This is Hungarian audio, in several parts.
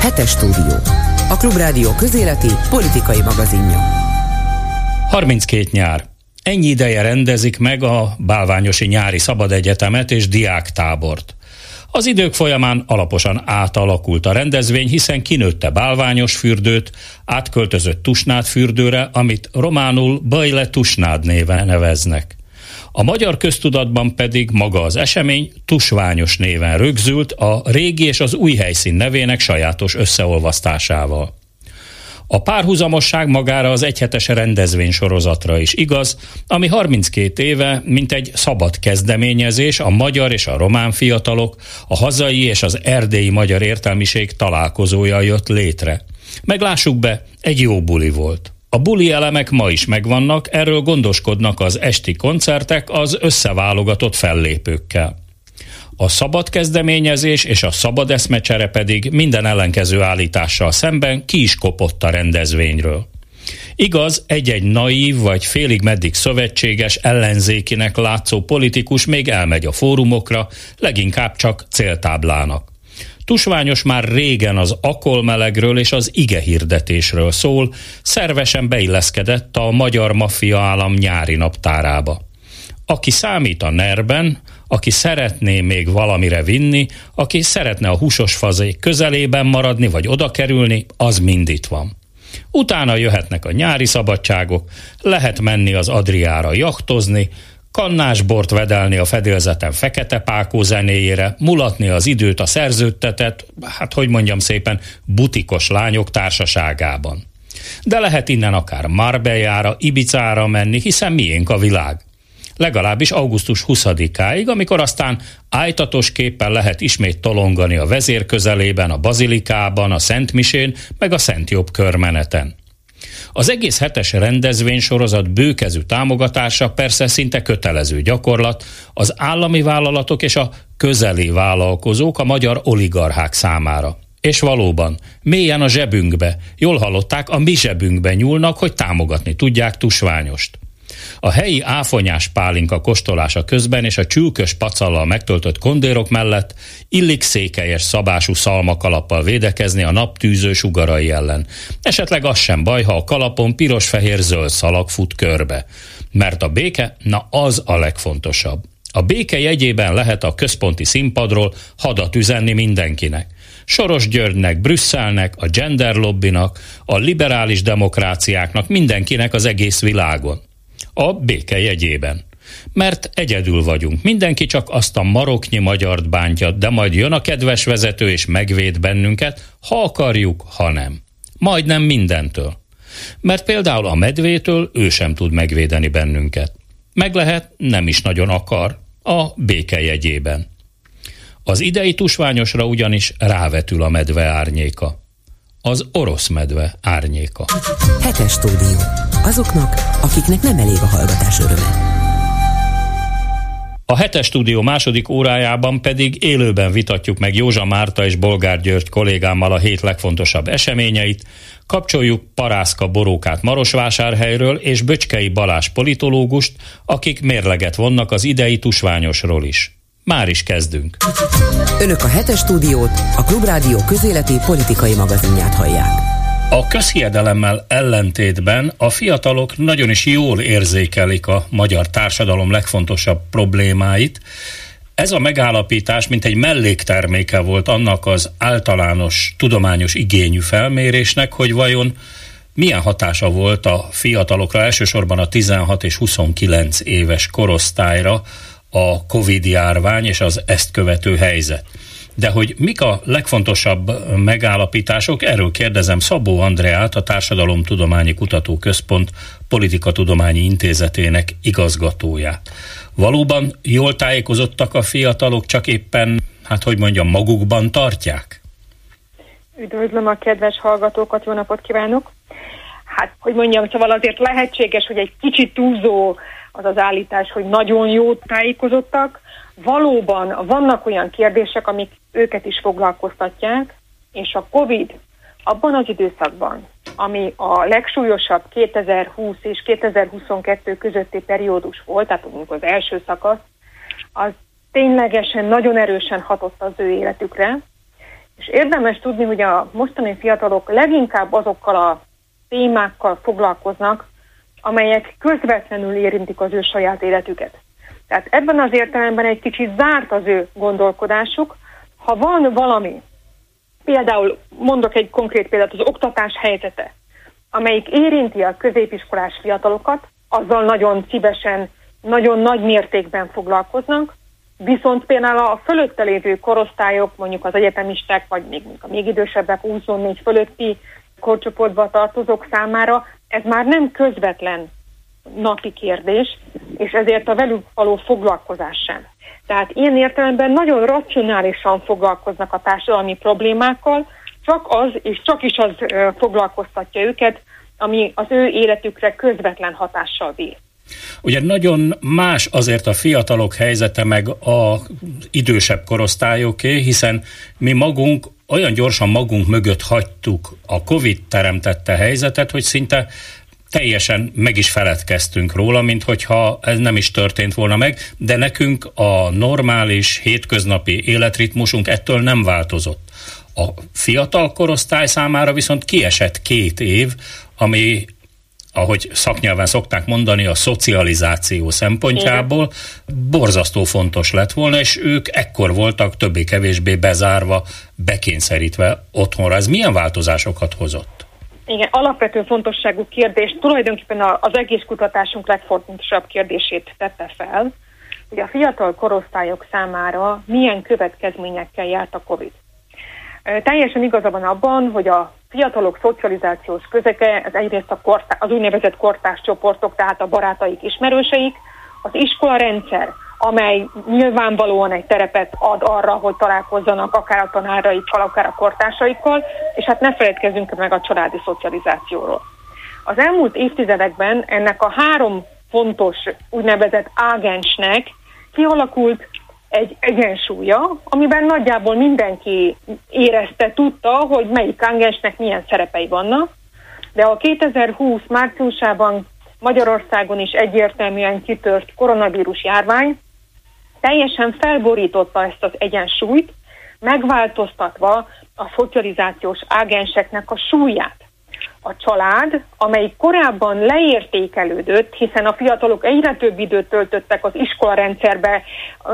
Hetes stúdió. A Klubrádió közéleti politikai magazinja. 32 nyár. Ennyi ideje rendezik meg a Bálványosi Nyári Szabad Egyetemet és diáktábort. Az idők folyamán alaposan átalakult a rendezvény, hiszen kinőtte bálványos fürdőt, átköltözött Tusnád fürdőre, amit románul Bajle Tusnád néven neveznek. A magyar köztudatban pedig maga az esemény tusványos néven rögzült a régi és az új helyszín nevének sajátos összeolvasztásával. A párhuzamosság magára az egyhetes rendezvény sorozatra is igaz, ami 32 éve, mint egy szabad kezdeményezés a magyar és a román fiatalok, a hazai és az erdélyi magyar értelmiség találkozója jött létre. Meglássuk be, egy jó buli volt. A buli elemek ma is megvannak, erről gondoskodnak az esti koncertek az összeválogatott fellépőkkel. A szabad kezdeményezés és a szabad eszmecsere pedig minden ellenkező állítással szemben ki is kopott a rendezvényről. Igaz, egy-egy naív vagy félig meddig szövetséges ellenzékinek látszó politikus még elmegy a fórumokra, leginkább csak céltáblának. Tusványos már régen az akolmelegről és az ige hirdetésről szól, szervesen beilleszkedett a magyar maffia állam nyári naptárába. Aki számít a nerben, aki szeretné még valamire vinni, aki szeretne a húsos fazék közelében maradni vagy oda kerülni, az mind itt van. Utána jöhetnek a nyári szabadságok, lehet menni az Adriára jachtozni, kannásbort vedelni a fedélzeten fekete pákó zenéjére, mulatni az időt a szerződtetett, hát hogy mondjam szépen, butikos lányok társaságában. De lehet innen akár Marbellára, Ibicára menni, hiszen miénk a világ legalábbis augusztus 20-áig, amikor aztán ájtatos képpen lehet ismét tolongani a vezér közelében, a bazilikában, a Szentmisén, meg a Szent Jobb körmeneten. Az egész hetes rendezvény sorozat bőkezű támogatása persze szinte kötelező gyakorlat az állami vállalatok és a közeli vállalkozók a magyar oligarchák számára. És valóban, mélyen a zsebünkbe, jól hallották, a mi zsebünkbe nyúlnak, hogy támogatni tudják tusványost. A helyi áfonyás pálinka kóstolása közben és a csülkös pacallal megtöltött kondérok mellett illik székelyes szabású szalmakalappal védekezni a naptűző sugarai ellen. Esetleg az sem baj, ha a kalapon piros-fehér-zöld szalag fut körbe. Mert a béke, na az a legfontosabb. A béke jegyében lehet a központi színpadról hadat üzenni mindenkinek. Soros Györgynek, Brüsszelnek, a gender lobbinak, a liberális demokráciáknak, mindenkinek az egész világon a béke jegyében. Mert egyedül vagyunk. Mindenki csak azt a maroknyi magyart bántja, de majd jön a kedves vezető és megvéd bennünket, ha akarjuk, ha nem. Majdnem mindentől. Mert például a medvétől ő sem tud megvédeni bennünket. Meg lehet, nem is nagyon akar, a béke jegyében. Az idei tusványosra ugyanis rávetül a medve árnyéka az orosz medve árnyéka. Hetes stúdió. Azoknak, akiknek nem elég a hallgatás öröme. A hetes stúdió második órájában pedig élőben vitatjuk meg Józsa Márta és Bolgár György kollégámmal a hét legfontosabb eseményeit, kapcsoljuk Parászka Borókát Marosvásárhelyről és Böcskei Balás politológust, akik mérleget vonnak az idei tusványosról is. Már is kezdünk. Önök a hetes stúdiót, a Klubrádió közéleti politikai magazinját hallják. A közhiedelemmel ellentétben a fiatalok nagyon is jól érzékelik a magyar társadalom legfontosabb problémáit. Ez a megállapítás, mint egy mellékterméke volt annak az általános tudományos igényű felmérésnek, hogy vajon milyen hatása volt a fiatalokra, elsősorban a 16 és 29 éves korosztályra a Covid járvány és az ezt követő helyzet. De hogy mik a legfontosabb megállapítások, erről kérdezem Szabó Andreát, a Társadalomtudományi Kutatóközpont Politikatudományi Intézetének igazgatóját. Valóban jól tájékozottak a fiatalok, csak éppen, hát hogy mondjam, magukban tartják? Üdvözlöm a kedves hallgatókat, jó napot kívánok! Hát, hogy mondjam, szóval azért lehetséges, hogy egy kicsit túlzó az az állítás, hogy nagyon jó tájékozottak. Valóban vannak olyan kérdések, amik őket is foglalkoztatják, és a COVID abban az időszakban, ami a legsúlyosabb 2020 és 2022 közötti periódus volt, tehát az első szakasz, az ténylegesen nagyon erősen hatott az ő életükre, És érdemes tudni, hogy a mostani fiatalok leginkább azokkal a témákkal foglalkoznak, amelyek közvetlenül érintik az ő saját életüket. Tehát ebben az értelemben egy kicsit zárt az ő gondolkodásuk. Ha van valami, például mondok egy konkrét példát, az oktatás helyzete, amelyik érinti a középiskolás fiatalokat, azzal nagyon szívesen, nagyon nagy mértékben foglalkoznak, viszont például a fölötte lévő korosztályok, mondjuk az egyetemisták, vagy még, a még idősebbek, 24 fölötti korcsoportba tartozók számára ez már nem közvetlen napi kérdés, és ezért a velük való foglalkozás sem. Tehát ilyen értelemben nagyon racionálisan foglalkoznak a társadalmi problémákkal, csak az, és csak is az foglalkoztatja őket, ami az ő életükre közvetlen hatással bír. Ugye nagyon más azért a fiatalok helyzete meg a idősebb korosztályoké, hiszen mi magunk olyan gyorsan magunk mögött hagytuk a Covid teremtette helyzetet, hogy szinte teljesen meg is feledkeztünk róla, mint hogyha ez nem is történt volna meg, de nekünk a normális, hétköznapi életritmusunk ettől nem változott. A fiatal korosztály számára viszont kiesett két év, ami ahogy szaknyelven szokták mondani, a szocializáció szempontjából borzasztó fontos lett volna, és ők ekkor voltak többé-kevésbé bezárva, bekényszerítve otthonra. Ez milyen változásokat hozott? Igen, alapvető fontosságú kérdés, tulajdonképpen az egész kutatásunk legfontosabb kérdését tette fel, hogy a fiatal korosztályok számára milyen következményekkel járt a COVID. Teljesen igaza van abban, hogy a fiatalok szocializációs közege, ez egyrészt a kortá, az úgynevezett kortás csoportok, tehát a barátaik, ismerőseik, az iskola rendszer, amely nyilvánvalóan egy terepet ad arra, hogy találkozzanak akár a tanáraikkal, akár a kortársaikkal, és hát ne feledkezzünk meg a családi szocializációról. Az elmúlt évtizedekben ennek a három fontos úgynevezett ágensnek kialakult egy egyensúlya, amiben nagyjából mindenki érezte, tudta, hogy melyik ángensnek milyen szerepei vannak, de a 2020 márciusában Magyarországon is egyértelműen kitört koronavírus járvány teljesen felborította ezt az egyensúlyt, megváltoztatva a szocializációs ágenseknek a súlyát a család, amely korábban leértékelődött, hiszen a fiatalok egyre több időt töltöttek az iskolarendszerbe,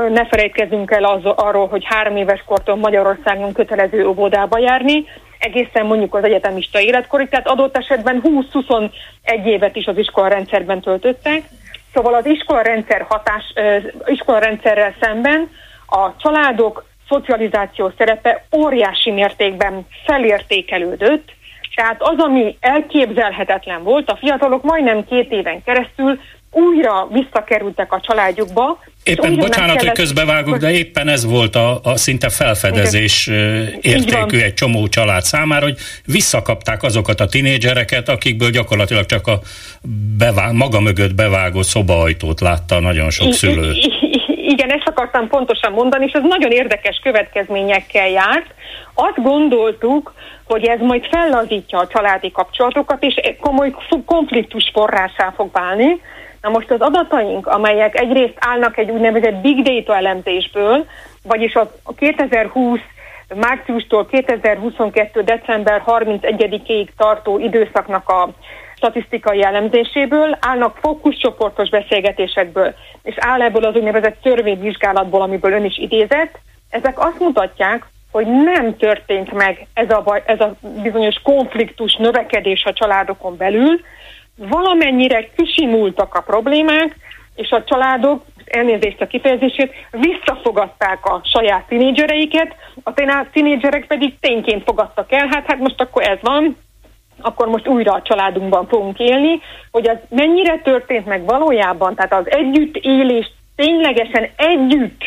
ne felejtkezzünk el az, arról, hogy három éves kortól Magyarországon kötelező óvodába járni, egészen mondjuk az egyetemista életkorig, tehát adott esetben 20-21 évet is az iskolarendszerben töltöttek. Szóval az iskolarendszer hatás, iskolarendszerrel szemben a családok szocializáció szerepe óriási mértékben felértékelődött, tehát az, ami elképzelhetetlen volt, a fiatalok majdnem két éven keresztül újra visszakerültek a családjukba. Éppen bocsánat, kellett... hogy közbevágok, de éppen ez volt a, a szinte felfedezés Igen. értékű egy csomó család számára, hogy visszakapták azokat a tinédzsereket, akikből gyakorlatilag csak a bevág, maga mögött bevágott szobaajtót látta nagyon sok szülő. Igen, ezt akartam pontosan mondani, és ez nagyon érdekes következményekkel járt. Azt gondoltuk, hogy ez majd fellazítja a családi kapcsolatokat, és komoly konfliktus forrásá fog válni. Na most az adataink, amelyek egyrészt állnak egy úgynevezett big data elemzésből, vagyis a 2020 márciustól 2022. december 31-ig tartó időszaknak a statisztikai elemzéséből, állnak fókuszcsoportos beszélgetésekből, és áll ebből az úgynevezett törvényvizsgálatból, amiből ön is idézett. Ezek azt mutatják, hogy nem történt meg ez a, baj, ez a bizonyos konfliktus növekedés a családokon belül, valamennyire kisimultak a problémák, és a családok, elnézést a kifejezését, visszafogadták a saját tinédzsereiket, a tinédzserek pedig tényként fogadtak el, hát, hát most akkor ez van, akkor most újra a családunkban fogunk élni, hogy az mennyire történt meg valójában, tehát az együttélés ténylegesen együtt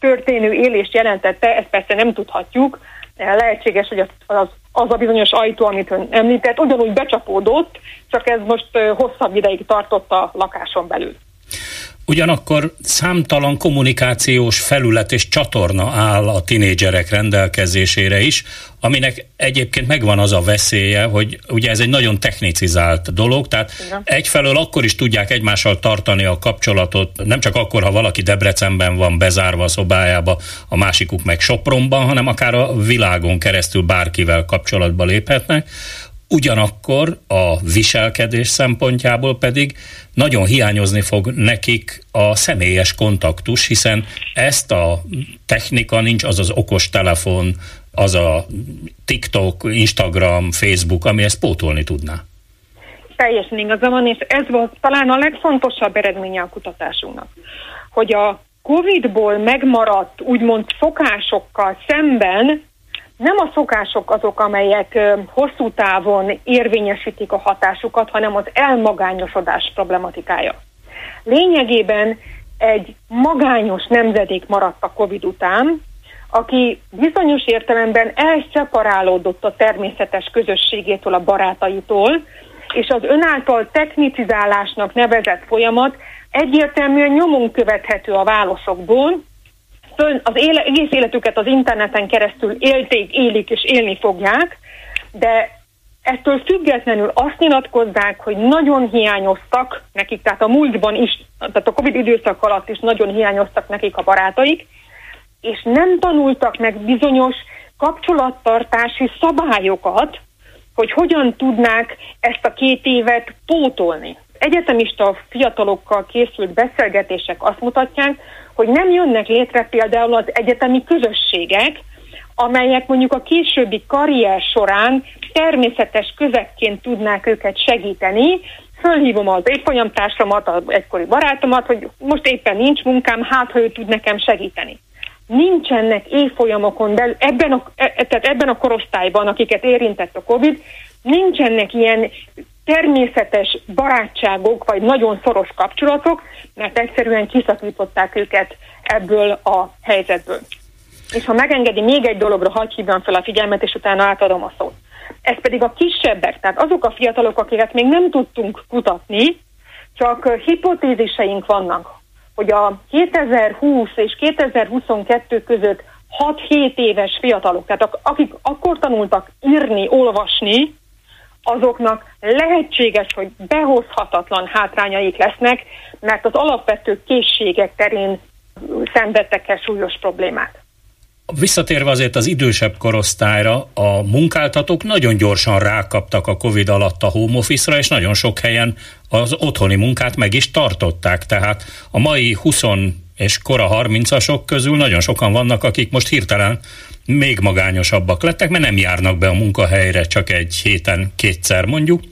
történő élést jelentette, ezt persze nem tudhatjuk, lehetséges, hogy az, az, a bizonyos ajtó, amit ön említett, ugyanúgy becsapódott, csak ez most hosszabb ideig tartott a lakáson belül. Ugyanakkor számtalan kommunikációs felület és csatorna áll a tinédzserek rendelkezésére is, aminek egyébként megvan az a veszélye, hogy ugye ez egy nagyon technicizált dolog, tehát Igen. egyfelől akkor is tudják egymással tartani a kapcsolatot, nem csak akkor, ha valaki Debrecenben van bezárva a szobájába, a másikuk meg Sopronban, hanem akár a világon keresztül bárkivel kapcsolatba léphetnek. Ugyanakkor a viselkedés szempontjából pedig nagyon hiányozni fog nekik a személyes kontaktus, hiszen ezt a technika nincs, az az okos telefon, az a TikTok, Instagram, Facebook, ami ezt pótolni tudná. Teljesen igaza van, és ez volt talán a legfontosabb eredménye a kutatásunknak, hogy a Covid-ból megmaradt úgymond szokásokkal szemben nem a szokások azok, amelyek hosszú távon érvényesítik a hatásukat, hanem az elmagányosodás problematikája. Lényegében egy magányos nemzedék maradt a Covid után, aki bizonyos értelemben elszeparálódott a természetes közösségétől, a barátaitól, és az önáltal technicizálásnak nevezett folyamat egyértelműen nyomon követhető a válaszokból, föl, az éle, egész életüket az interneten keresztül élték, élik és élni fogják, de ettől függetlenül azt nyilatkozzák, hogy nagyon hiányoztak nekik, tehát a múltban is, tehát a Covid időszak alatt is nagyon hiányoztak nekik a barátaik, és nem tanultak meg bizonyos kapcsolattartási szabályokat, hogy hogyan tudnák ezt a két évet pótolni. Egyetemista fiatalokkal készült beszélgetések azt mutatják, hogy nem jönnek létre például az egyetemi közösségek, amelyek mondjuk a későbbi karrier során természetes közekként tudnák őket segíteni. Fölhívom az évfolyamtársamat, az egykori barátomat, hogy most éppen nincs munkám, hát ha ő tud nekem segíteni. Nincsenek évfolyamokon belül, ebben a, e, tehát ebben a korosztályban, akiket érintett a COVID, nincsenek ilyen természetes barátságok, vagy nagyon szoros kapcsolatok, mert egyszerűen kiszakították őket ebből a helyzetből. És ha megengedi, még egy dologra hagyj hívjam fel a figyelmet, és utána átadom a szót. Ez pedig a kisebbek, tehát azok a fiatalok, akiket még nem tudtunk kutatni, csak hipotéziseink vannak, hogy a 2020 és 2022 között 6-7 éves fiatalok, tehát akik akkor tanultak írni, olvasni, azoknak lehetséges, hogy behozhatatlan hátrányaik lesznek, mert az alapvető készségek terén szenvedtek el súlyos problémát. Visszatérve azért az idősebb korosztályra, a munkáltatók nagyon gyorsan rákaptak a Covid alatt a home office-ra, és nagyon sok helyen az otthoni munkát meg is tartották. Tehát a mai 20 és kora 30-asok közül nagyon sokan vannak, akik most hirtelen még magányosabbak lettek, mert nem járnak be a munkahelyre csak egy héten kétszer mondjuk,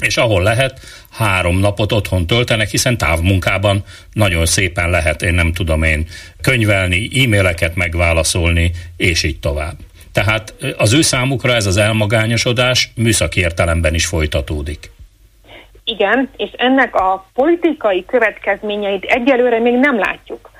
és ahol lehet, három napot otthon töltenek, hiszen távmunkában nagyon szépen lehet, én nem tudom én, könyvelni, e-maileket megválaszolni, és így tovább. Tehát az ő számukra ez az elmagányosodás műszaki értelemben is folytatódik. Igen, és ennek a politikai következményeit egyelőre még nem látjuk.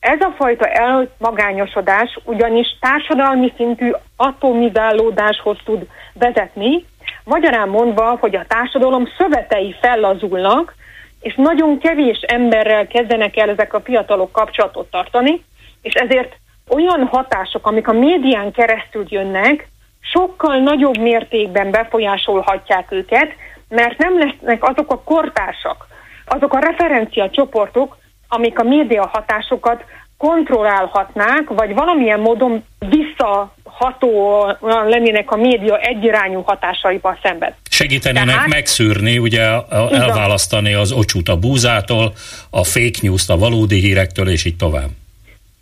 Ez a fajta elmagányosodás ugyanis társadalmi szintű atomizálódáshoz tud vezetni, magyarán mondva, hogy a társadalom szövetei fellazulnak, és nagyon kevés emberrel kezdenek el ezek a fiatalok kapcsolatot tartani, és ezért olyan hatások, amik a médián keresztül jönnek, sokkal nagyobb mértékben befolyásolhatják őket, mert nem lesznek azok a kortársak, azok a referencia csoportok, amik a média hatásokat kontrollálhatnák, vagy valamilyen módon visszaható lennének a média egyirányú hatásaival szemben. Segítenének Tehát, megszűrni, ugye elválasztani az ocsút a búzától, a fake news-t a valódi hírektől, és így tovább.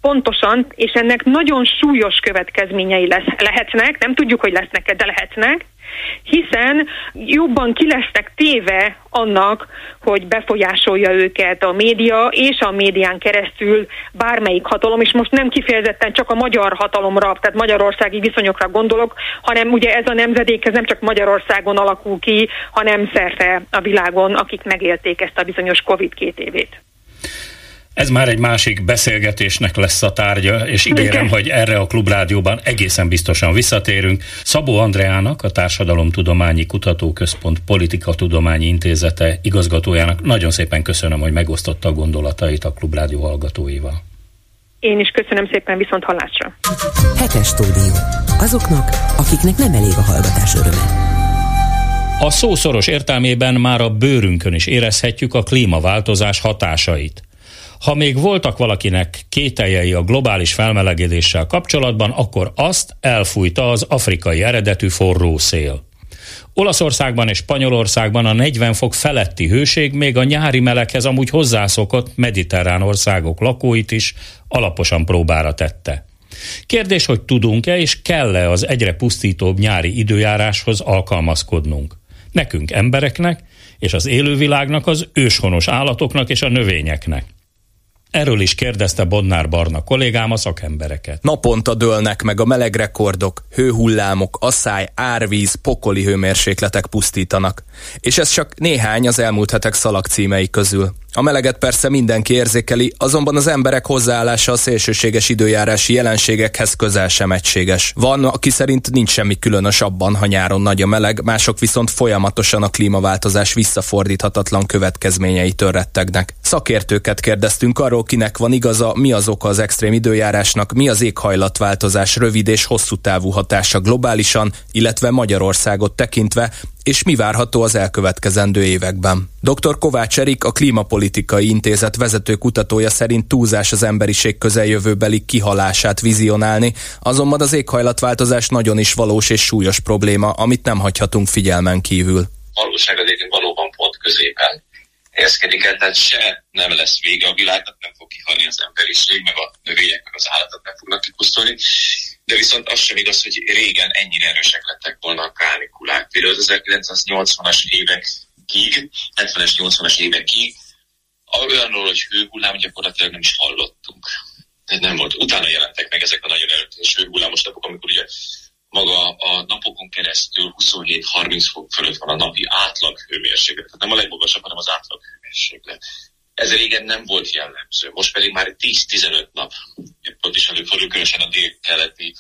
Pontosan, és ennek nagyon súlyos következményei lesz, lehetnek, nem tudjuk, hogy lesznek de lehetnek, hiszen jobban ki lesznek téve annak, hogy befolyásolja őket a média és a médián keresztül bármelyik hatalom, és most nem kifejezetten csak a magyar hatalomra, tehát magyarországi viszonyokra gondolok, hanem ugye ez a nemzedék ez nem csak Magyarországon alakul ki, hanem szerte a világon, akik megélték ezt a bizonyos Covid két évét. Ez már egy másik beszélgetésnek lesz a tárgya, és ígérem, hogy erre a Klubrádióban egészen biztosan visszatérünk. Szabó Andreának, a Társadalomtudományi Kutatóközpont Politikatudományi Intézete igazgatójának nagyon szépen köszönöm, hogy megosztotta a gondolatait a Klubrádió hallgatóival. Én is köszönöm szépen viszont hallásra. Hetes stúdió. Azoknak, akiknek nem elég a hallgatás öröme. A szószoros értelmében már a bőrünkön is érezhetjük a klímaváltozás hatásait. Ha még voltak valakinek kételjei a globális felmelegedéssel kapcsolatban, akkor azt elfújta az afrikai eredetű forró szél. Olaszországban és Spanyolországban a 40 fok feletti hőség még a nyári meleghez amúgy hozzászokott mediterrán országok lakóit is alaposan próbára tette. Kérdés, hogy tudunk-e és kell-e az egyre pusztítóbb nyári időjáráshoz alkalmazkodnunk. Nekünk embereknek, és az élővilágnak, az őshonos állatoknak és a növényeknek. Erről is kérdezte Bodnár Barna kollégám a szakembereket. Naponta dőlnek meg a melegrekordok, hőhullámok, asszály, árvíz, pokoli hőmérsékletek pusztítanak. És ez csak néhány az elmúlt hetek szalagcímei közül. A meleget persze mindenki érzékeli, azonban az emberek hozzáállása a szélsőséges időjárási jelenségekhez közel sem egységes. Van, aki szerint nincs semmi különös abban, ha nyáron nagy a meleg, mások viszont folyamatosan a klímaváltozás visszafordíthatatlan következményeitől rettegnek. Szakértőket kérdeztünk arról, kinek van igaza, mi az oka az extrém időjárásnak, mi az éghajlatváltozás rövid és hosszú távú hatása globálisan, illetve Magyarországot tekintve, és mi várható az elkövetkezendő években. Dr. Kovács Erik, a Klímapolitikai Intézet vezető kutatója szerint túlzás az emberiség közeljövőbeli kihalását vizionálni, azonban az éghajlatváltozás nagyon is valós és súlyos probléma, amit nem hagyhatunk figyelmen kívül. Valóság az valóban pont középen helyezkedik el, tehát se nem lesz vége a világnak, nem fog kihalni az emberiség, meg a növények, meg az állatok nem fognak kipusztulni, de viszont az sem igaz, hogy régen ennyire erősek lettek volna a kánikulák. Például az 1980-as évekig, 70-es, 80-as évekig olyanról, hogy hőhullám gyakorlatilag nem is hallottunk. Tehát nem volt. Utána jelentek meg ezek a nagyon erőteljes hőhullámos napok, amikor ugye maga a napokon keresztül 27-30 fok fölött van a napi átlag hőmérséklet. Tehát nem a legmagasabb, hanem az átlag hőmérséklet. Ez régen nem volt jellemző, most pedig már 10-15 nap. Ott is előfordul, különösen a dél-keleti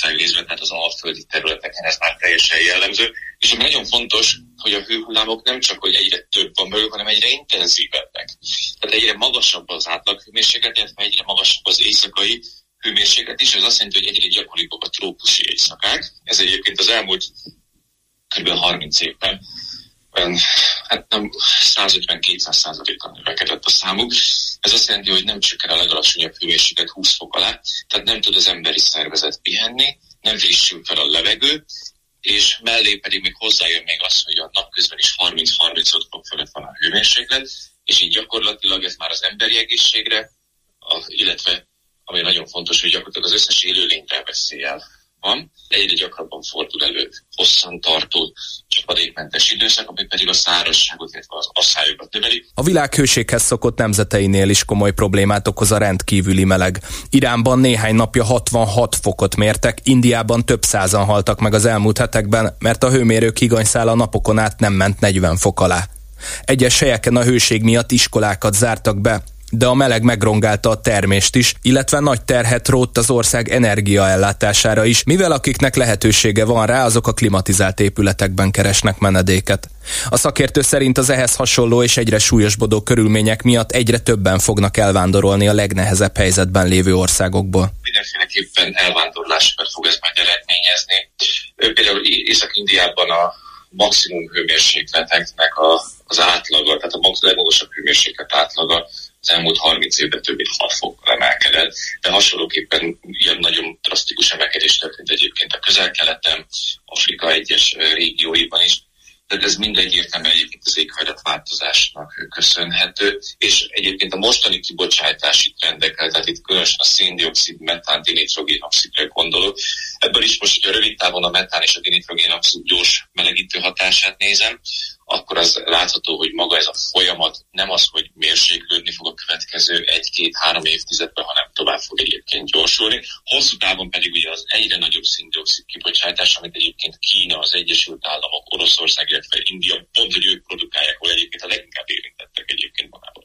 részben, tehát az alföldi területeken ez már teljesen jellemző. És ami nagyon fontos, hogy a hőhullámok nem csak, hogy egyre több van belőle, hanem egyre intenzívebbek. Tehát egyre magasabb az átlaghőmérséklet, illetve egyre magasabb az éjszakai hőmérséklet is, ez azt jelenti, hogy egyre gyakoribbak a trópusi éjszakák. Ez egyébként az elmúlt kb. 30 évben olyan, hát nem 150-200 százalékkal növekedett a számuk. Ez azt jelenti, hogy nem csökken a legalacsonyabb hőmérséklet 20 fok alá, tehát nem tud az emberi szervezet pihenni, nem frissül fel a levegő, és mellé pedig még hozzájön még az, hogy a napközben is 30-35 fok fölött van a hőmérséklet, és így gyakorlatilag ez már az emberi egészségre, a, illetve ami nagyon fontos, hogy gyakorlatilag az összes élőlényre veszélyel van. Egyre gyakrabban fordul elő hosszantartó csapadékmentes időszak, ami pedig a szárazságot, illetve az asszályokat növeli. A világhőséghez szokott nemzeteinél is komoly problémát okoz a rendkívüli meleg. Iránban néhány napja 66 fokot mértek, Indiában több százan haltak meg az elmúlt hetekben, mert a hőmérők higanyszála napokon át nem ment 40 fok alá. Egyes helyeken a hőség miatt iskolákat zártak be, de a meleg megrongálta a termést is, illetve nagy terhet rótt az ország energiaellátására is, mivel akiknek lehetősége van rá, azok a klimatizált épületekben keresnek menedéket. A szakértő szerint az ehhez hasonló és egyre súlyosbodó körülmények miatt egyre többen fognak elvándorolni a legnehezebb helyzetben lévő országokból. Mindenféleképpen elvándorlásokat fog ez majd eredményezni. Például Észak-Indiában a maximum hőmérsékleteknek a, az átlaga, tehát a legmagasabb hőmérséklet átlaga az elmúlt 30 évben több mint 6 fokkal emelkedett, de hasonlóképpen ilyen nagyon drasztikus emelkedés történt egyébként a közel-keleten, Afrika egyes régióiban is. Tehát ez mind egyértelműen egyébként az éghajlatváltozásnak köszönhető, és egyébként a mostani kibocsátási trendekkel, tehát itt különösen a széndiokszid, metán, dinitrogénoxidre gondolok. Ebből is most, hogyha rövid távon a metán és a dinitrogénoxid gyors melegítő hatását nézem, akkor az látható, hogy maga ez a folyamat nem az, hogy mérséklődni fog a következő egy-két-három évtizedben, hanem tovább fog egyébként gyorsulni. Hosszú távon pedig ugye az egyre nagyobb szindioxid kibocsátás, amit egyébként Kína, az Egyesült Államok, Oroszország, illetve India, pont, hogy ők produkálják, ahol egyébként a leginkább érintettek egyébként magában.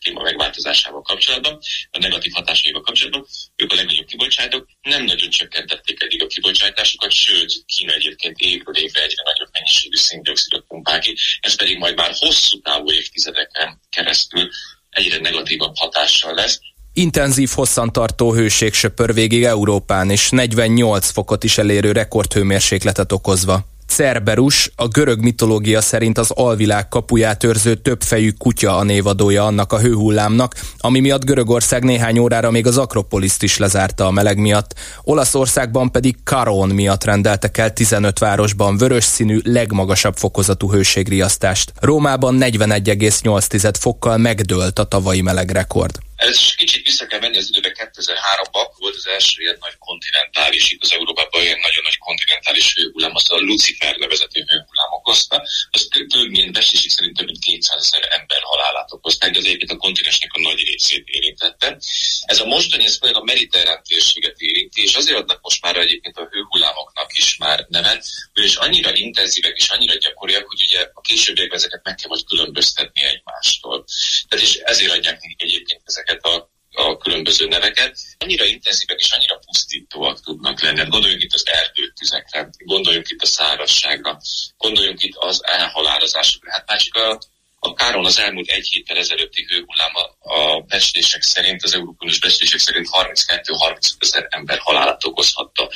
klíma megváltozásával kapcsolatban, a negatív hatásaival kapcsolatban, ők a legnagyobb kibocsátók, nem nagyon csökkentették eddig a kibocsátásokat, sőt, Kína egyébként évről évre egyre nagyobb mennyiségű széndiokszidot pumpál ki, ez pedig majd már hosszú távú évtizedeken keresztül egyre negatívabb hatással lesz, Intenzív hosszantartó hőség söpör végig Európán, és 48 fokot is elérő rekordhőmérsékletet okozva. Cerberus, a görög mitológia szerint az alvilág kapuját őrző többfejű kutya a névadója annak a hőhullámnak, ami miatt Görögország néhány órára még az Akropoliszt is lezárta a meleg miatt. Olaszországban pedig Karon miatt rendeltek el 15 városban vörös színű, legmagasabb fokozatú hőségriasztást. Rómában 41,8 fokkal megdőlt a tavalyi melegrekord. Ez kicsit vissza kell menni az időbe 2003-ban, akkor volt az első ilyen nagy kontinentális, az Európában ilyen nagyon nagy kontinentális hőhullám, azt a Lucifer nevezetű hőhullám okozta. Az több mint beszésig szerint több mint 200 ezer ember halálát okozták, de az egyébként a kontinensnek a nagy részét érintette. Ez a mostani, ez a mediterrán térséget érinti, és azért adnak most már egyébként a hőhullámoknak is már nevet, és annyira intenzívek és annyira gyakoriak, hogy ugye a későbbiekben ezeket meg kell majd különböztetni egymástól. Tehát és ezért adják egyébként ezek ezeket a a különböző neveket, annyira intenzívek és annyira pusztítóak tudnak lenni. Hát gondoljunk itt az erdőtüzekre, gondoljunk itt a szárazságra, gondoljunk itt az elhalálozásokra. Hát már csak a, a Káron az elmúlt egy héttel ezelőtti hőhullám a, a becslések szerint, az európai becslések szerint 32-30 ezer ember halálát okozhatta.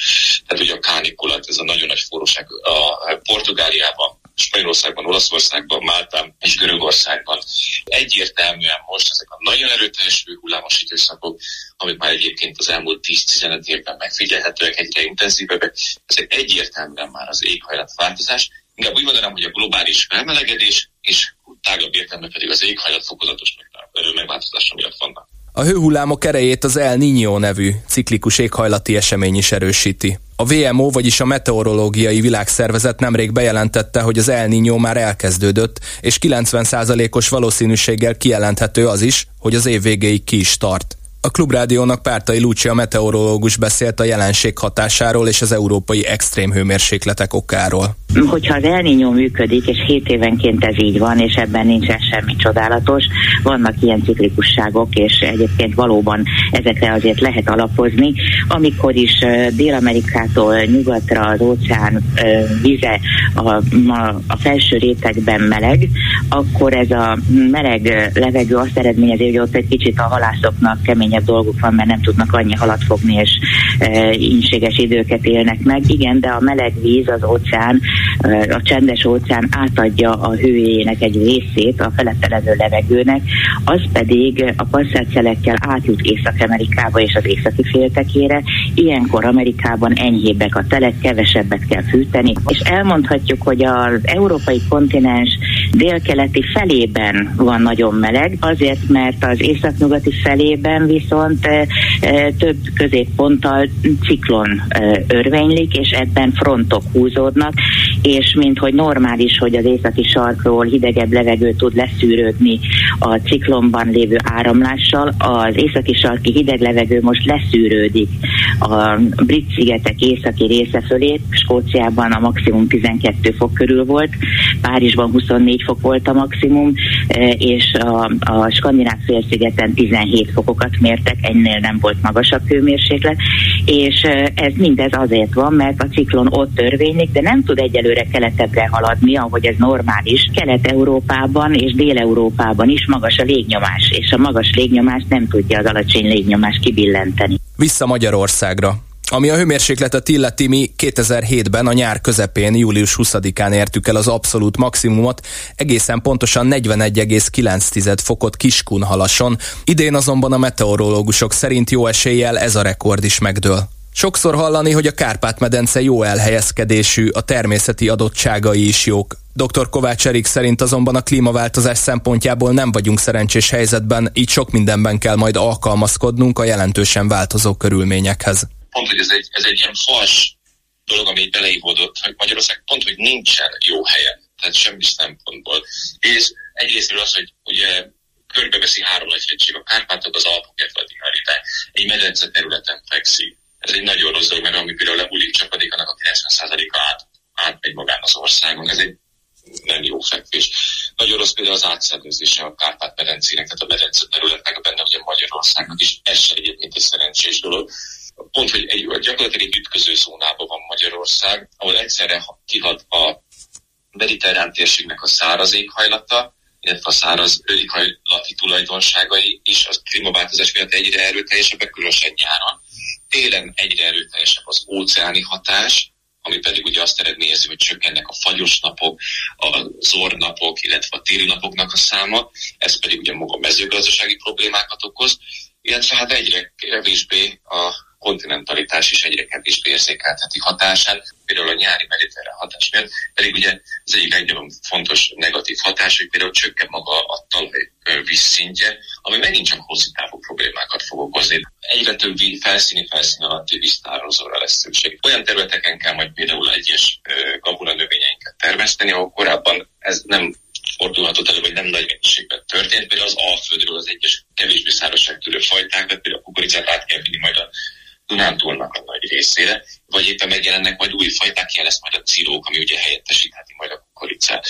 Tehát ugye a kánikulat, ez a nagyon nagy forróság a Portugáliában Spanyolországban, Olaszországban, Máltán és Görögországban. Egyértelműen most ezek a nagyon erőteljes hőhullámos időszakok, amik már egyébként az elmúlt 10-15 évben megfigyelhetőek, egyre intenzívebbek, ezek egyértelműen már az éghajlatváltozás. Inkább úgy mondanám, hogy a globális felmelegedés és tágabb értelemben pedig az éghajlat fokozatos megváltozása miatt vannak. A hőhullámok erejét az El Niño nevű ciklikus éghajlati esemény is erősíti. A VMO, vagyis a Meteorológiai Világszervezet nemrég bejelentette, hogy az El Niño már elkezdődött, és 90%-os valószínűséggel kijelenthető az is, hogy az év végéig ki is tart. A Klubrádiónak Pártai Lucia meteorológus beszélt a jelenség hatásáról és az európai extrém hőmérsékletek okáról. Hogyha az elnyó működik, és 7 évenként ez így van, és ebben nincsen semmi csodálatos, vannak ilyen ciklikusságok, és egyébként valóban ezekre azért lehet alapozni. Amikor is Dél-Amerikától nyugatra az óceán vize a, a felső rétegben meleg, akkor ez a meleg levegő azt eredményezi, hogy ott egy kicsit a halászoknak kemény keményebb dolguk van, mert nem tudnak annyi halat fogni, és e, ínséges időket élnek meg. Igen, de a meleg víz, az óceán, a csendes óceán átadja a hőjének egy részét a felette levő levegőnek, az pedig a passzátszerekkel átjut Észak-Amerikába és az északi féltekére. Ilyenkor Amerikában enyhébbek a telek, kevesebbet kell fűteni, és elmondhatjuk, hogy az európai kontinens délkeleti felében van nagyon meleg, azért, mert az északnyugati felében viszont több középponttal ciklon örvénylik, és ebben frontok húzódnak, és mint hogy normális, hogy az északi sarkról hidegebb levegő tud leszűrődni a ciklonban lévő áramlással, az északi sarki hideg levegő most leszűrődik a brit szigetek északi része fölé, Skóciában a maximum 12 fok körül volt, Párizsban 24 fok volt a maximum, és a, a skandináv félszigeten 17 fokokat mértek, ennél nem volt magasabb hőmérséklet, és ez mindez azért van, mert a ciklon ott törvénylik, de nem tud egyelőre keletebbre haladni, ahogy ez normális. Kelet-Európában és Dél-Európában is magas a légnyomás, és a magas légnyomás nem tudja az alacsony légnyomás kibillenteni. Vissza Magyarországra. Ami a hőmérsékletet illeti, mi 2007-ben a nyár közepén, július 20-án értük el az abszolút maximumot, egészen pontosan 41,9 fokot Kiskunhalason. Idén azonban a meteorológusok szerint jó eséllyel ez a rekord is megdől. Sokszor hallani, hogy a Kárpát-medence jó elhelyezkedésű, a természeti adottságai is jók. Dr. Kovács Erik szerint azonban a klímaváltozás szempontjából nem vagyunk szerencsés helyzetben, így sok mindenben kell majd alkalmazkodnunk a jelentősen változó körülményekhez pont, hogy ez egy, ez egy ilyen fals dolog, ami beleívódott, hogy Magyarország pont, hogy nincsen jó helyen, tehát semmi szempontból. És egyrésztről az, hogy ugye körbeveszi három nagy hegység, a Kárpátok, az Alpok, illetve a Dinaritány, egy medence területen fekszik. Ez egy nagyon rossz dolog, mert ami például lebúlik csapadék, annak a 90%-a át, átmegy magán az országon. Ez egy nem jó fekvés. Nagyon rossz például az átszervezése a Kárpát-medencének, tehát a medence területnek, benne ugye Magyarországnak is. Ez se egyébként egy szerencsés dolog pont, hogy egy, gyakorlatilag egy ütköző zónában van Magyarország, ahol egyszerre kihat a mediterrán térségnek a száraz éghajlata, illetve a száraz éghajlati tulajdonságai is az klímaváltozás miatt egyre erőteljesebbek, különösen nyáron. Télen egyre erőteljesebb az óceáni hatás, ami pedig ugye azt eredményezi, hogy csökkennek a fagyos napok, a zornapok, illetve a téli napoknak a száma, ez pedig ugye maga mezőgazdasági problémákat okoz, illetve hát egyre kevésbé a kontinentalitás is egyre kevésbé érzékelheti hatását, például a nyári mediterrán hatás miatt, pedig ugye az egyik legnagyobb fontos negatív hatás, hogy például csökken maga a talaj vízszintje, ami megint csak hosszú távú problémákat fog okozni. Egyre több felszíni felszín alatti víztározóra lesz szükség. Olyan területeken kell majd például egyes gabona növényeinket termeszteni, ahol korábban ez nem fordulhatott elő, vagy nem nagy mennyiségben történt. Például az Alföldről az egyes kevésbé szárazságtűrő fajtákat, például a kukoricát át kell vinni majd a Dunántúlnak a nagy részére, vagy éppen megjelennek majd új fajták, ilyen lesz majd a cirók, ami ugye helyettesítheti majd a kukoricát.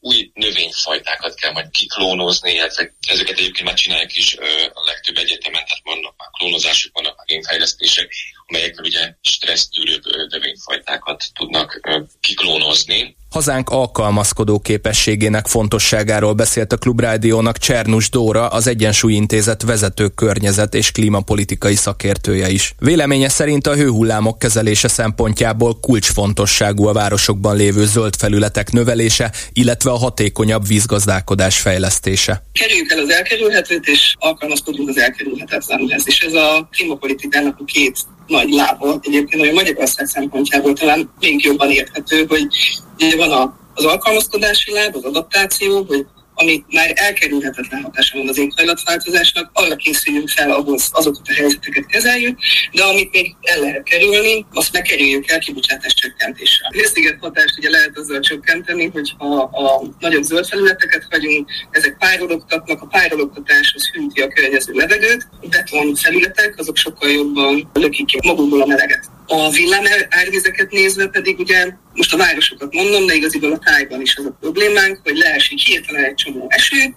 Új növényfajtákat kell majd kiklónozni, illetve ezeket egyébként már csinálják is a legtöbb egyetemen, tehát vannak már klónozások, vannak már génfejlesztések, amelyekkel ugye stressztűrőbb növényfajtákat tudnak kiklónozni. Hazánk alkalmazkodó képességének fontosságáról beszélt a Klubrádiónak Csernus Dóra, az Egyensúly Intézet vezető környezet és klímapolitikai szakértője is. Véleménye szerint a hőhullámok kezelése szempontjából kulcsfontosságú a városokban lévő zöld felületek növelése, illetve a hatékonyabb vízgazdálkodás fejlesztése. Kerüljük el az elkerülhetőt, és alkalmazkodjunk az elkerülhetetlenhez. És ez a klímapolitikának a két nagy lába. Egyébként a Magyarország szempontjából talán még jobban érthető, hogy ugye van a, az alkalmazkodási láb, az adaptáció, hogy ami már elkerülhetetlen hatása van az éghajlatváltozásnak, arra készüljünk fel, ahhoz azokat a helyzeteket kezeljük, de amit még el lehet kerülni, azt meg kerüljük el kibocsátás csökkentéssel. Hősziget hatást ugye lehet azzal csökkenteni, hogyha a nagyobb zöld felületeket hagyunk, ezek párologtatnak, a párologtatás az hűti a környező levegőt, beton felületek azok sokkal jobban lökik ki magukból a meleget. A villám árvizeket nézve pedig ugye most a városokat mondom, de igaziból a tájban is az a problémánk, hogy leesik hirtelen egy csomó eső,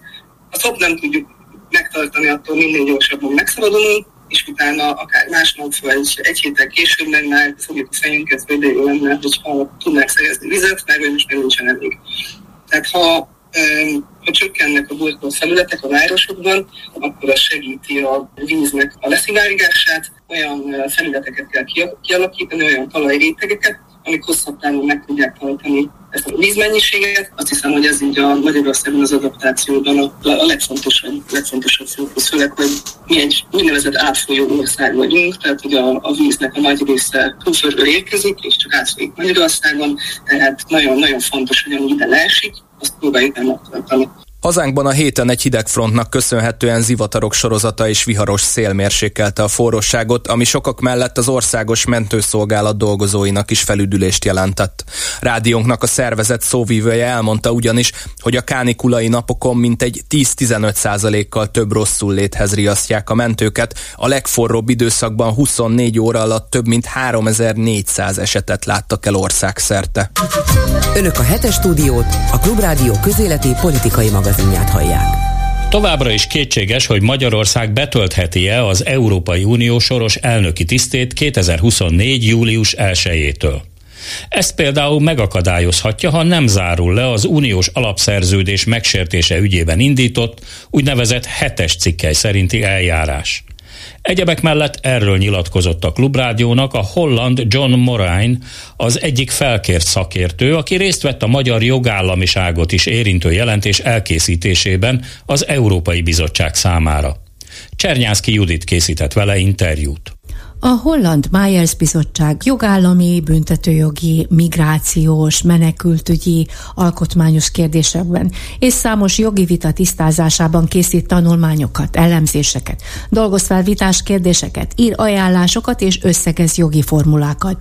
a szop nem tudjuk megtartani, attól minél gyorsabban megszabadulunk, és utána akár másnap, vagy egy héttel később meg már fogjuk a fejünket, hogy de jó lenne, hogyha tudnánk szerezni vizet, mert most még nincsen elég. Tehát ha ha csökkennek a burkolt felületek a városokban, akkor az segíti a víznek a leszivárgását, olyan felületeket kell kialakítani, olyan talajrétegeket, amik hosszabb távon meg tudják tartani ezt a vízmennyiséget. Azt hiszem, hogy ez így a Magyarországon az adaptációban a, a legfontosabb, legfontosabb fókusz, főleg, hogy mi egy úgynevezett átfolyó ország vagyunk, tehát hogy a, a víznek a nagy része külföldről érkezik, és csak átfolyik Magyarországon, tehát nagyon-nagyon fontos, hogy ami ide leesik, azt próbáljuk nem megtartani. Hazánkban a héten egy hidegfrontnak köszönhetően zivatarok sorozata és viharos szél mérsékelte a forróságot, ami sokak mellett az országos mentőszolgálat dolgozóinak is felüdülést jelentett. Rádiónknak a szervezet szóvívője elmondta ugyanis, hogy a kánikulai napokon mintegy 10-15 százalékkal több rosszul léthez riasztják a mentőket, a legforróbb időszakban 24 óra alatt több mint 3400 esetet láttak el országszerte. Önök a hetes stúdiót, a Klubrádió közéleti politikai magazin magazinját hallják. Továbbra is kétséges, hogy Magyarország betöltheti-e az Európai Unió soros elnöki tisztét 2024. július 1-től. Ezt például megakadályozhatja, ha nem zárul le az uniós alapszerződés megsértése ügyében indított, úgynevezett hetes cikkely szerinti eljárás. Egyebek mellett erről nyilatkozott a Klubrádiónak a holland John Moraine, az egyik felkért szakértő, aki részt vett a magyar jogállamiságot is érintő jelentés elkészítésében az Európai Bizottság számára. Csernyászki Judit készített vele interjút. A Holland Myers Bizottság jogállami, büntetőjogi, migrációs, menekültügyi, alkotmányos kérdésekben és számos jogi vita tisztázásában készít tanulmányokat, elemzéseket, dolgoz fel vitás kérdéseket, ír ajánlásokat és összegez jogi formulákat.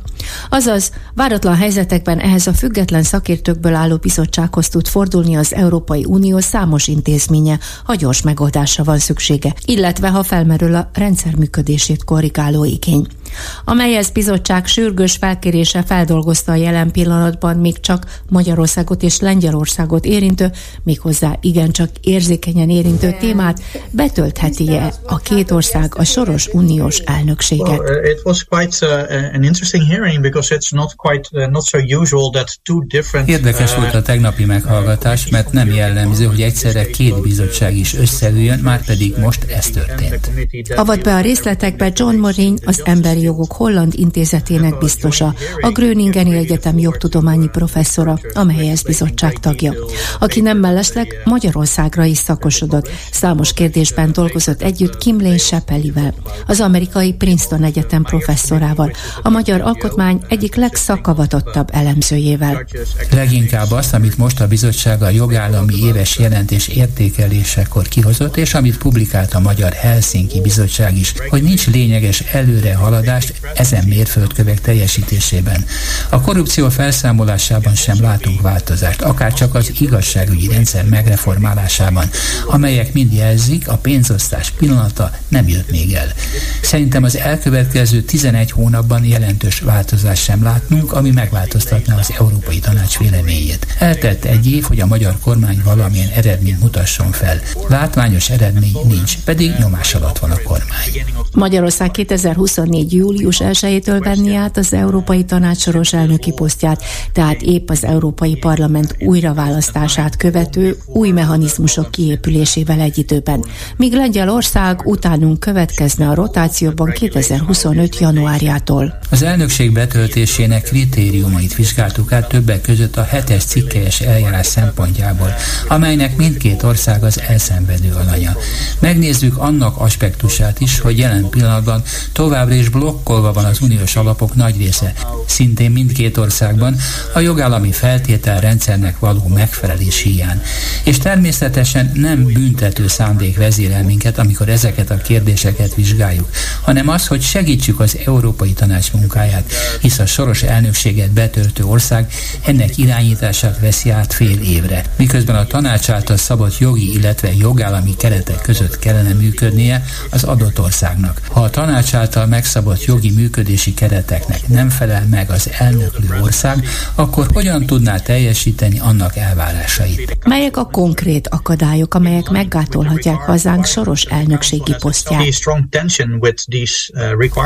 Azaz, váratlan helyzetekben ehhez a független szakértőkből álló bizottsághoz tud fordulni az Európai Unió számos intézménye, ha gyors megoldásra van szüksége, illetve ha felmerül a rendszer működését korrigáló igény igény. A Meyers bizottság sürgős felkérése feldolgozta a jelen pillanatban még csak Magyarországot és Lengyelországot érintő, méghozzá igencsak érzékenyen érintő témát, betöltheti-e a két ország a soros uniós elnökséget? Well, uh, it was quite uh, an interesting hearing because it's not quite uh, not so usual that two different Érdekes volt a tegnapi meghallgatás, mert nem jellemző, hogy egyszerre két bizottság is összeüljön, már pedig most ez történt. Avat be a részletekbe John Morin, az Emberi Jogok Holland Intézetének biztosa, a Gröningeni Egyetem jogtudományi professzora, amely ez bizottság tagja, aki nem mellesleg Magyarországra is szakosodott. Számos kérdésben dolgozott együtt Kim Lane Sepelivel, az amerikai Princeton Egyetem professzorával, a magyar alkotmány egyik legszakavatottabb elemzőjével. Leginkább azt, amit most a bizottság a jogállami éves jelentés értékelésekor kihozott, és amit publikált a Magyar Helsinki Bizottság is, hogy nincs lényeges előre haladást ezen mérföldkövek teljesítésében. A korrupció felszámolásában sem látunk változást, akár csak az igazságügyi rendszer megreformálásában, amelyek mind jelzik, a pénzosztás pillanata nem jött még el. Szerintem az elkövetkező 11 hónapban jelentős változást sem látnunk, ami megváltoztatná az Európai Tanács véleményét. Eltett egy év, hogy a magyar kormány valamilyen eredményt mutasson fel. Látványos eredmény nincs, pedig nyomás alatt van a kormány. Magyarország 2024. július 1-től venni át az Európai Tanács soros elnöki posztját, tehát épp az Európai Parlament újraválasztását követő új mechanizmusok kiépülésével egy időben. Míg Lengyelország utánunk következne a rotációban 2025. januárjától. Az elnökség betöltésének kritériumait vizsgáltuk át többek között a hetes cikkelyes eljárás szempontjából, amelynek mindkét ország az elszenvedő alanya. Megnézzük annak aspektusát is, hogy jelen pillanatban továbbra is blokkolva van az uniós alapok nagy része, szintén mindkét országban a jogállami feltételrendszernek való megfelelés hiány. És természetesen nem büntető szándék vezérel minket, amikor ezeket a kérdéseket vizsgáljuk, hanem az, hogy segítsük az Európai Tanács munkáját, hisz a soros elnökséget betöltő ország ennek irányítását veszi át fél évre, miközben a tanács által szabott jogi, illetve jogállami keretek között kellene működnie az adott országnak. Ha a tanács által megszabott jogi működési kereteknek nem felel meg az elnöklő ország, akkor hogyan tudná teljesíteni annak elvárásait? Melyek a konkrét akadályok, amelyek meggátolhatják hazánk soros elnökségi posztját?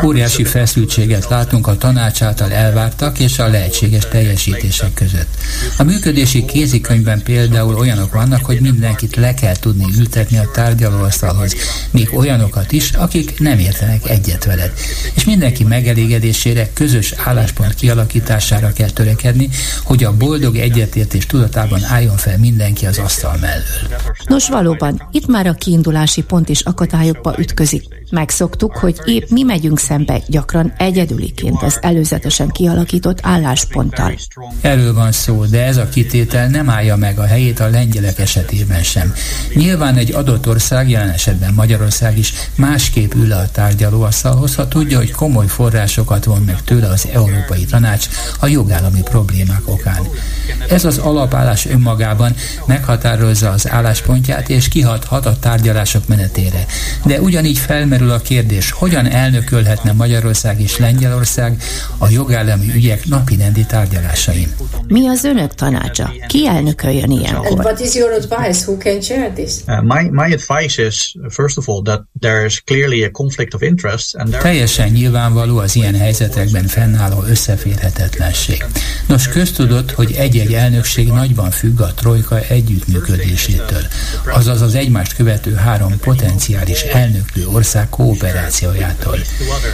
Óriási feszültséget látunk a tanács által elvártak és a lehetséges teljesítések között. A működési kézikönyvben például olyanok vannak, hogy mindenkit le kell tudni ültetni a tárgyalóasztalhoz, még olyanokat is, akik nem értenek egyet veled. És mindenki megelégedésére közös álláspont kialakítására kell törekedni, hogy a boldog egyetértés tudatában álljon fel mindenki az asztal mellől. Nos, valóban, itt már a kiindulási pont is akadályokba ütközik. Megszoktuk, hogy épp mi megyünk szembe gyakran egyedüliként az előzetesen kialakított állásponttal. Erről van szó, de ez a kitétel nem állja meg a helyét a lengyelek esetében sem. Nyilván egy adott ország, jelen esetben Magyarország is másképp ül a tárgyalóasztalhoz, ha tudja, hogy komoly forrásokat von meg tőle az Európai Tanács a jogállami problémák okán. Ez az alapállás önmagában meghatározza az álláspontját és kihathat a tárgyalások menetére. De ugyanígy felmerül a kérdés, hogyan elnökölhetne Magyarország és Lengyelország a jogállami ügyek napirendi tárgyalásain. Mi az önök tanácsa? Ki elnököljön ilyenkor? And what is your advice? Who can share this? Uh, my, my advice is, first of all, that there is clearly a conflict of interest. And there... Teljesen nyilvánvaló az ilyen helyzetekben fennálló összeférhetetlenség. Nos, köztudott, hogy egy-egy elnökség nagyban függ a trojka együttműködésétől, azaz az egymást követő három potenciális elnöklő ország kooperációjától.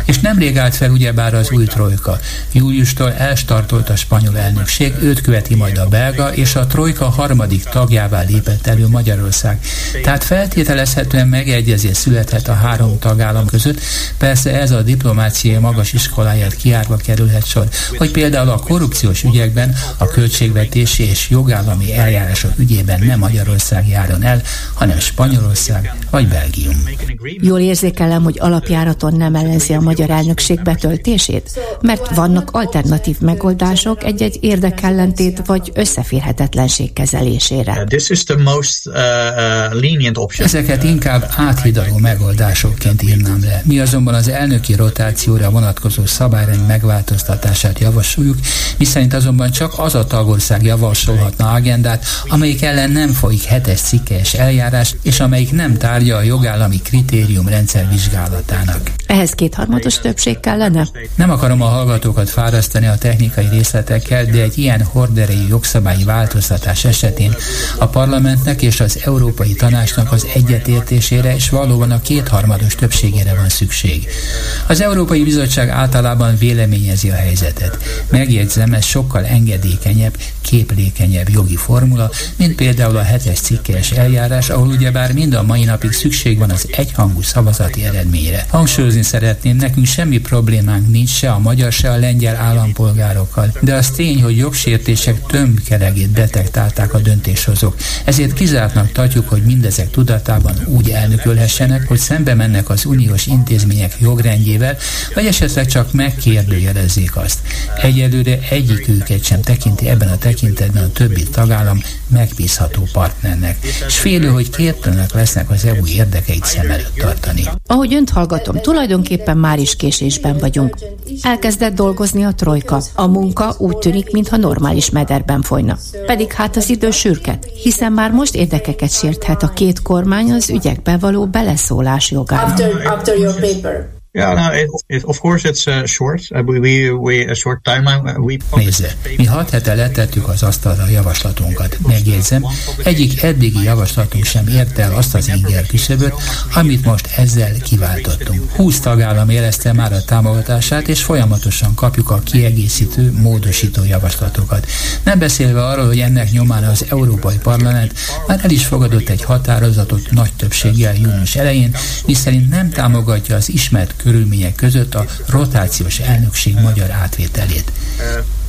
És nemrég állt fel ugyebár az új trojka. Júliustól elstartolt a spanyol elnökség, őt követi majd a belga, és a trojka harmadik tagjává lépett elő Magyarország. Tehát feltételezhetően megegyezés születhet a három tagállam között, persze ez a diplomáciai magas iskoláját kiárva kerülhet sor, hogy például a korrupciós ügyekben, a költségvetési és jogállami eljárások ügyében nem Magyarország járjon el, hanem Spanyolország vagy Belgium. Jól érzékelem, hogy alapjáraton nem ellenzi a magyar elnökség betöltését, mert vannak alternatív megoldások egy-egy érdekellentét vagy összeférhetetlenség kezelésére. Uh, uh, uh, Ezeket inkább áthidaló megoldások megoldásokként írnám le. Mi azonban az elnöki rotációra vonatkozó szabályrend megváltoztatását javasoljuk, miszerint azonban csak az a tagország javasolhatna agendát, amelyik ellen nem folyik hetes cikkes eljárás, és amelyik nem tárgya a jogállami kritériumrendszer vizsgálatának. Ehhez kétharmados többség kellene? Nem akarom a hallgatókat fárasztani a technikai részletekkel, de egy ilyen horderei jogszabályi változtatás esetén a parlamentnek és az Európai Tanácsnak az egyetértésére és valóban a kétharmados többségére van szükség. Az Európai Bizottság általában véleményezi a helyzetet. Megjegyzem, ez sokkal engedékenyebb, képlékenyebb jogi formula, mint például a hetes cikkes eljárás, ahol ugyebár mind a mai napig szükség van az egyhangú szavazati eredményre. Hangsúlyozni szeretném, nekünk semmi problémánk nincs se a magyar, se a lengyel állampolgárokkal, de az tény, hogy jogsértések tömbkeregét detektálták a döntéshozók. Ezért kizártnak tartjuk, hogy mindezek tudatában úgy elnökölhessenek, hogy szembe mennek az uniós intézmények jogrendjével, vagy esetleg csak megkérdőjelezzék azt. Egyelőre egyik őket sem tekinti ebben a tekintetben a többi tagállam megbízható partnernek, és félő, hogy képtelenek lesznek az EU érdekeit szem előtt tartani. Ahogy önt hallgatom, tulajdonképpen már is késésben vagyunk. Elkezdett dolgozni a trojka. A munka úgy tűnik, mintha normális mederben folyna. Pedig hát az idő sürket, hiszen már most érdekeket sérthet a két kormány az ügyekbe való beleszólás jogán. After, after your paper. Yeah, no, it, it, of course it's uh, short. Uh, we, we, a short timeline. Uh, we Nézze, mi hat hete letettük az asztalra a javaslatunkat. Megjegyzem, egyik eddigi javaslatunk sem ért el azt az inger küszöböt, amit most ezzel kiváltottunk. 20 tagállam érezte már a támogatását, és folyamatosan kapjuk a kiegészítő, módosító javaslatokat. Nem beszélve arról, hogy ennek nyomán az Európai Parlament már el is fogadott egy határozatot nagy többséggel június elején, miszerint nem támogatja az ismert körülmények között a rotációs elnökség magyar átvételét.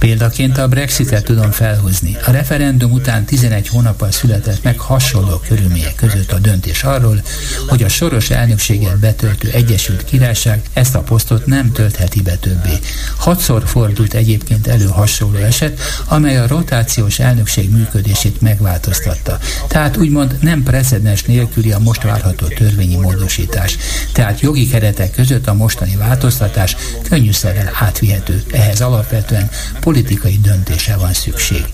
Példaként a Brexitet tudom felhozni. A referendum után 11 hónappal született meg hasonló körülmények között a döntés arról, hogy a soros elnökséget betöltő Egyesült Királyság ezt a posztot nem töltheti be többé. Hatszor fordult egyébként elő hasonló eset, amely a rotációs elnökség működését megváltoztatta. Tehát úgymond nem precedens nélküli a most várható törvényi módosítás. Tehát jogi keretek között a mostani változtatás könnyűszerrel átvihető. Ehhez alapvetően politikai döntése van szükség.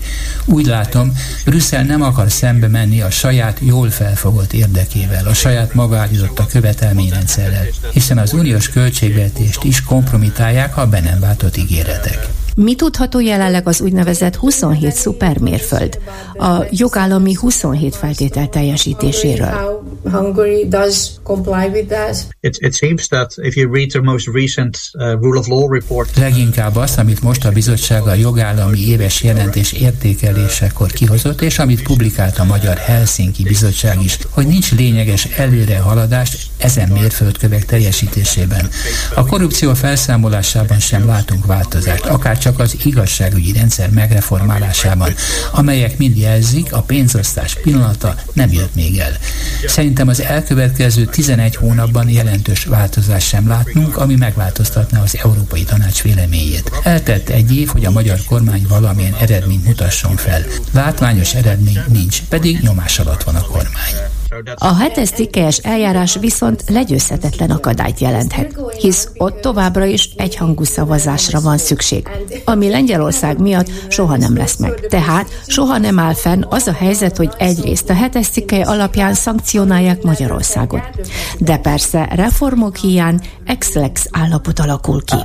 Úgy látom, Brüsszel nem akar szembe menni a saját jól felfogott érdekével, a saját maga a követelményrendszerrel, hiszen az uniós költségvetést is kompromitálják a be nem váltott ígéretek. Mi tudható jelenleg az úgynevezett 27 szupermérföld, a jogállami 27 feltétel teljesítéséről? Hungary does comply with that? It, it seems that if you read the most recent uh, rule of law report... Leginkább az, amit most a bizottság a jogállami éves jelentés értékelésekor kihozott, és amit publikált a Magyar Helsinki Bizottság is, hogy nincs lényeges előrehaladás ezen mérföldkövek teljesítésében. A korrupció felszámolásában sem látunk változást, akár csak az igazságügyi rendszer megreformálásában, amelyek mind jelzik, a pénzosztás pillanata nem jött még el. Szerintem az elkövetkező 11 hónapban jelentős változást sem látnunk, ami megváltoztatná az Európai Tanács véleményét. Eltett egy év, hogy a magyar kormány valamilyen eredményt mutasson fel. Látványos eredmény nincs, pedig nyomás alatt van a kormány. A hetes cikkelyes eljárás viszont legyőzhetetlen akadályt jelenthet, hisz ott továbbra is egyhangú szavazásra van szükség, ami Lengyelország miatt soha nem lesz meg. Tehát soha nem áll fenn az a helyzet, hogy egyrészt a hetes cikkely alapján szankcionálják Magyarországot. De persze reformok hiány ex-lex állapot alakul ki.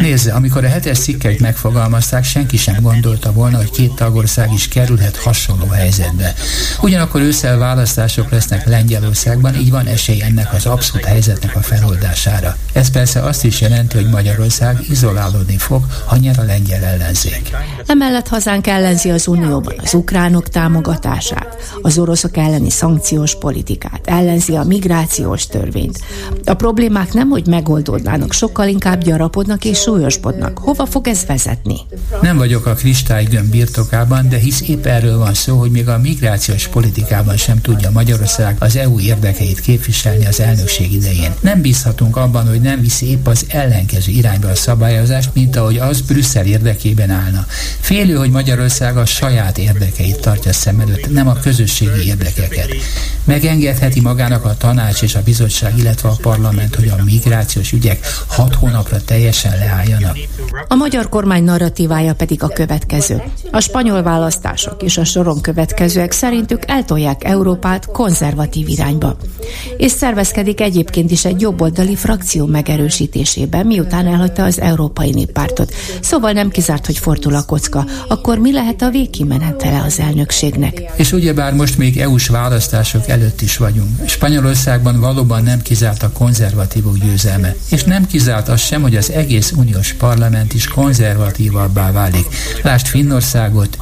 Nézze, amikor a hetes cikkeit megfogalmazták, senki sem gondolta volna, hogy két tagország is kerülhet hasonló helyzetbe. Ugyanakkor ősszel választások lesznek Lengyelországban, így van esély ennek az abszolút helyzetnek a feloldására. Ez persze azt is jelenti, hogy Magyarország izolálódni fog, ha nyer a lengyel ellenzék. Emellett hazánk ellenzi az Unióban az ukránok támogatását, az oroszok elleni szankciós politikát, ellenzi a migrációs törvényt. A problémák nem, hogy megoldódnának, sokkal inkább gyarapodnak és súlyosbodnak. Hova fog ez vezetni? Nem vagyok a kristálygömb birtokában, de hisz épp erről van szó, hogy még a migrációs politikában sem tudja Magyarország az EU érdekeit képviselni az elnökség idején. Nem bízhatunk abban, hogy nem viszi épp az ellenkező irányba a szabályozást, mint ahogy az Brüsszel érdekében állna. Félő, hogy Magyarország a saját érdekeit tartja szem előtt, nem a közösségi érdekeket. Megengedheti magának a tanács és a bizottság, illetve a parlament, hogy a migrációs ügyek hat hónapra teljesen leálljanak. A magyar kormány narratívája pedig a következő. A spanyol választások és a soron következőek szerintük eltolják Európát konzervatív irányba. És szervezkedik egyébként is egy jobboldali frakció megerősítésében, miután elhagyta az Európai Néppártot. Szóval nem kizárt, hogy fordul a kocka. Akkor mi lehet a végkimenetele az elnökségnek? És ugyebár most még EU-s választások előtt is vagyunk. Spanyolországban valóban nem kizárt a konzervatívok győzelme. És nem kizárt az sem, hogy az egész uniós parlament is konzervatívabbá válik. Lásd Finnországot,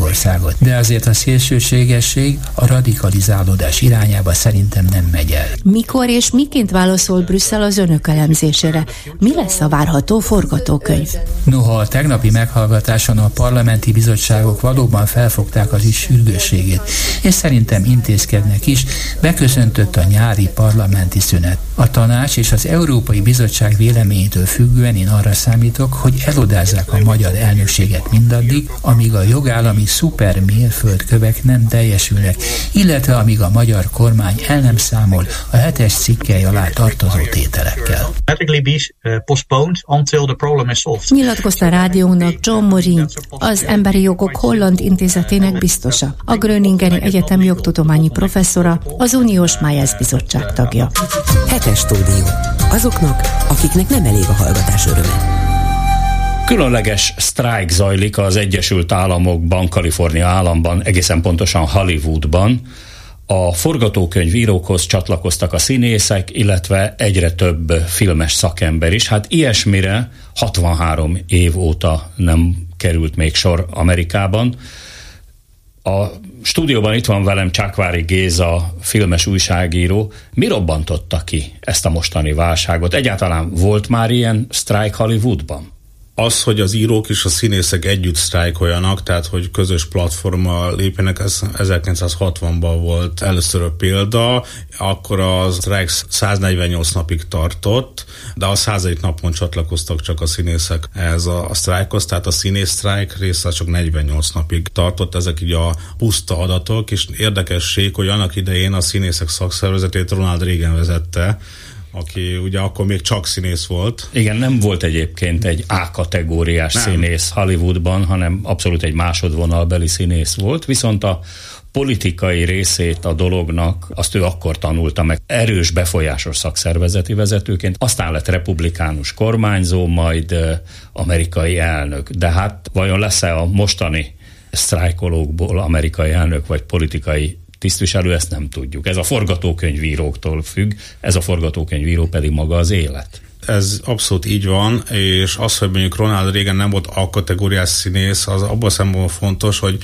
Görögországot. De azért a szélsőségesség a radikalizálódás irányába szerintem nem megy el. Mikor és miként válaszol Brüsszel az önök elemzésére? Mi lesz a várható forgatókönyv? Noha a tegnapi meghallgatáson a parlamenti bizottságok valóban felfogták az is sürgősségét, és szerintem intézkednek is, beköszöntött a nyári parlamenti szünet. A tanács és az Európai Bizottság véleményétől függően én arra számítok, hogy elodázzák a magyar elnökséget mindaddig, amíg a jogállami szuper mérföldkövek nem teljesülnek, illetve amíg a magyar kormány el nem számol a hetes cikkely alá tartozó tételekkel. Nyilatkozta rádiónak John Morin, az Emberi Jogok Holland Intézetének biztosa, a Gröningeni Egyetem jogtudományi professzora, az Uniós Májász Bizottság tagja. Hetes stúdió. Azoknak, akiknek nem elég a hallgatás öröme. Különleges sztrájk zajlik az Egyesült Államokban, Kalifornia államban, egészen pontosan Hollywoodban. A forgatókönyvírókhoz csatlakoztak a színészek, illetve egyre több filmes szakember is. Hát ilyesmire 63 év óta nem került még sor Amerikában. A stúdióban itt van velem Csákvári Géza, filmes újságíró. Mi robbantotta ki ezt a mostani válságot? Egyáltalán volt már ilyen sztrájk Hollywoodban? Az, hogy az írók és a színészek együtt sztrájkoljanak, tehát hogy közös platforma lépjenek, ez 1960-ban volt először a példa, akkor a sztrájk 148 napig tartott, de a 101 napon csatlakoztak csak a színészek ehhez a, a sztrájkhoz, tehát a színész sztrájk része csak 48 napig tartott, ezek így a puszta adatok, és érdekesség, hogy annak idején a színészek szakszervezetét Ronald Reagan vezette, aki ugye akkor még csak színész volt. Igen, nem volt egyébként egy A-kategóriás nem. színész Hollywoodban, hanem abszolút egy másodvonalbeli színész volt, viszont a politikai részét a dolognak azt ő akkor tanulta meg erős befolyásos szakszervezeti vezetőként, aztán lett republikánus kormányzó, majd amerikai elnök. De hát vajon lesz-e a mostani sztrájkolókból amerikai elnök vagy politikai tisztviselő, ezt nem tudjuk. Ez a forgatókönyvíróktól függ, ez a forgatókönyvíró pedig maga az élet. Ez abszolút így van, és az, hogy mondjuk Ronald Reagan nem volt a kategóriás színész, az abban szemben fontos, hogy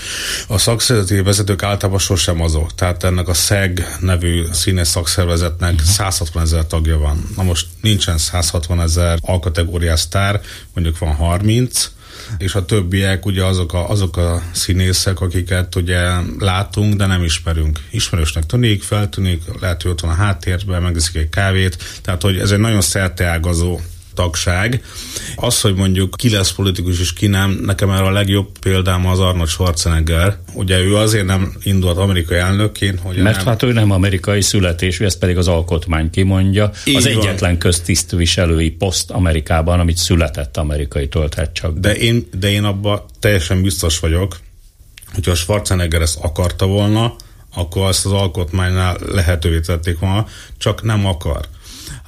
a szakszervezeti vezetők általában sosem azok. Tehát ennek a SEG nevű színész szakszervezetnek uh-huh. 160 ezer tagja van. Na most nincsen 160 ezer alkategóriás sztár, mondjuk van 30, és a többiek ugye azok a, azok a színészek, akiket ugye látunk, de nem ismerünk. Ismerősnek tűnik, feltűnik, lehet, hogy ott van a háttérben, megiszik egy kávét, tehát hogy ez egy nagyon szerteágazó tagság. Az, hogy mondjuk ki lesz politikus és ki nem, nekem erre a legjobb példám az Arnold Schwarzenegger. Ugye ő azért nem indult amerikai elnökként, hogy Mert nem... hát ő nem amerikai születésű, ezt pedig az alkotmány kimondja. Így az van. egyetlen köztisztviselői poszt Amerikában, amit született amerikai tölthet csak. De én, de én abban teljesen biztos vagyok, hogyha a Schwarzenegger ezt akarta volna, akkor azt az alkotmánynál lehetővé tették volna, csak nem akar.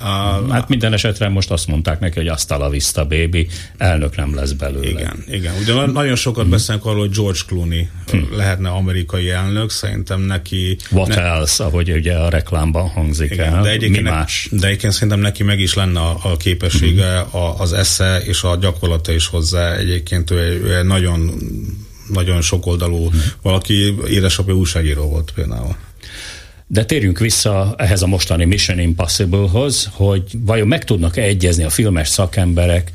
Uh, hát minden esetre most azt mondták neki, hogy azt a vista baby, elnök nem lesz belőle. Igen, igen. Ugye nagyon sokat hmm. beszélnek arról, hogy George Clooney hmm. lehetne amerikai elnök, szerintem neki... What ne... else, ahogy ugye a reklámban hangzik igen, el, de egyébként, mi más? De egyébként szerintem neki meg is lenne a, a képessége, hmm. a, az esze és a gyakorlata is hozzá. Egyébként ő, ő nagyon nagyon sokoldalú hmm. valaki, édesapja újságíró volt például. De térjünk vissza ehhez a mostani Mission Impossible-hoz, hogy vajon meg tudnak-e egyezni a filmes szakemberek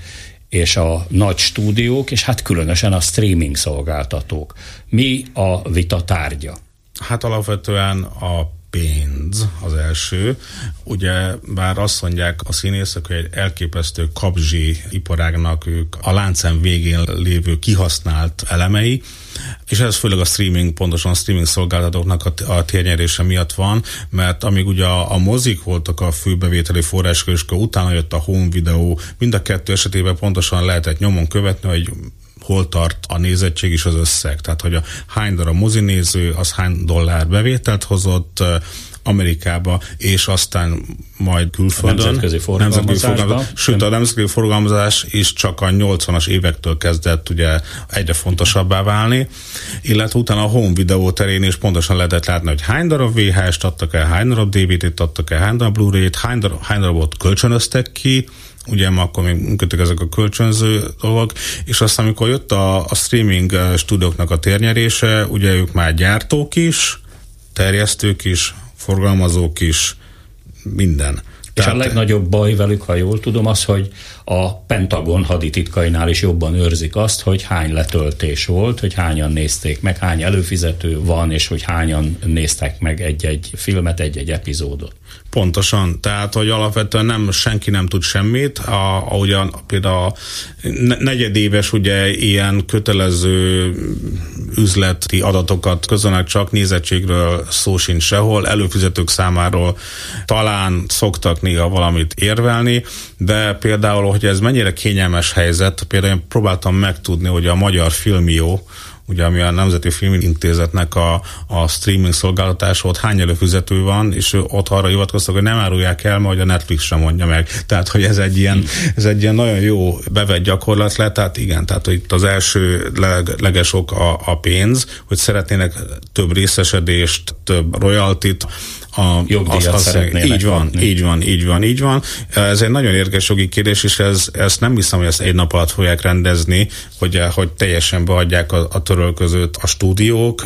és a nagy stúdiók, és hát különösen a streaming szolgáltatók. Mi a vita tárgya? Hát alapvetően a pénz az első. Ugye bár azt mondják a színészek, hogy egy elképesztő kapzsi iparágnak ők a láncem végén lévő kihasznált elemei, és ez főleg a streaming, pontosan a streaming szolgáltatóknak a, a térnyerése miatt van, mert amíg ugye a, a mozik voltak a főbevételi források, és utána jött a home videó, mind a kettő esetében pontosan lehetett nyomon követni, hogy hol tart a nézettség és az összeg. Tehát, hogy a hány darab mozinéző, az hány dollár bevételt hozott, Amerikába, és aztán majd külföldön. A nemzetközi forgalmazásba. Sőt, a nemzetközi forgalmazás is csak a 80-as évektől kezdett ugye egyre fontosabbá válni, illetve utána a home videó terén is pontosan lehetett látni, hogy hány darab VHS-t adtak el, hány darab DVD-t adtak el, hány darab Blu-ray-t, hány, darab, hány darabot kölcsönöztek ki, ugye ma akkor még működtek ezek a kölcsönző dolgok, és aztán amikor jött a, a streaming stúdióknak a térnyerése, ugye ők már gyártók is, terjesztők is, forgalmazók is, minden. És Tehát... a legnagyobb baj velük, ha jól tudom, az, hogy a Pentagon hadititkainál is jobban őrzik azt, hogy hány letöltés volt, hogy hányan nézték meg, hány előfizető van, és hogy hányan néztek meg egy-egy filmet, egy-egy epizódot. Pontosan, tehát, hogy alapvetően nem, senki nem tud semmit, a, ahogyan például a negyedéves ugye ilyen kötelező üzleti adatokat közönek csak nézettségről szó sincs sehol, előfizetők számáról talán szoktak néha valamit érvelni, de például, hogy ez mennyire kényelmes helyzet, például én próbáltam megtudni, hogy a Magyar Filmió ugye ami a Nemzeti Filmintézetnek a, a streaming szolgáltatás volt, hány előfizető van, és ott arra hivatkoztak, hogy nem árulják el, majd a Netflix sem mondja meg. Tehát, hogy ez egy ilyen, ez egy ilyen nagyon jó bevett gyakorlat lett, tehát igen, tehát hogy itt az első leg, legesok a, a pénz, hogy szeretnének több részesedést, több royaltit, a jogdíjat azt, szeretnének Így van, kapni. így van, így van, így van. Ez egy nagyon érdekes jogi kérdés, és ez, ezt nem hiszem, hogy ezt egy nap alatt fogják rendezni, hogy, hogy teljesen beadják a, a törölközőt a stúdiók,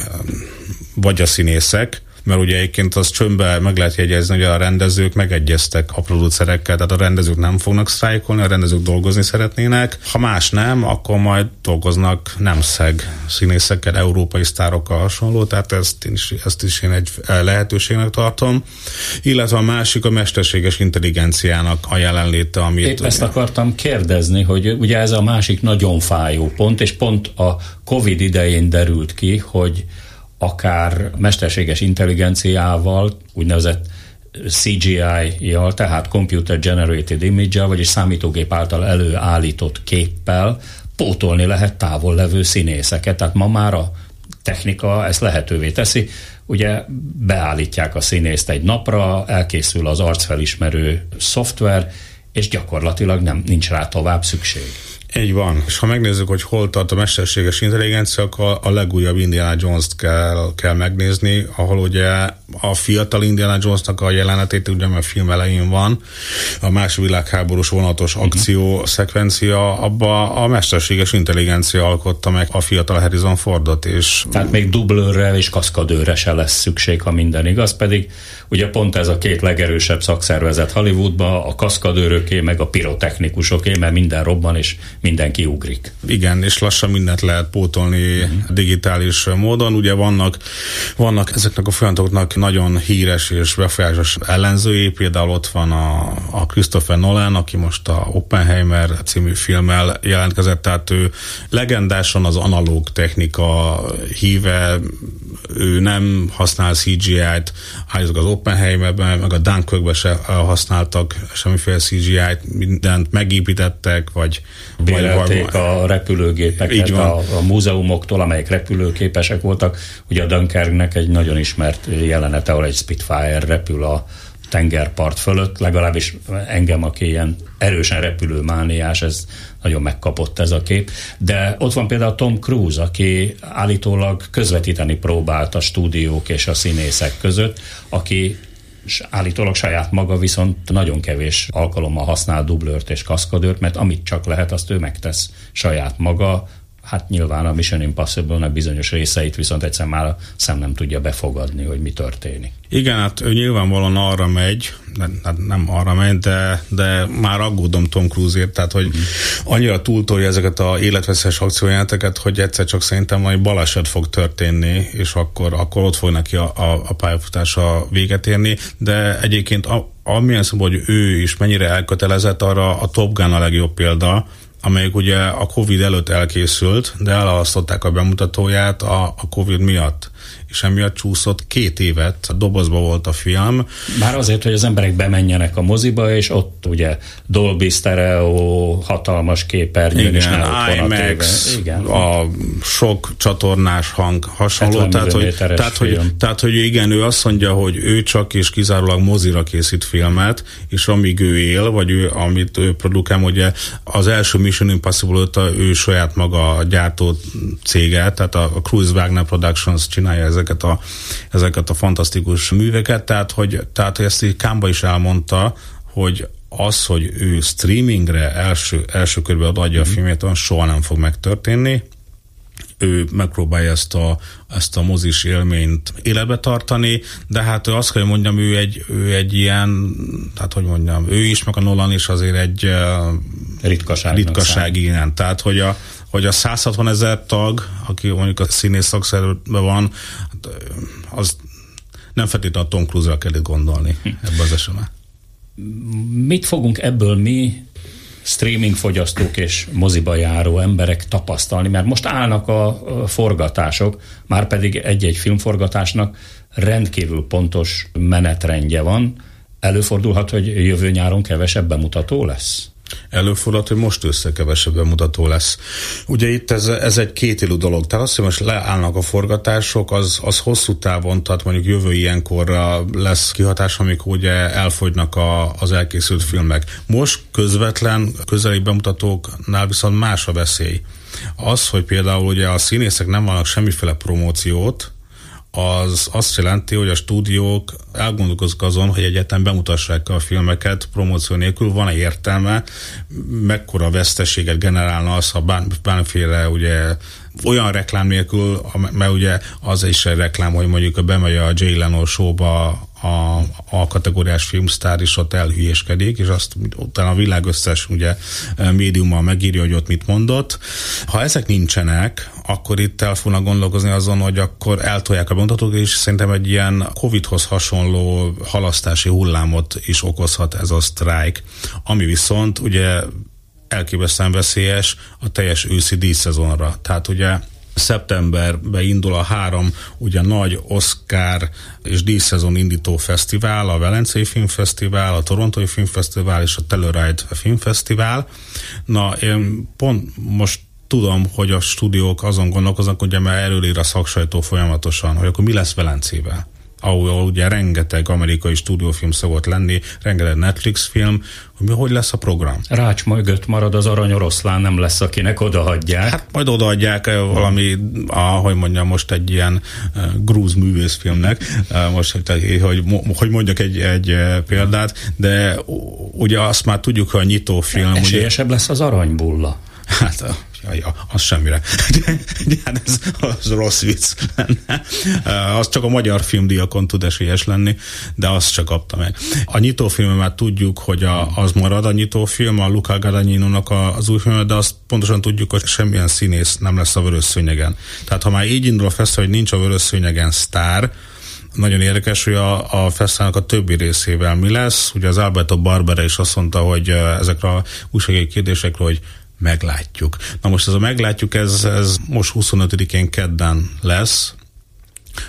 vagy a színészek, mert ugye egyébként az csömbbe meg lehet jegyezni, hogy a rendezők megegyeztek a producerekkel, tehát a rendezők nem fognak sztrájkolni, a rendezők dolgozni szeretnének. Ha más nem, akkor majd dolgoznak nem szeg színészekkel, európai sztárokkal hasonló, tehát ezt, is, ezt is én egy lehetőségnek tartom. Illetve a másik a mesterséges intelligenciának a jelenléte, amit... Épp ezt akartam kérdezni, hogy ugye ez a másik nagyon fájó pont, és pont a Covid idején derült ki, hogy akár mesterséges intelligenciával, úgynevezett CGI-jal, tehát Computer Generated Image-jel, vagyis számítógép által előállított képpel pótolni lehet távol levő színészeket. Tehát ma már a technika ezt lehetővé teszi. Ugye beállítják a színészt egy napra, elkészül az arcfelismerő szoftver, és gyakorlatilag nem nincs rá tovább szükség. Így van. És ha megnézzük, hogy hol tart a mesterséges intelligencia, akkor a legújabb Indiana Jones-t kell, kell megnézni, ahol ugye a fiatal Indiana Jonesnak a jelenetét, ugye mert film elején van, a más világháborús vonatos uh-huh. akció szekvencia, abba a mesterséges intelligencia alkotta meg a fiatal Harrison Fordot. És... Tehát még dublőrre és kaszkadőrre se lesz szükség, ha minden igaz, pedig ugye pont ez a két legerősebb szakszervezet Hollywoodban, a kaszkadőröké, meg a pirotechnikusoké, mert minden robban és mindenki ugrik. Igen, és lassan mindent lehet pótolni uh-huh. digitális módon. Ugye vannak, vannak ezeknek a folyamatoknak nagyon híres és befolyásos ellenzői, például ott van a, a Christopher Nolan, aki most a Oppenheimer című filmmel jelentkezett, tehát ő legendásan az analóg technika híve, ő nem használ CGI-t, állítok az Oppenheimerben, meg a Dunkirkben se használtak semmiféle CGI-t, mindent megépítettek, vagy Bérelték a repülőgépeket Így van. A, a múzeumoktól, amelyek repülőképesek voltak. Ugye a Dunkerknek egy nagyon ismert jelenete, ahol egy Spitfire repül a tengerpart fölött, legalábbis engem, aki ilyen erősen repülőmániás, ez nagyon megkapott ez a kép. De ott van például Tom Cruise, aki állítólag közvetíteni próbált a stúdiók és a színészek között, aki állítólag saját maga viszont nagyon kevés alkalommal használ dublőrt és kaszkadőrt, mert amit csak lehet, azt ő megtesz saját maga, hát nyilván a Mission Impossible-nek bizonyos részeit viszont egyszer már a szem nem tudja befogadni, hogy mi történik. Igen, hát ő nyilvánvalóan arra megy, hát nem arra megy, de, de már aggódom Tom Cruise-ért, tehát hogy mm. annyira túltolja ezeket a életveszes akciójáteket, hogy egyszer csak szerintem majd baleset fog történni, és akkor, akkor ott fog neki a, a, a pályafutása véget érni, de egyébként a, amilyen szó, hogy ő is mennyire elkötelezett, arra a Top Gun a legjobb példa, amelyik ugye a Covid előtt elkészült, de elhalasztották a bemutatóját a, a Covid miatt és emiatt csúszott két évet, a dobozba volt a film. Már azért, hogy az emberek bemenjenek a moziba, és ott ugye Dolby Stereo, hatalmas képernyőn, és már IMAX, Igen. a sok csatornás hang hasonló. Tehát hogy, tehát, hogy, tehát, hogy igen, ő azt mondja, hogy ő csak és kizárólag mozira készít filmet, és amíg ő él, vagy ő, amit ő produkál, ugye az első Mission Impossible óta ő saját maga a gyártó cége, tehát a, a Cruise Wagner Productions csinálja ezeket a, ezeket a fantasztikus műveket, tehát hogy, tehát, hogy ezt így Kámba is elmondta, hogy az, hogy ő streamingre első, első körben adja a mhm. filmét, olyan soha nem fog megtörténni. Ő megpróbálja ezt a, ezt a mozis élményt életbe tartani, de hát ő azt kell, hogy mondjam, ő egy, ő egy ilyen, hát hogy mondjam, ő is, meg a Nolan is azért egy ritkaság, ritkaság igen. Tehát, hogy a, hogy a 160 ezer tag, aki mondjuk a színész szakszerűben van, hát, az nem feltétlenül a Tom Cruise-ra kell gondolni hm. ebbe az esetben. Mit fogunk ebből mi streaming fogyasztók és moziba járó emberek tapasztalni, mert most állnak a forgatások, már pedig egy-egy filmforgatásnak rendkívül pontos menetrendje van. Előfordulhat, hogy jövő nyáron kevesebb bemutató lesz? Előfordulhat, hogy most össze kevesebb bemutató lesz. Ugye itt ez, ez egy kétélű dolog. Tehát azt, hogy most leállnak a forgatások, az, az hosszú távon, tehát mondjuk jövő ilyenkorra lesz kihatás, amikor ugye elfogynak a, az elkészült filmek. Most közvetlen közeli bemutatóknál viszont más a veszély. Az, hogy például ugye a színészek nem vannak semmiféle promóciót, az azt jelenti, hogy a stúdiók elgondolkoznak azon, hogy egyetem bemutassák a filmeket promóció nélkül, van-e értelme, mekkora veszteséget generálna az, ha bármiféle ugye olyan reklám nélkül, mert ugye az is egy reklám, hogy mondjuk bemegy a Jay Leno showba a, a kategóriás filmsztár is ott elhülyéskedik, és azt utána a világ összes ugye, médiummal megírja, hogy ott mit mondott. Ha ezek nincsenek, akkor itt el fognak gondolkozni azon, hogy akkor eltolják a bemutatót, és szerintem egy ilyen Covid-hoz hasonló halasztási hullámot is okozhat ez a sztrájk, ami viszont ugye elképesztően veszélyes a teljes őszi díszszezonra. Tehát ugye szeptemberben indul a három ugye nagy Oscar és díszszezon indító fesztivál, a Velencei Filmfesztivál, a Torontói Filmfesztivál és a Telluride Filmfesztivál. Na, én pont most tudom, hogy a stúdiók azon gondolkoznak, hogy már előír a szaksajtó folyamatosan, hogy akkor mi lesz Velencével ahol ugye rengeteg amerikai stúdiófilm szokott lenni, rengeteg Netflix film, hogy hogy lesz a program. Rács mögött marad az arany oroszlán, nem lesz, akinek odaadják. Hát majd odaadják eh, valami, ahogy mondjam, most egy ilyen uh, grúz művészfilmnek, uh, most, hogy, hogy, hogy mondjak egy, egy példát, de ugye azt már tudjuk, hogy a nyitófilm... Esélyesebb ugye, lesz az aranybulla. Hát Ja, az semmire. hát ez az rossz vicc lenne. Az csak a magyar filmdiakon tud esélyes lenni, de azt csak kapta meg. A nyitófilm már tudjuk, hogy a, az marad a nyitófilm, a Luca Guadagnino-nak az új film, de azt pontosan tudjuk, hogy semmilyen színész nem lesz a vörös szőnyegen. Tehát ha már így indul a fesztivál, hogy nincs a vörös szőnyegen sztár, nagyon érdekes, hogy a, a fesztiválnak a többi részével mi lesz. Ugye az Alberto Barbera is azt mondta, hogy ezekre a újsági kérdésekről, hogy meglátjuk. Na most ez a meglátjuk, ez, ez most 25-én kedden lesz,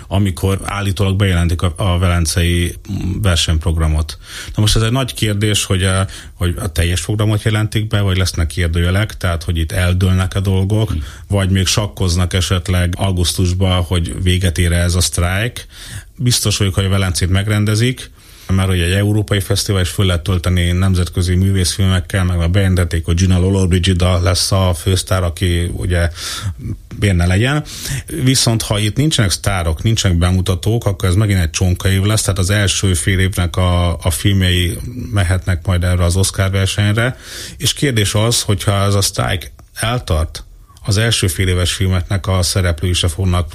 amikor állítólag bejelentik a, a velencei versenyprogramot. Na most ez egy nagy kérdés, hogy a, hogy a teljes programot jelentik be, vagy lesznek kérdőjelek, tehát hogy itt eldőlnek a dolgok, vagy még sakkoznak esetleg augusztusban, hogy véget ér ez a sztrájk. Biztos vagyok, hogy a Velencét megrendezik, mert hogy egy európai fesztivál is föl lehet tölteni nemzetközi művészfilmekkel, meg a bejelentették, hogy Gina Lollobrigida lesz a fősztár, aki ugye benne legyen. Viszont ha itt nincsenek sztárok, nincsenek bemutatók, akkor ez megint egy csonka év lesz, tehát az első fél évnek a, a filmjei mehetnek majd erre az Oscar versenyre, és kérdés az, hogyha ez a sztrájk eltart, az első fél éves filmeknek a szereplői se fognak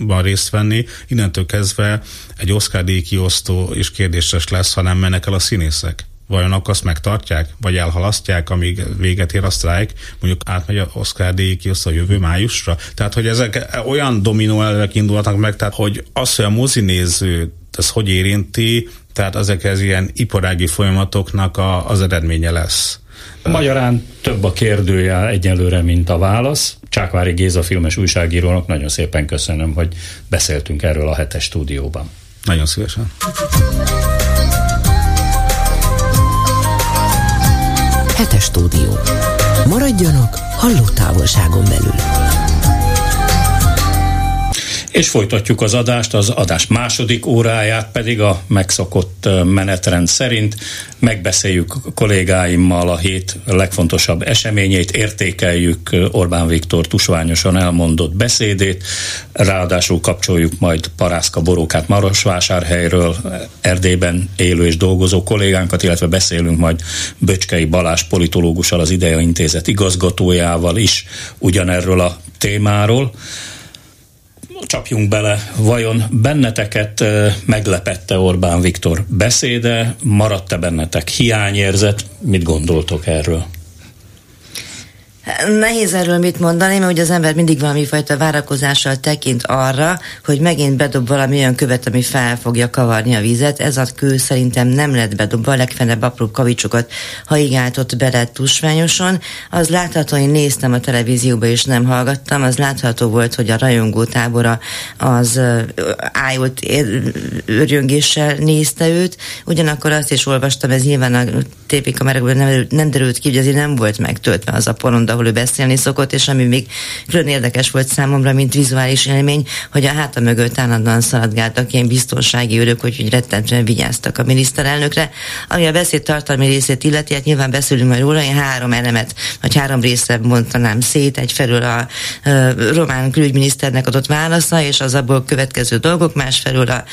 promócióban részt venni, innentől kezdve egy Oscar díj kiosztó és kérdéses lesz, ha nem mennek el a színészek vajon akkor azt megtartják, vagy elhalasztják, amíg véget ér a sztrájk, mondjuk átmegy a Oscar díj kiosztó a jövő májusra. Tehát, hogy ezek olyan dominó elvek indulnak meg, tehát, hogy az, hogy a mozinéző ez hogy érinti, tehát ezek ez ilyen iparági folyamatoknak a, az eredménye lesz. Magyarán több a kérdője egyelőre, mint a válasz. Csákvári Géza filmes újságírónak nagyon szépen köszönöm, hogy beszéltünk erről a hetes stúdióban. Nagyon szívesen. Hetes stúdió. Maradjanak halló távolságon belül. És folytatjuk az adást, az adás második óráját pedig a megszokott menetrend szerint megbeszéljük kollégáimmal a hét legfontosabb eseményeit, értékeljük Orbán Viktor tusványosan elmondott beszédét, ráadásul kapcsoljuk majd Parászka Borókát Marosvásárhelyről, Erdélyben élő és dolgozó kollégánkat, illetve beszélünk majd Böcskei Balás politológussal, az Idea Intézet igazgatójával is ugyanerről a témáról csapjunk bele, vajon benneteket meglepette Orbán Viktor beszéde, maradt-e bennetek hiányérzet, mit gondoltok erről? Nehéz erről mit mondani, mert ugye az ember mindig valami fajta várakozással tekint arra, hogy megint bedob valami olyan követ, ami fel fogja kavarni a vizet. Ez a kő szerintem nem lett bedobva, a legfenebb apró kavicsokat haigáltott bele tusványosan. Az látható, én néztem a televízióba és nem hallgattam, az látható volt, hogy a rajongó tábora az ájult örjöngéssel nézte őt. Ugyanakkor azt is olvastam, ez nyilván a tépi kamerákban nem, nem derült ki, hogy azért nem volt megtöltve az a porond, ahol ő beszélni szokott, és ami még külön érdekes volt számomra, mint vizuális élmény, hogy a háta mögött állandóan szaladgáltak ilyen biztonsági őrök, hogy, hogy rettentően vigyáztak a miniszterelnökre. Ami a beszéd tartalmi részét illeti, hát nyilván beszélünk majd róla, én három elemet, vagy három részre mondanám szét, egyfelől a, a román külügyminiszternek adott válasza, és az abból következő dolgok, másfelől a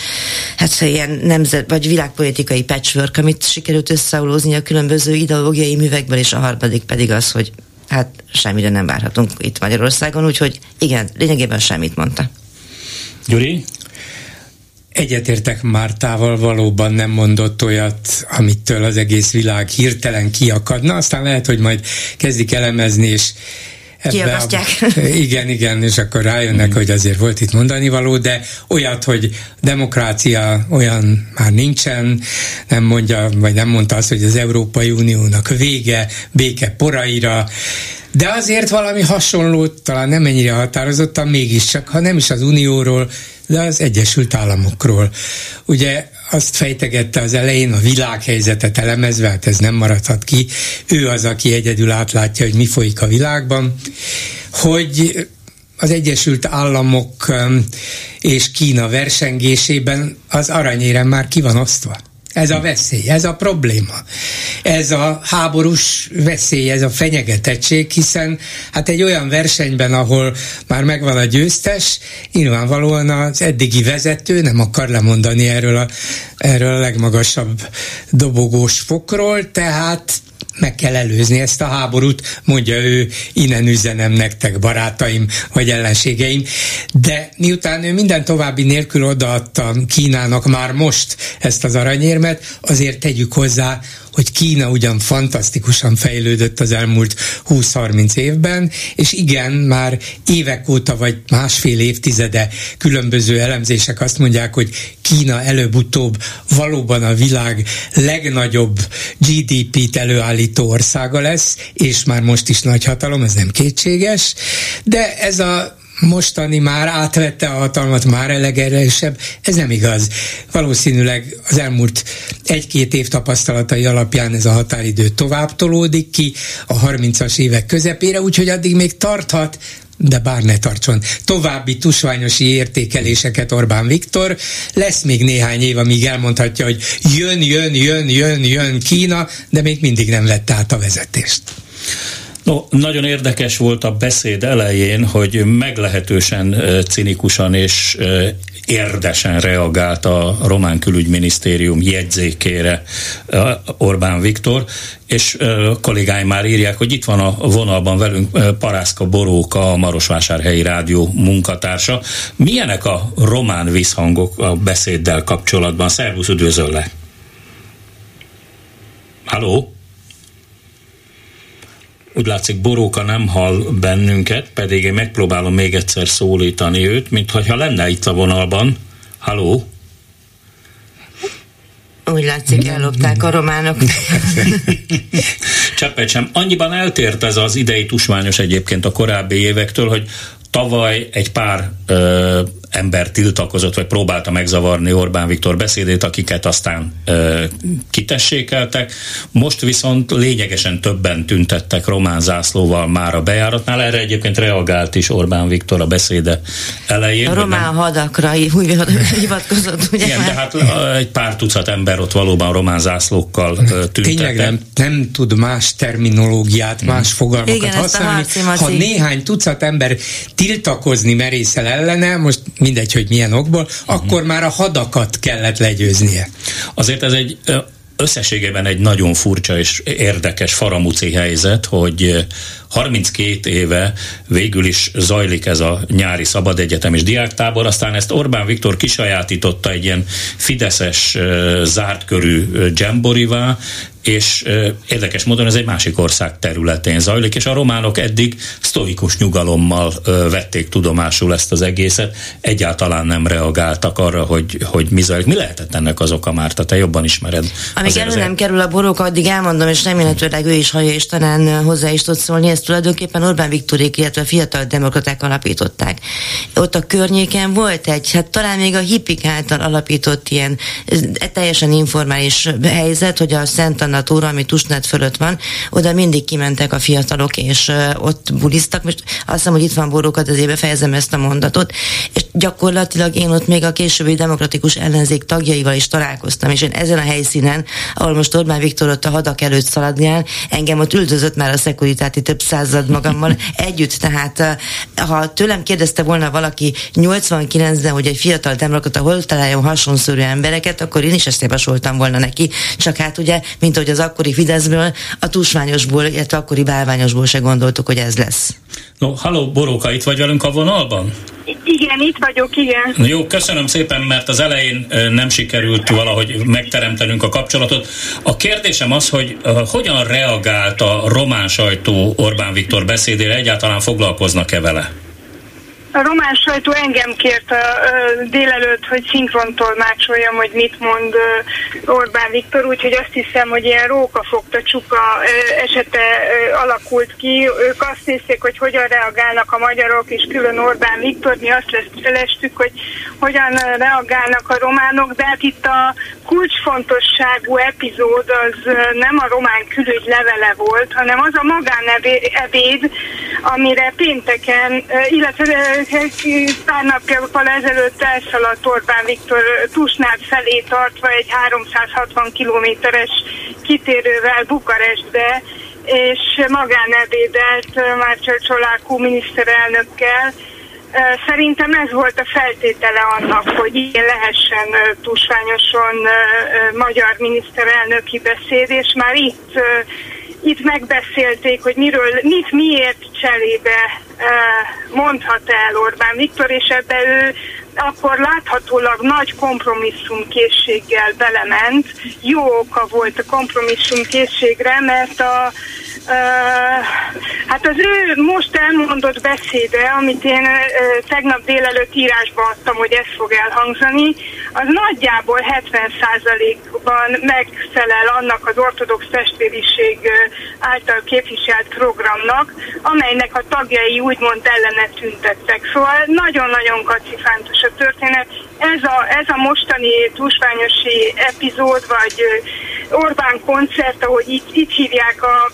hát ilyen nemzet, vagy világpolitikai patchwork, amit sikerült összeolózni a különböző ideológiai művekből, és a harmadik pedig az, hogy hát semmire nem várhatunk itt Magyarországon, úgyhogy igen, lényegében semmit mondta. Gyuri? Egyetértek Mártával, valóban nem mondott olyat, amitől az egész világ hirtelen kiakadna, aztán lehet, hogy majd kezdik elemezni, és Kiakasztják. A, igen, igen, és akkor rájönnek, mm. hogy azért volt itt mondani való, de olyat, hogy demokrácia olyan már nincsen, nem mondja, vagy nem mondta azt, hogy az Európai Uniónak vége, béke poraira, de azért valami hasonló, talán nem ennyire határozottan, mégiscsak, ha nem is az Unióról, de az Egyesült Államokról. Ugye azt fejtegette az elején a világhelyzetet elemezve, hát ez nem maradhat ki, ő az, aki egyedül átlátja, hogy mi folyik a világban, hogy az Egyesült Államok um, és Kína versengésében az aranyérem már ki van osztva. Ez a veszély, ez a probléma. Ez a háborús veszély, ez a fenyegetettség, hiszen hát egy olyan versenyben, ahol már megvan a győztes, nyilvánvalóan az eddigi vezető nem akar lemondani erről a, erről a legmagasabb dobogós fokról, tehát meg kell előzni ezt a háborút, mondja ő, innen üzenem nektek, barátaim vagy ellenségeim. De miután ő minden további nélkül odaadta Kínának már most ezt az aranyérmet, azért tegyük hozzá, hogy Kína ugyan fantasztikusan fejlődött az elmúlt 20-30 évben, és igen, már évek óta vagy másfél évtizede különböző elemzések azt mondják, hogy Kína előbb-utóbb valóban a világ legnagyobb GDP-t előállító országa lesz, és már most is nagy hatalom, ez nem kétséges, de ez a mostani már átvette a hatalmat, már elegerősebb. Ez nem igaz. Valószínűleg az elmúlt egy-két év tapasztalatai alapján ez a határidő tovább tolódik ki a 30-as évek közepére, úgyhogy addig még tarthat, de bár ne tartson további tusványosi értékeléseket Orbán Viktor, lesz még néhány év, amíg elmondhatja, hogy jön, jön, jön, jön, jön Kína, de még mindig nem vette át a vezetést. No, nagyon érdekes volt a beszéd elején, hogy meglehetősen cinikusan és érdesen reagált a román külügyminisztérium jegyzékére Orbán Viktor, és kollégáim már írják, hogy itt van a vonalban velünk Parászka Boróka, a Marosvásárhelyi Rádió munkatársa. Milyenek a román visszhangok a beszéddel kapcsolatban? Szervusz, üdvözöllek! Halló? Úgy látszik, Boróka nem hall bennünket, pedig én megpróbálom még egyszer szólítani őt, mintha lenne itt a vonalban. Halló? Úgy látszik, ellopták a románok. Cseppet sem. Annyiban eltért ez az idei tusmányos egyébként a korábbi évektől, hogy tavaly egy pár ö, ember tiltakozott, vagy próbálta megzavarni Orbán Viktor beszédét, akiket aztán ö, kitessékeltek. Most viszont lényegesen többen tüntettek román zászlóval már a bejáratnál. Erre egyébként reagált is Orbán Viktor a beszéde elején. A román nem... hadakra úgy hivatkozott, ugye? Igen, de hát egy pár tucat ember ott valóban román zászlókkal tüntettek. Tényleg nem, nem tud más terminológiát, más fogalmakat Igen, használni. Ha néhány tucat ember tiltakozni merészel ellene, most mindegy, hogy milyen okból, uh-huh. akkor már a hadakat kellett legyőznie. Azért ez egy összességében egy nagyon furcsa és érdekes faramúci helyzet, hogy 32 éve végül is zajlik ez a nyári szabad egyetem és diáktábor, aztán ezt Orbán Viktor kisajátította egy ilyen fideszes zárt körű dzsemborivá, és érdekes módon ez egy másik ország területén zajlik, és a románok eddig sztoikus nyugalommal vették tudomásul ezt az egészet, egyáltalán nem reagáltak arra, hogy, hogy mi zajlik. Mi lehetett ennek az oka, Márta? Te jobban ismered. Amíg elő nem kerül a borók, addig elmondom, és remélhetőleg ő is hallja, és talán hozzá is tud szólni, ezt tulajdonképpen Orbán Viktorék, illetve a fiatal demokraták alapították. Ott a környéken volt egy, hát talán még a hippik által alapított ilyen teljesen informális helyzet, hogy a Szent Anna tóra, ami Tusnát fölött van, oda mindig kimentek a fiatalok, és ott buliztak. Most azt hiszem, hogy itt van borókat, azért befejezem ezt a mondatot. És gyakorlatilag én ott még a későbbi demokratikus ellenzék tagjaival is találkoztam, és én ezen a helyszínen, ahol most Orbán Viktor ott a hadak előtt szaladni áll, engem ott üldözött már a szekuritáti több század magammal együtt. Tehát ha tőlem kérdezte volna valaki 89-ben, hogy egy fiatal demokrata hol találjon hasonszörű embereket, akkor én is ezt javasoltam volna neki. Csak hát ugye, mint hogy az akkori Fideszből, a tusványosból, illetve akkori bálványosból se gondoltuk, hogy ez lesz. No, halló, Boróka, itt vagy velünk a vonalban? Igen, itt vagyok, igen. Jó, köszönöm szépen, mert az elején nem sikerült valahogy megteremtenünk a kapcsolatot. A kérdésem az, hogy hogyan reagált a román sajtó Orbán Viktor beszédére, egyáltalán foglalkoznak-e vele? A román sajtó engem kért a, délelőtt, hogy szinkrontolmácsoljam, hogy mit mond Orbán Viktor, úgyhogy azt hiszem, hogy ilyen rókafogta csuka esete alakult ki. Ők azt nézték, hogy hogyan reagálnak a magyarok, és külön Orbán Viktor, mi azt lestük, hogy hogyan reagálnak a románok, de hát itt a kulcsfontosságú epizód az nem a román külügy levele volt, hanem az a magánebéd, amire pénteken, illetve pár nappal ezelőtt elszaladt Orbán Viktor Tusnád felé tartva egy 360 kilométeres kitérővel Bukarestbe, és magánebédelt Márcsal Csolákú miniszterelnökkel. Szerintem ez volt a feltétele annak, hogy ilyen lehessen tusványosan magyar miniszterelnöki beszéd, és már itt itt megbeszélték, hogy miről, mit miért cselébe mondhat el Orbán Viktor, és ebbe ő akkor láthatólag nagy kompromisszumkészséggel belement. Jó oka volt a kompromisszumkészségre, mert a hát az ő most elmondott beszéde, amit én tegnap délelőtt írásba adtam, hogy ez fog elhangzani, az nagyjából 70%-ban megfelel annak az ortodox testvériség által képviselt programnak, amelynek a tagjai úgymond ellene tüntettek. Szóval nagyon-nagyon kacifántos a történet. Ez a, ez a mostani tusványosi epizód, vagy Orbán koncert, ahogy itt, itt hívják a,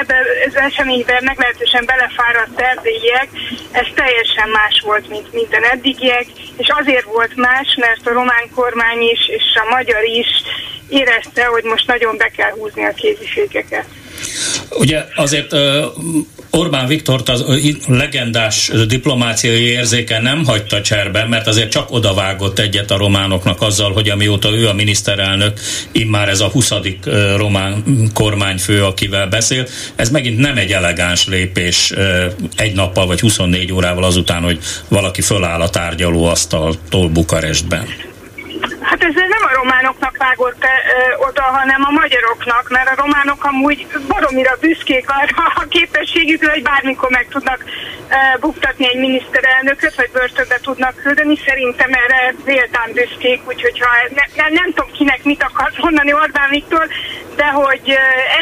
ebbe az eseményben meglehetősen belefáradt erdélyiek, ez teljesen más volt, mint minden eddigiek, és azért volt más, mert a román kormány is, és a magyar is érezte, hogy most nagyon be kell húzni a kézifékeket. Ugye azért Orbán Viktort az legendás diplomáciai érzéke nem hagyta cserben, mert azért csak odavágott egyet a románoknak azzal, hogy amióta ő a miniszterelnök, immár ez a 20. román kormányfő, akivel beszél, ez megint nem egy elegáns lépés egy nappal vagy 24 órával azután, hogy valaki föláll a tárgyalóasztaltól Bukarestben. Hát ez nem a románoknak vágott oda, hanem a magyaroknak, mert a románok amúgy baromira büszkék arra a képességükre, hogy bármikor meg tudnak buktatni egy miniszterelnököt, vagy börtönbe tudnak küldeni. Szerintem erre véltán büszkék, úgyhogy ha ne, ne, nem tudom kinek mit akarsz mondani Orbán Viktor, de hogy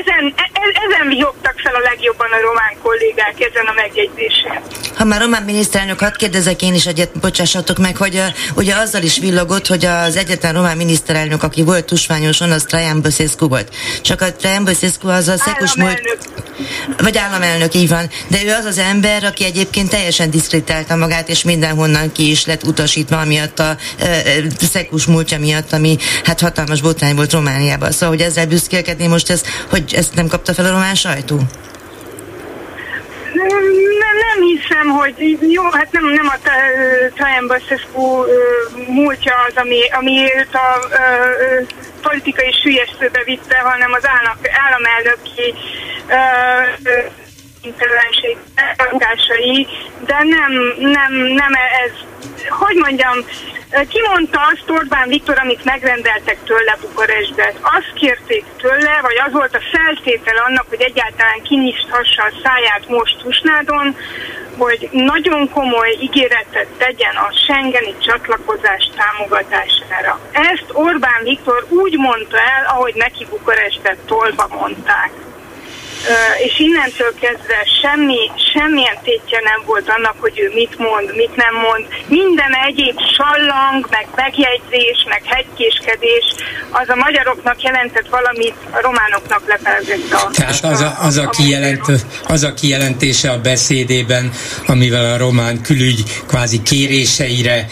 ezen, e, e, ezen vigyogtak fel a legjobban a román kollégák ezen a megjegyzésen. Ha már román miniszterelnök, hadd kérdezek én is egyet, bocsássatok meg, hogy uh, ugye azzal is villogott, hogy az egyetlen román miniszterelnök, aki volt tusványoson, az Traian Băsescu volt. Csak a Traian Băsescu az a szekus múlt... Vagy államelnök, így van. De ő az az ember, aki egyébként teljesen diszkritálta magát, és mindenhonnan ki is lett utasítva, amiatt a uh, szekus múltja miatt, ami hát hatalmas botrány volt Romániában. Szóval, hogy ezzel büszkélkedni most ez, hogy ezt nem kapta fel a román sajtó? Nem, nem hiszem, hogy jó, hát nem, nem a Traian Băsescu múltja az, ami, ami őt a, a, a politikai sülyeztőbe vitte, hanem az állam, államelnöki intervenség, de nem, nem, nem ez, hogy mondjam, ki mondta azt Orbán Viktor, amit megrendeltek tőle Bukarestbe? Azt kérték tőle, vagy az volt a feltétel annak, hogy egyáltalán kinyithassa a száját most Tusnádon, hogy nagyon komoly ígéretet tegyen a Schengeni csatlakozás támogatására. Ezt Orbán Viktor úgy mondta el, ahogy neki Bukarestbe tolva mondták és innentől kezdve semmi, semmilyen tétje nem volt annak, hogy ő mit mond, mit nem mond. Minden egyéb sallang, meg megjegyzés, meg hegykéskedés, az a magyaroknak jelentett valamit, a románoknak lepelzett a... Tehát az a, az, a kijelent, az a kijelentése a beszédében, amivel a román külügy kvázi kéréseire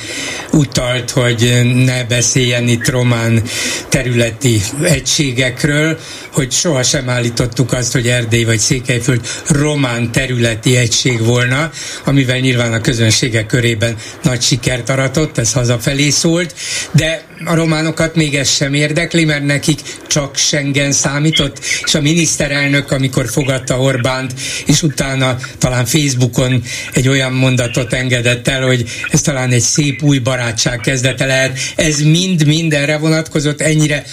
utalt, hogy ne beszéljen itt román területi egységekről, hogy sohasem állítottuk azt, hogy Erdély vagy Székelyföld román területi egység volna, amivel nyilván a közönségek körében nagy sikert aratott, ez hazafelé szólt, de a románokat még ez sem érdekli, mert nekik csak Schengen számított, és a miniszterelnök, amikor fogadta Orbánt, és utána talán Facebookon egy olyan mondatot engedett el, hogy ez talán egy szép új barátság kezdete lehet. Ez mind mindenre vonatkozott, ennyire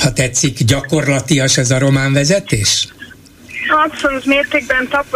ha tetszik, gyakorlatias ez a román vezetés? Abszolút mértékben tap,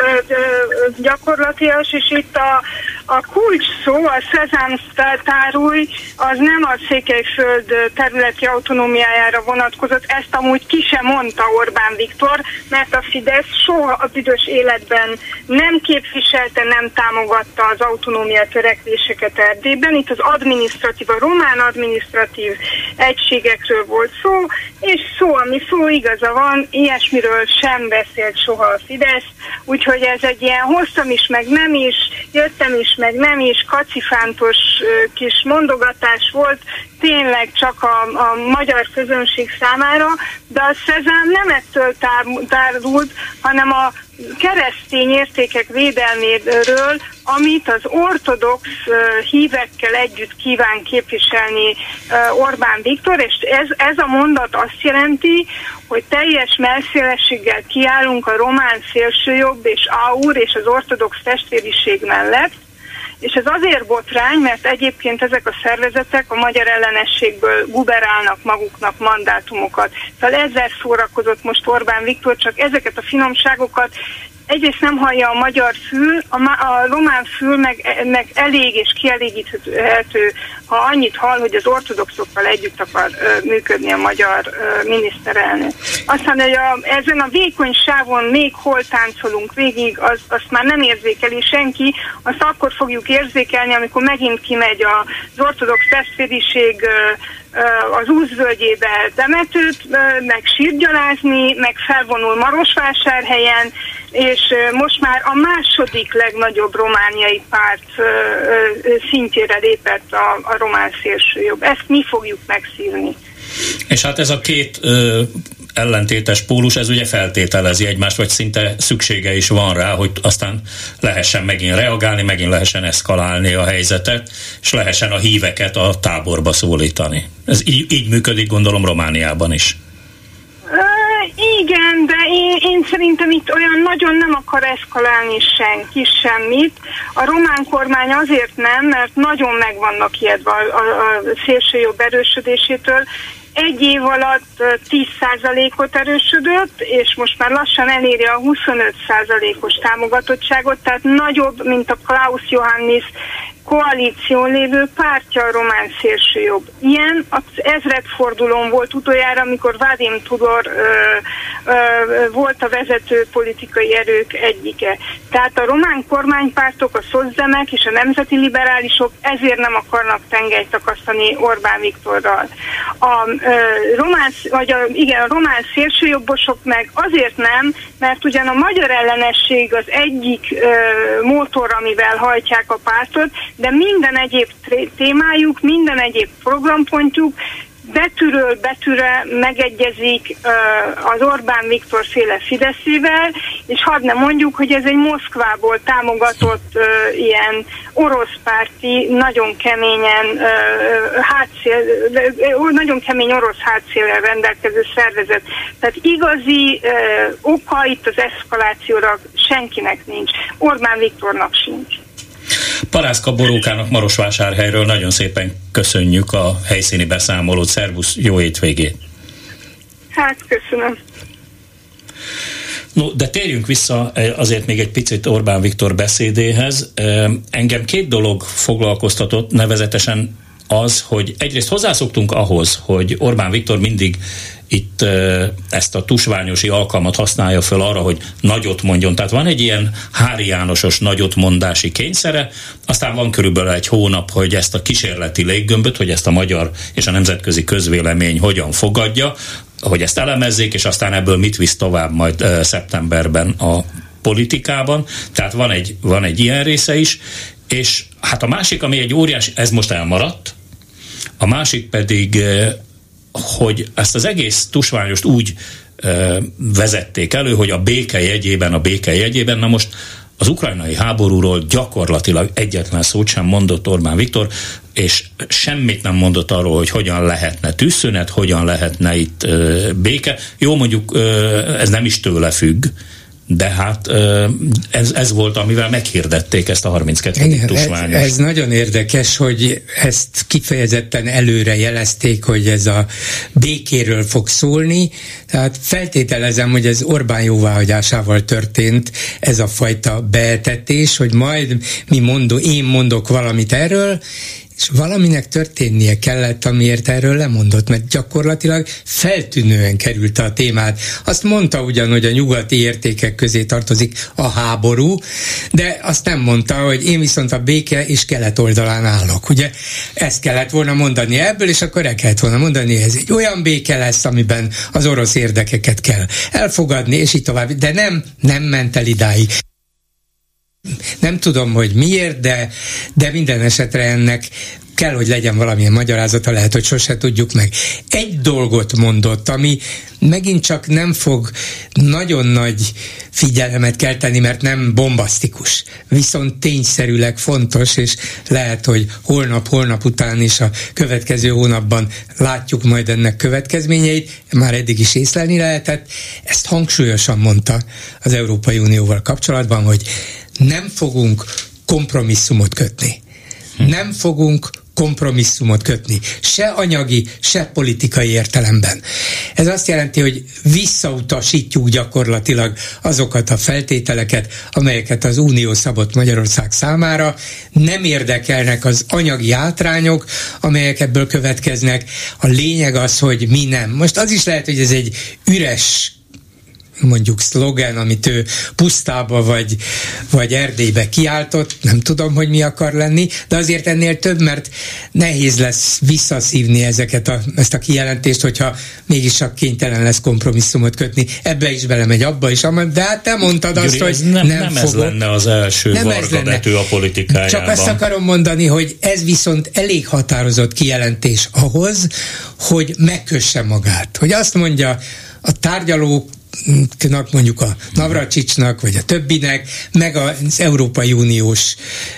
gyakorlatias, és itt a, a kulcs szó, a Szezám tárúj, az nem a Székelyföld területi autonómiájára vonatkozott, ezt amúgy ki sem mondta Orbán Viktor, mert a Fidesz soha a büdös életben nem képviselte, nem támogatta az autonómia törekvéseket Erdélyben. Itt az adminisztratív, a román adminisztratív egységekről volt szó, és szó, ami szó igaza van, ilyesmiről sem beszélt soha a Fidesz, úgyhogy ez egy ilyen hoztam is, meg nem is, jöttem is, meg nem is, kacifántos kis mondogatás volt, tényleg csak a, a magyar közönség számára, de a Szezán nem ettől tárult, hanem a keresztény értékek védelméről, amit az ortodox hívekkel együtt kíván képviselni Orbán Viktor, és ez, ez a mondat azt jelenti, hogy teljes melszélességgel kiállunk a román szélsőjobb és AUR és az ortodox testvériség mellett, és ez azért botrány, mert egyébként ezek a szervezetek a magyar ellenességből guberálnak maguknak mandátumokat. Szóval ezzel szórakozott most Orbán Viktor, csak ezeket a finomságokat egyrészt nem hallja a magyar fül, a, a román fül meg, meg elég és kielégíthető, ha annyit hall, hogy az ortodoxokkal együtt akar ö, működni a magyar ö, miniszterelnök. Aztán, hogy a, ezen a vékony sávon még hol táncolunk végig, az, azt már nem érzékeli senki, azt akkor fogjuk érzékelni, amikor megint kimegy az ortodox testvériség az úszvölgyébe demetőt, meg sírgyalázni, meg felvonul Marosvásárhelyen, és most már a második legnagyobb romániai párt szintjére lépett a, a román szélsőjobb. Ezt mi fogjuk megszívni. És hát ez a két ö, ellentétes pólus, ez ugye feltételezi egymást, vagy szinte szüksége is van rá, hogy aztán lehessen megint reagálni, megint lehessen eszkalálni a helyzetet, és lehessen a híveket a táborba szólítani. Ez így, így működik, gondolom, Romániában is. Igen, de én, én szerintem itt olyan nagyon nem akar eszkalálni senki semmit. A román kormány azért nem, mert nagyon meg vannak ijedve a, a, a szélsőjobb erősödésétől, egy év alatt 10%-ot erősödött, és most már lassan eléri a 25%-os támogatottságot, tehát nagyobb, mint a Klaus Johannis koalíción lévő pártja a román szélsőjobb. Ilyen az ezredfordulón volt utoljára, amikor Vadim Tudor ö, ö, volt a vezető politikai erők egyike. Tehát a román kormánypártok, a szozzemek és a nemzeti liberálisok ezért nem akarnak tengelyt takasztani Orbán Viktorral. A ö, román, vagy a, igen, a román szélsőjobbosok meg azért nem, mert ugyan a magyar ellenesség az egyik ö, motor, amivel hajtják a pártot, de minden egyéb témájuk, minden egyéb programpontjuk betűről betűre megegyezik az Orbán Viktor féle Fideszével, és hadd ne mondjuk, hogy ez egy Moszkvából támogatott ilyen orosz párti, nagyon keményen hátszél, nagyon kemény orosz hátszélel rendelkező szervezet. Tehát igazi oka itt az eszkalációra senkinek nincs. Orbán Viktornak sincs. Parászka Borókának Marosvásárhelyről nagyon szépen köszönjük a helyszíni beszámolót. Szervusz, jó étvégét! Hát, köszönöm. No, de térjünk vissza eh, azért még egy picit Orbán Viktor beszédéhez. Eh, engem két dolog foglalkoztatott, nevezetesen az, hogy egyrészt hozzászoktunk ahhoz, hogy Orbán Viktor mindig itt ezt a tusványosi alkalmat használja föl arra, hogy nagyot mondjon. Tehát van egy ilyen Hári Jánosos nagyot mondási kényszere, aztán van körülbelül egy hónap, hogy ezt a kísérleti léggömböt, hogy ezt a magyar és a nemzetközi közvélemény hogyan fogadja, hogy ezt elemezzék, és aztán ebből mit visz tovább majd szeptemberben a politikában. Tehát van egy, van egy ilyen része is, és hát a másik, ami egy óriás, ez most elmaradt, a másik pedig hogy ezt az egész tusványost úgy ö, vezették elő, hogy a béke jegyében, a béke jegyében, na most az ukrajnai háborúról gyakorlatilag egyetlen szót sem mondott Orbán Viktor, és semmit nem mondott arról, hogy hogyan lehetne tűzszünet, hogyan lehetne itt ö, béke. Jó, mondjuk ö, ez nem is tőle függ, de hát ez, ez volt, amivel meghirdették ezt a 32. Igen, tusványos. Ez, ez nagyon érdekes, hogy ezt kifejezetten előre jelezték, hogy ez a békéről fog szólni, tehát feltételezem, hogy ez Orbán jóváhagyásával történt ez a fajta beetetés, hogy majd mi mondó, én mondok valamit erről, és valaminek történnie kellett, amiért erről lemondott, mert gyakorlatilag feltűnően került a témát. Azt mondta ugyan, hogy a nyugati értékek közé tartozik a háború, de azt nem mondta, hogy én viszont a béke és kelet oldalán állok. Ugye ezt kellett volna mondani ebből, és akkor el kellett volna mondani, hogy ez egy olyan béke lesz, amiben az orosz érdekeket kell elfogadni, és így tovább. De nem, nem ment el idáig. Nem tudom, hogy miért, de, de minden esetre ennek kell, hogy legyen valamilyen magyarázata, lehet, hogy sose tudjuk meg. Egy dolgot mondott, ami megint csak nem fog nagyon nagy figyelmet kelteni, mert nem bombasztikus, viszont tényszerűleg fontos, és lehet, hogy holnap, holnap után is a következő hónapban látjuk majd ennek következményeit, már eddig is észlelni lehetett. Ezt hangsúlyosan mondta az Európai Unióval kapcsolatban, hogy nem fogunk kompromisszumot kötni. Nem fogunk kompromisszumot kötni, se anyagi, se politikai értelemben. Ez azt jelenti, hogy visszautasítjuk gyakorlatilag azokat a feltételeket, amelyeket az Unió szabott Magyarország számára, nem érdekelnek az anyagi hátrányok, amelyek ebből következnek. A lényeg az, hogy mi nem. Most az is lehet, hogy ez egy üres mondjuk szlogen, amit ő pusztába vagy, vagy Erdélybe kiáltott, nem tudom, hogy mi akar lenni, de azért ennél több, mert nehéz lesz visszaszívni ezeket a, ezt a kijelentést, hogyha mégis csak kénytelen lesz kompromisszumot kötni. Ebbe is belemegy, abba is, de hát te mondtad Gyuri, azt, hogy nem, nem, nem fogok. ez lenne az első nem varga betű a politikájában. Csak azt akarom mondani, hogy ez viszont elég határozott kijelentés ahhoz, hogy megkösse magát. Hogy azt mondja, a tárgyalók mondjuk a Navracsicsnak, vagy a többinek, meg az Európai Uniós,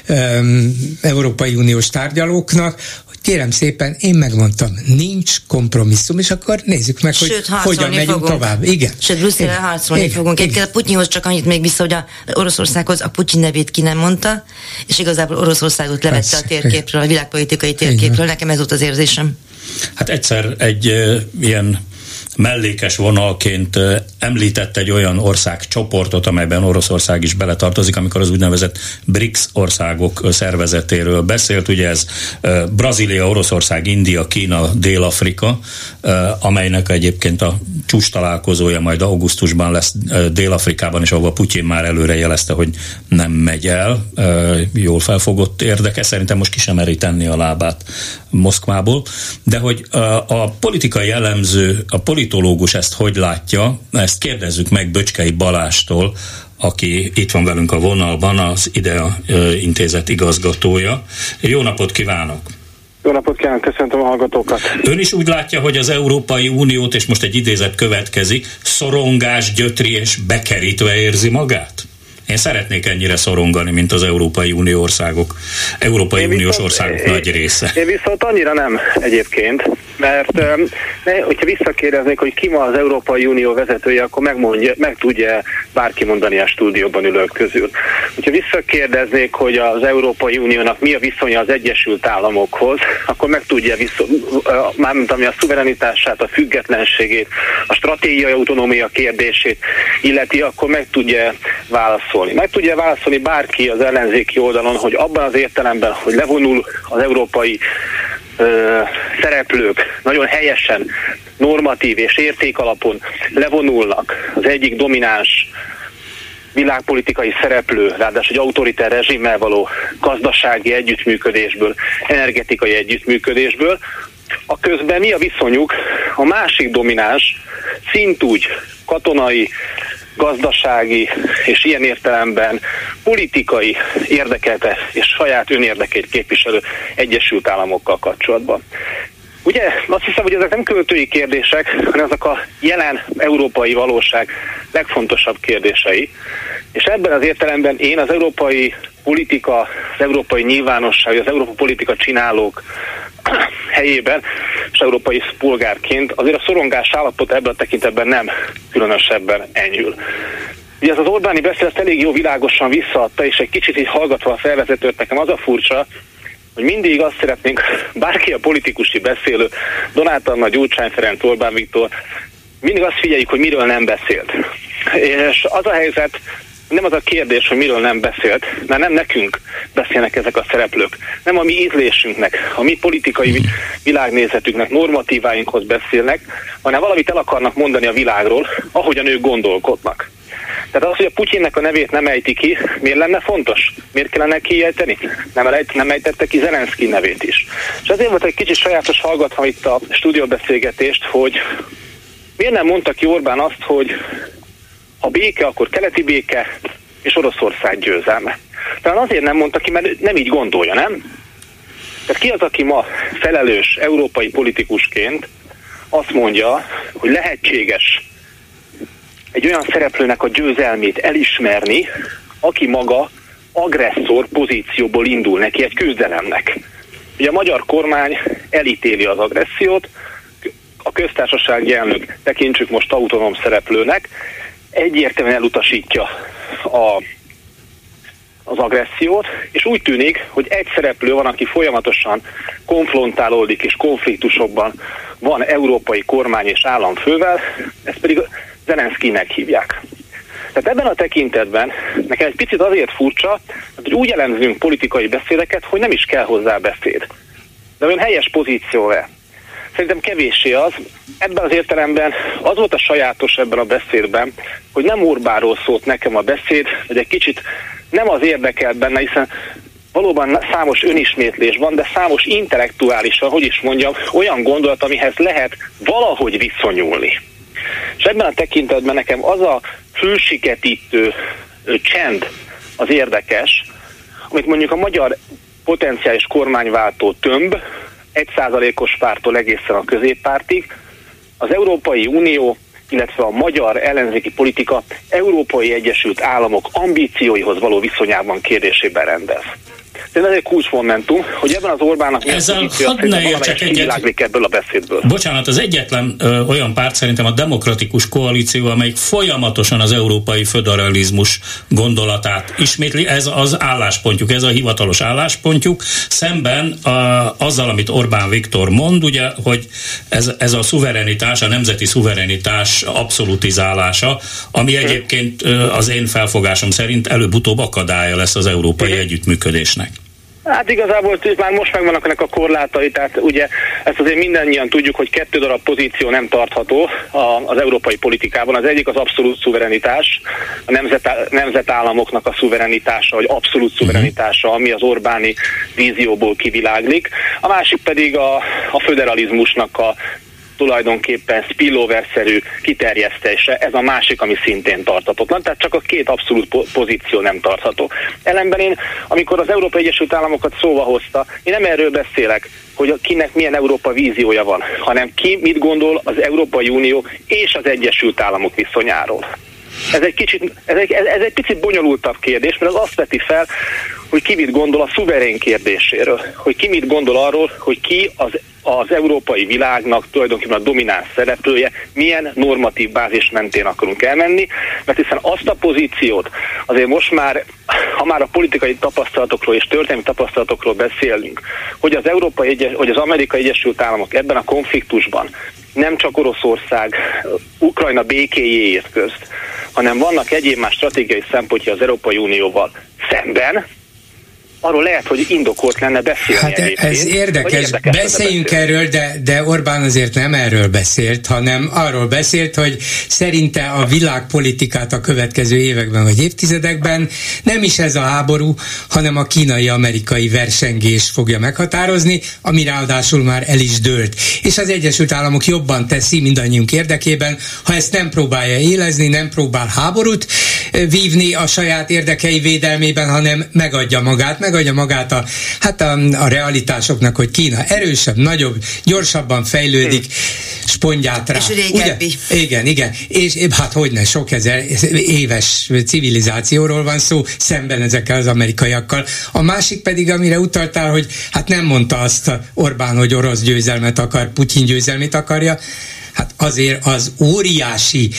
um, Európai Uniós tárgyalóknak, hogy kérem szépen, én megmondtam, nincs kompromisszum, és akkor nézzük meg, Sőt, hogy hogyan megyünk fogunk. tovább. Igen. Sőt, Brüsszelre harcolni igen. fogunk. Egyébként a Putyinhoz csak annyit még vissza, hogy a Oroszországhoz a Putyin nevét ki nem mondta, és igazából Oroszországot levette Persze. a térképről, a világpolitikai térképről. Igen. Nekem ez volt az érzésem. Hát egyszer egy uh, ilyen mellékes vonalként említett egy olyan ország csoportot, amelyben Oroszország is beletartozik, amikor az úgynevezett BRICS országok szervezetéről beszélt. Ugye ez Brazília, Oroszország, India, Kína, Dél-Afrika, amelynek egyébként a csúcs találkozója majd augusztusban lesz Dél-Afrikában, és ahol Putyin már előre jelezte, hogy nem megy el. Jól felfogott érdeke, szerintem most ki sem meri tenni a lábát Moszkvából, de hogy a politikai elemző, a politológus ezt hogy látja, ezt kérdezzük meg Böcskei Balástól, aki itt van velünk a vonalban, az IDEA intézet igazgatója. Jó napot kívánok! Jó napot kívánok, köszöntöm a hallgatókat. Ön is úgy látja, hogy az Európai Uniót, és most egy idézet következik, szorongás, gyötri és bekerítve érzi magát? Én szeretnék ennyire szorongani, mint az Európai Unió országok, Európai én Uniós viszont, országok én, nagy része. Én viszont annyira nem egyébként, mert ne, hogyha visszakérdeznék, hogy ki ma az Európai Unió vezetője, akkor megmondja, meg tudja bárki mondani a stúdióban ülők közül. Hogyha visszakérdeznék, hogy az Európai Uniónak mi a viszonya az Egyesült Államokhoz, akkor meg tudja, viszont, mármint ami a szuverenitását, a függetlenségét, a stratégiai autonómia kérdését illeti, akkor meg tudja válaszolni válaszolni. Meg tudja válaszolni bárki az ellenzéki oldalon, hogy abban az értelemben, hogy levonul az európai ö, szereplők nagyon helyesen, normatív és értékalapon levonulnak az egyik domináns világpolitikai szereplő, ráadásul egy autoritár rezsimmel való gazdasági együttműködésből, energetikai együttműködésből, a közben mi a viszonyuk a másik domináns, szintúgy katonai, gazdasági és ilyen értelemben politikai érdekelte és saját önérdekeit képviselő Egyesült Államokkal kapcsolatban. Ugye azt hiszem, hogy ezek nem költői kérdések, hanem ezek a jelen európai valóság legfontosabb kérdései. És ebben az értelemben én az európai politika, az európai nyilvánosság, az európai politika csinálók helyében, és európai polgárként azért a szorongás állapot ebben a tekintetben nem különösebben enyhül. Ugye ez az Orbáni beszélet elég jó világosan visszaadta, és egy kicsit így hallgatva a felvezetőt, nekem az a furcsa, hogy mindig azt szeretnénk, bárki a politikusi beszélő, Donát Anna, Gyurcsány Ferenc, Orbán Viktor, mindig azt figyeljük, hogy miről nem beszélt. És az a helyzet, nem az a kérdés, hogy miről nem beszélt, mert nem nekünk beszélnek ezek a szereplők, nem a mi ízlésünknek, a mi politikai világnézetünknek, normatíváinkhoz beszélnek, hanem valamit el akarnak mondani a világról, ahogyan ők gondolkodnak. Tehát az, hogy a Putyinnek a nevét nem ejti ki, miért lenne fontos? Miért kellene kiejteni? Nem, elejt, nem ejtette ki Zelenszky nevét is. És azért volt egy kicsit sajátos hallgatva itt a stúdióbeszélgetést, hogy miért nem mondta ki Orbán azt, hogy a béke, akkor keleti béke és Oroszország győzelme. Talán azért nem mondta ki, mert nem így gondolja, nem? Tehát ki az, aki ma felelős európai politikusként azt mondja, hogy lehetséges egy olyan szereplőnek a győzelmét elismerni, aki maga agresszor pozícióból indul neki egy küzdelemnek. Ugye a magyar kormány elítéli az agressziót, a köztársasági elnök tekintsük most autonóm szereplőnek, egyértelműen elutasítja a, az agressziót, és úgy tűnik, hogy egy szereplő van, aki folyamatosan konfrontálódik és konfliktusokban van európai kormány és államfővel, ezt pedig Zelenszkinek hívják. Tehát ebben a tekintetben nekem egy picit azért furcsa, hogy úgy elemzünk politikai beszédeket, hogy nem is kell hozzá beszéd. De olyan helyes pozíció -e. Szerintem kevéssé az. Ebben az értelemben az volt a sajátos ebben a beszédben, hogy nem Orbáról szólt nekem a beszéd, hogy egy kicsit nem az érdekelt benne, hiszen valóban számos önismétlés van, de számos intellektuálisan, hogy is mondjam, olyan gondolat, amihez lehet valahogy viszonyulni. És ebben a tekintetben nekem az a fülsiketítő csend az érdekes, amit mondjuk a magyar potenciális kormányváltó tömb egy százalékos pártól egészen a középpártig, az Európai Unió illetve a magyar ellenzéki politika Európai Egyesült Államok ambícióihoz való viszonyában kérdésében rendez. Ez egy kulcsmomentum, hogy ebben az Orbánnak Ezzel hadd ne értsek egyet. ebből a beszédből. Bocsánat, az egyetlen ö, olyan párt szerintem a demokratikus koalíció, amelyik folyamatosan az európai föderalizmus gondolatát ismétli. Ez az álláspontjuk, ez a hivatalos álláspontjuk, szemben a, azzal, amit Orbán Viktor mond, ugye, hogy ez, ez a szuverenitás, a nemzeti szuverenitás abszolutizálása, ami egyébként az én felfogásom szerint előbb-utóbb akadálya lesz az európai együttműködésnek. Hát igazából már most megvannak ennek a korlátai, tehát ugye ezt azért mindannyian tudjuk, hogy kettő darab pozíció nem tartható az európai politikában. Az egyik az abszolút szuverenitás, a nemzet, nemzetállamoknak a szuverenitása, vagy abszolút mhm. szuverenitása, ami az Orbáni vízióból kiviláglik. A másik pedig a, a föderalizmusnak a tulajdonképpen spillover-szerű kiterjesztése, ez a másik, ami szintén tartatatlan, tehát csak a két abszolút po- pozíció nem tartható. Ellenben én, amikor az Európai Egyesült Államokat szóba hozta, én nem erről beszélek, hogy kinek milyen Európa víziója van, hanem ki mit gondol az Európai Unió és az Egyesült Államok viszonyáról. Ez egy, kicsit, ez, egy, ez egy picit bonyolultabb kérdés, mert az azt veti fel, hogy ki mit gondol a szuverén kérdéséről, hogy ki mit gondol arról, hogy ki az az európai világnak tulajdonképpen a domináns szereplője, milyen normatív bázis mentén akarunk elmenni, mert hiszen azt a pozíciót azért most már, ha már a politikai tapasztalatokról és történelmi tapasztalatokról beszélünk, hogy az, Európai Egyes, hogy az Amerikai Egyesült Államok ebben a konfliktusban nem csak Oroszország, Ukrajna békéjéért közt, hanem vannak egyéb más stratégiai szempontja az Európai Unióval szemben, arról lehet, hogy indokolt lenne beszélni. Hát egyébként, ez érdekes, beszéljünk erről, de, de Orbán azért nem erről beszélt, hanem arról beszélt, hogy szerinte a világpolitikát a következő években vagy évtizedekben nem is ez a háború, hanem a kínai-amerikai versengés fogja meghatározni, ami ráadásul már el is dőlt. És az Egyesült Államok jobban teszi mindannyiunk érdekében, ha ezt nem próbálja élezni, nem próbál háborút vívni a saját érdekei védelmében, hanem megadja magát, meg megadja magát a, hát a, a realitásoknak, hogy Kína erősebb, nagyobb, gyorsabban fejlődik, spondját rá. És régebbi. Ugye? Igen, igen. És hát hogyne, sok ezer éves civilizációról van szó, szemben ezekkel az amerikaiakkal. A másik pedig, amire utaltál, hogy hát nem mondta azt Orbán, hogy orosz győzelmet akar, Putyin győzelmét akarja, hát azért az óriási,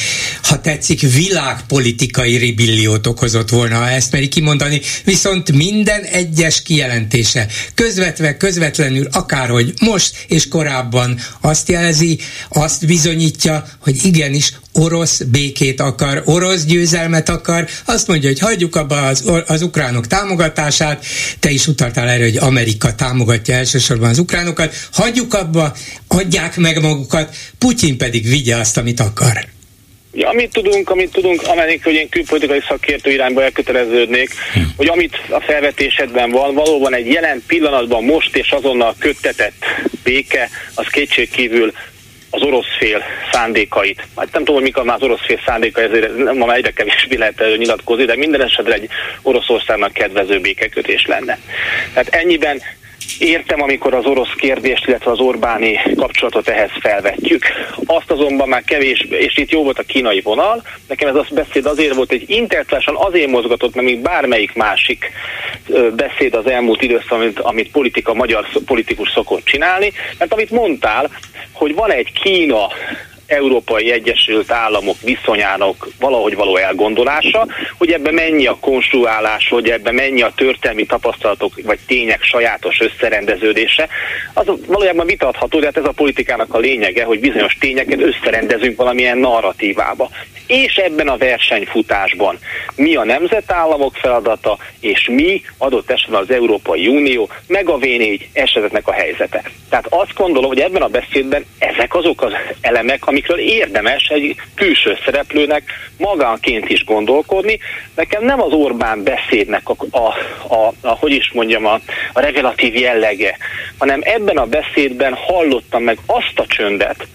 ha tetszik, világpolitikai ribilliót okozott volna, ha ezt meri kimondani, viszont minden egyes kijelentése közvetve, közvetlenül, akárhogy most és korábban azt jelzi, azt bizonyítja, hogy igenis orosz békét akar, orosz győzelmet akar, azt mondja, hogy hagyjuk abba az, az ukránok támogatását, te is utaltál erre, hogy Amerika támogatja elsősorban az ukránokat, hagyjuk abba, adják meg magukat, Putyin pedig vigye azt, amit akar. Ja, amit tudunk, amit tudunk, amelyik, hogy én külpolitikai szakértő irányba elköteleződnék, hm. hogy amit a felvetésedben van, valóban egy jelen pillanatban most és azonnal köttetett béke, az kétségkívül az orosz fél szándékait. Hát nem tudom, hogy mik az orosz fél szándéka, ezért ma már egyre kevésbé lehet nyilatkozni, de minden esetre egy Oroszországnak kedvező békekötés lenne. Tehát ennyiben Értem, amikor az orosz kérdést, illetve az Orbáni kapcsolatot ehhez felvetjük. Azt azonban már kevés, és itt jó volt a kínai vonal, nekem ez a beszéd azért volt, egy intertlásan azért mozgatott, mert még bármelyik másik beszéd az elmúlt időszakban, amit, amit politika, magyar politikus szokott csinálni, mert amit mondtál, hogy van egy Kína Európai Egyesült Államok viszonyának valahogy való elgondolása, hogy ebbe mennyi a konstruálás, hogy ebbe mennyi a történelmi tapasztalatok vagy tények sajátos összerendeződése, az valójában vitatható, de hát ez a politikának a lényege, hogy bizonyos tényeket összerendezünk valamilyen narratívába. És ebben a versenyfutásban mi a nemzetállamok feladata, és mi adott esetben az Európai Unió, meg a V4 esetetnek a helyzete. Tehát azt gondolom, hogy ebben a beszédben ezek azok az elemek, amikről érdemes egy külső szereplőnek magánként is gondolkodni. Nekem nem az Orbán beszédnek a, a, a, a hogy is mondjam, a, a revelatív jellege, hanem ebben a beszédben hallottam meg azt a csöndet,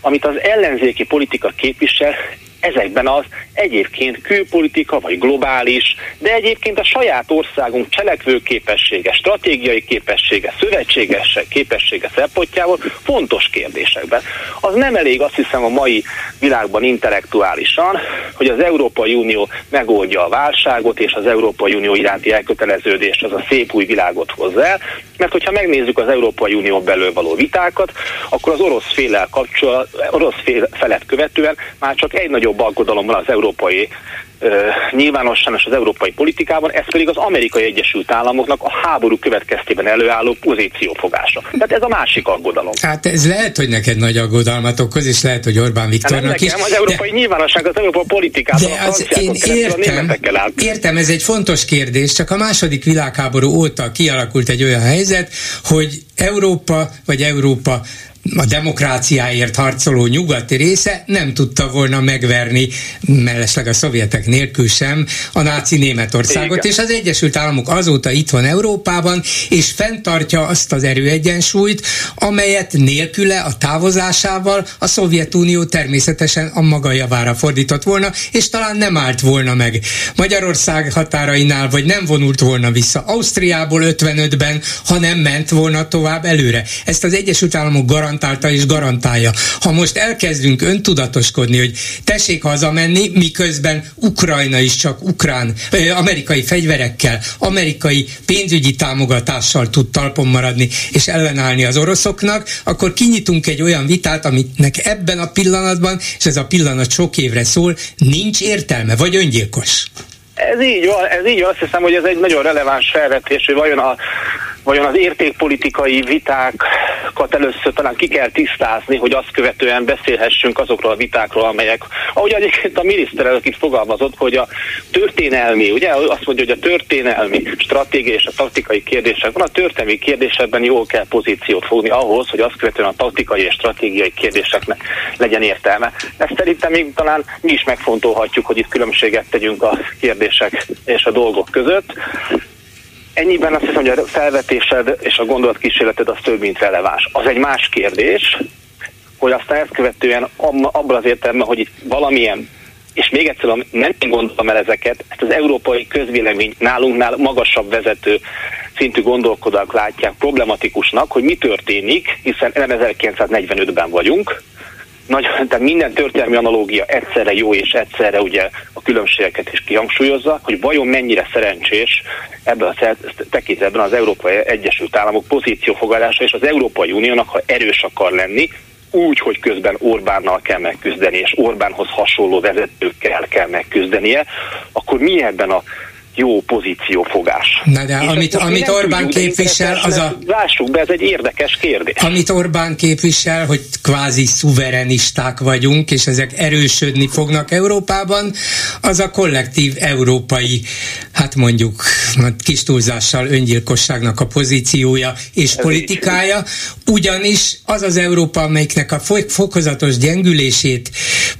amit az ellenzéki politika képvisel ezekben az egyébként külpolitika vagy globális, de egyébként a saját országunk cselekvő képessége, stratégiai képessége, szövetséges képessége szempontjából fontos kérdésekben. Az nem elég azt hiszem a mai világban intellektuálisan, hogy az Európai Unió megoldja a válságot, és az Európai Unió iránti elköteleződés az a szép új világot hozza el, mert hogyha megnézzük az Európai Unió belül való vitákat, akkor az orosz félel kapcsolat, orosz fél felett követően már csak egy nagyobb aggodalom van az európai nyilvánosan és az európai politikában, ez pedig az amerikai Egyesült Államoknak a háború következtében előálló pozíciófogása. Tehát ez a másik aggodalom. Hát ez lehet, hogy neked nagy aggodalmat okoz, és lehet, hogy Orbán Viktornak nem nekem, is. az európai de, nyilvánosság, az európai politikában de az én értem, értem, ez egy fontos kérdés, csak a második világháború óta kialakult egy olyan helyzet, hogy Európa, vagy Európa a demokráciáért harcoló nyugati része nem tudta volna megverni, mellesleg a szovjetek nélkül sem, a náci Németországot, Igen. és az Egyesült Államok azóta itt van Európában, és fenntartja azt az erőegyensúlyt, amelyet nélküle a távozásával a Szovjetunió természetesen a maga javára fordított volna, és talán nem állt volna meg Magyarország határainál, vagy nem vonult volna vissza Ausztriából 55-ben, hanem ment volna tovább előre. Ezt az Egyesült Államok garant garantálta és garantálja. Ha most elkezdünk öntudatoskodni, hogy tessék hazamenni, miközben Ukrajna is csak ukrán, amerikai fegyverekkel, amerikai pénzügyi támogatással tud talpon maradni és ellenállni az oroszoknak, akkor kinyitunk egy olyan vitát, aminek ebben a pillanatban, és ez a pillanat sok évre szól, nincs értelme, vagy öngyilkos. Ez így van, ez így van, azt hiszem, hogy ez egy nagyon releváns felvetés, hogy vajon a vajon az értékpolitikai vitákat először talán ki kell tisztázni, hogy azt követően beszélhessünk azokról a vitákról, amelyek, ahogy egyébként a miniszterelnök itt fogalmazott, hogy a történelmi, ugye azt mondja, hogy a történelmi stratégia és a taktikai kérdések van, a történelmi kérdésekben jól kell pozíciót fogni ahhoz, hogy azt követően a taktikai és stratégiai kérdéseknek legyen értelme. Ezt szerintem még talán mi is megfontolhatjuk, hogy itt különbséget tegyünk a kérdések és a dolgok között. Ennyiben azt hiszem, hogy a felvetésed és a gondolatkísérleted az több, mint releváns. Az egy más kérdés, hogy aztán ezt követően abban az értelemben, hogy itt valamilyen és még egyszer nem én gondoltam el ezeket, ezt az európai közvélemény nálunknál magasabb vezető szintű gondolkodók látják problematikusnak, hogy mi történik, hiszen nem 1945-ben vagyunk, nagy, tehát minden történelmi analógia egyszerre jó és egyszerre ugye a különbségeket is kihangsúlyozza, hogy vajon mennyire szerencsés ebben a tekintetben az Európai Egyesült Államok pozíciófogadása és az Európai Uniónak, ha erős akar lenni, úgy, hogy közben Orbánnal kell megküzdeni, és Orbánhoz hasonló vezetőkkel kell megküzdenie, akkor mi ebben a jó pozíciófogás. Na de és amit, amit Orbán képvisel, az a... Lássuk be, ez egy érdekes kérdés. Amit Orbán képvisel, hogy kvázi szuverenisták vagyunk, és ezek erősödni fognak Európában, az a kollektív európai, hát mondjuk kis túlzással öngyilkosságnak a pozíciója és ez politikája, ugyanis az az Európa, amelyiknek a fokozatos gyengülését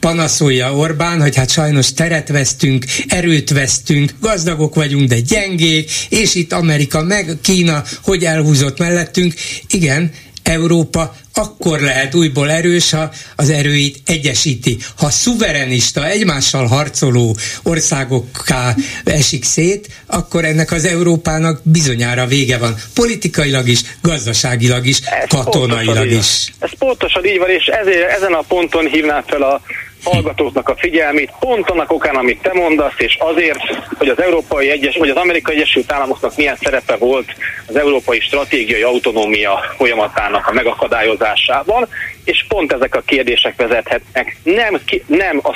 panaszolja Orbán, hogy hát sajnos teret vesztünk, erőt vesztünk, gazdagok gazdagok vagyunk, de gyengék, és itt Amerika meg Kína, hogy elhúzott mellettünk. Igen, Európa akkor lehet újból erős, ha az erőit egyesíti. Ha szuverenista, egymással harcoló országokká esik szét, akkor ennek az Európának bizonyára vége van. Politikailag is, gazdaságilag is, Ez katonailag is. Ez pontosan így van, és ezért ezen a ponton hívnám fel a hallgatóknak a figyelmét, pont annak okán, amit te mondasz, és azért, hogy az Európai Egyes, vagy az Amerikai Egyesült Államoknak milyen szerepe volt az európai stratégiai autonómia folyamatának a megakadályozásában, és pont ezek a kérdések vezethetnek nem, ki, nem a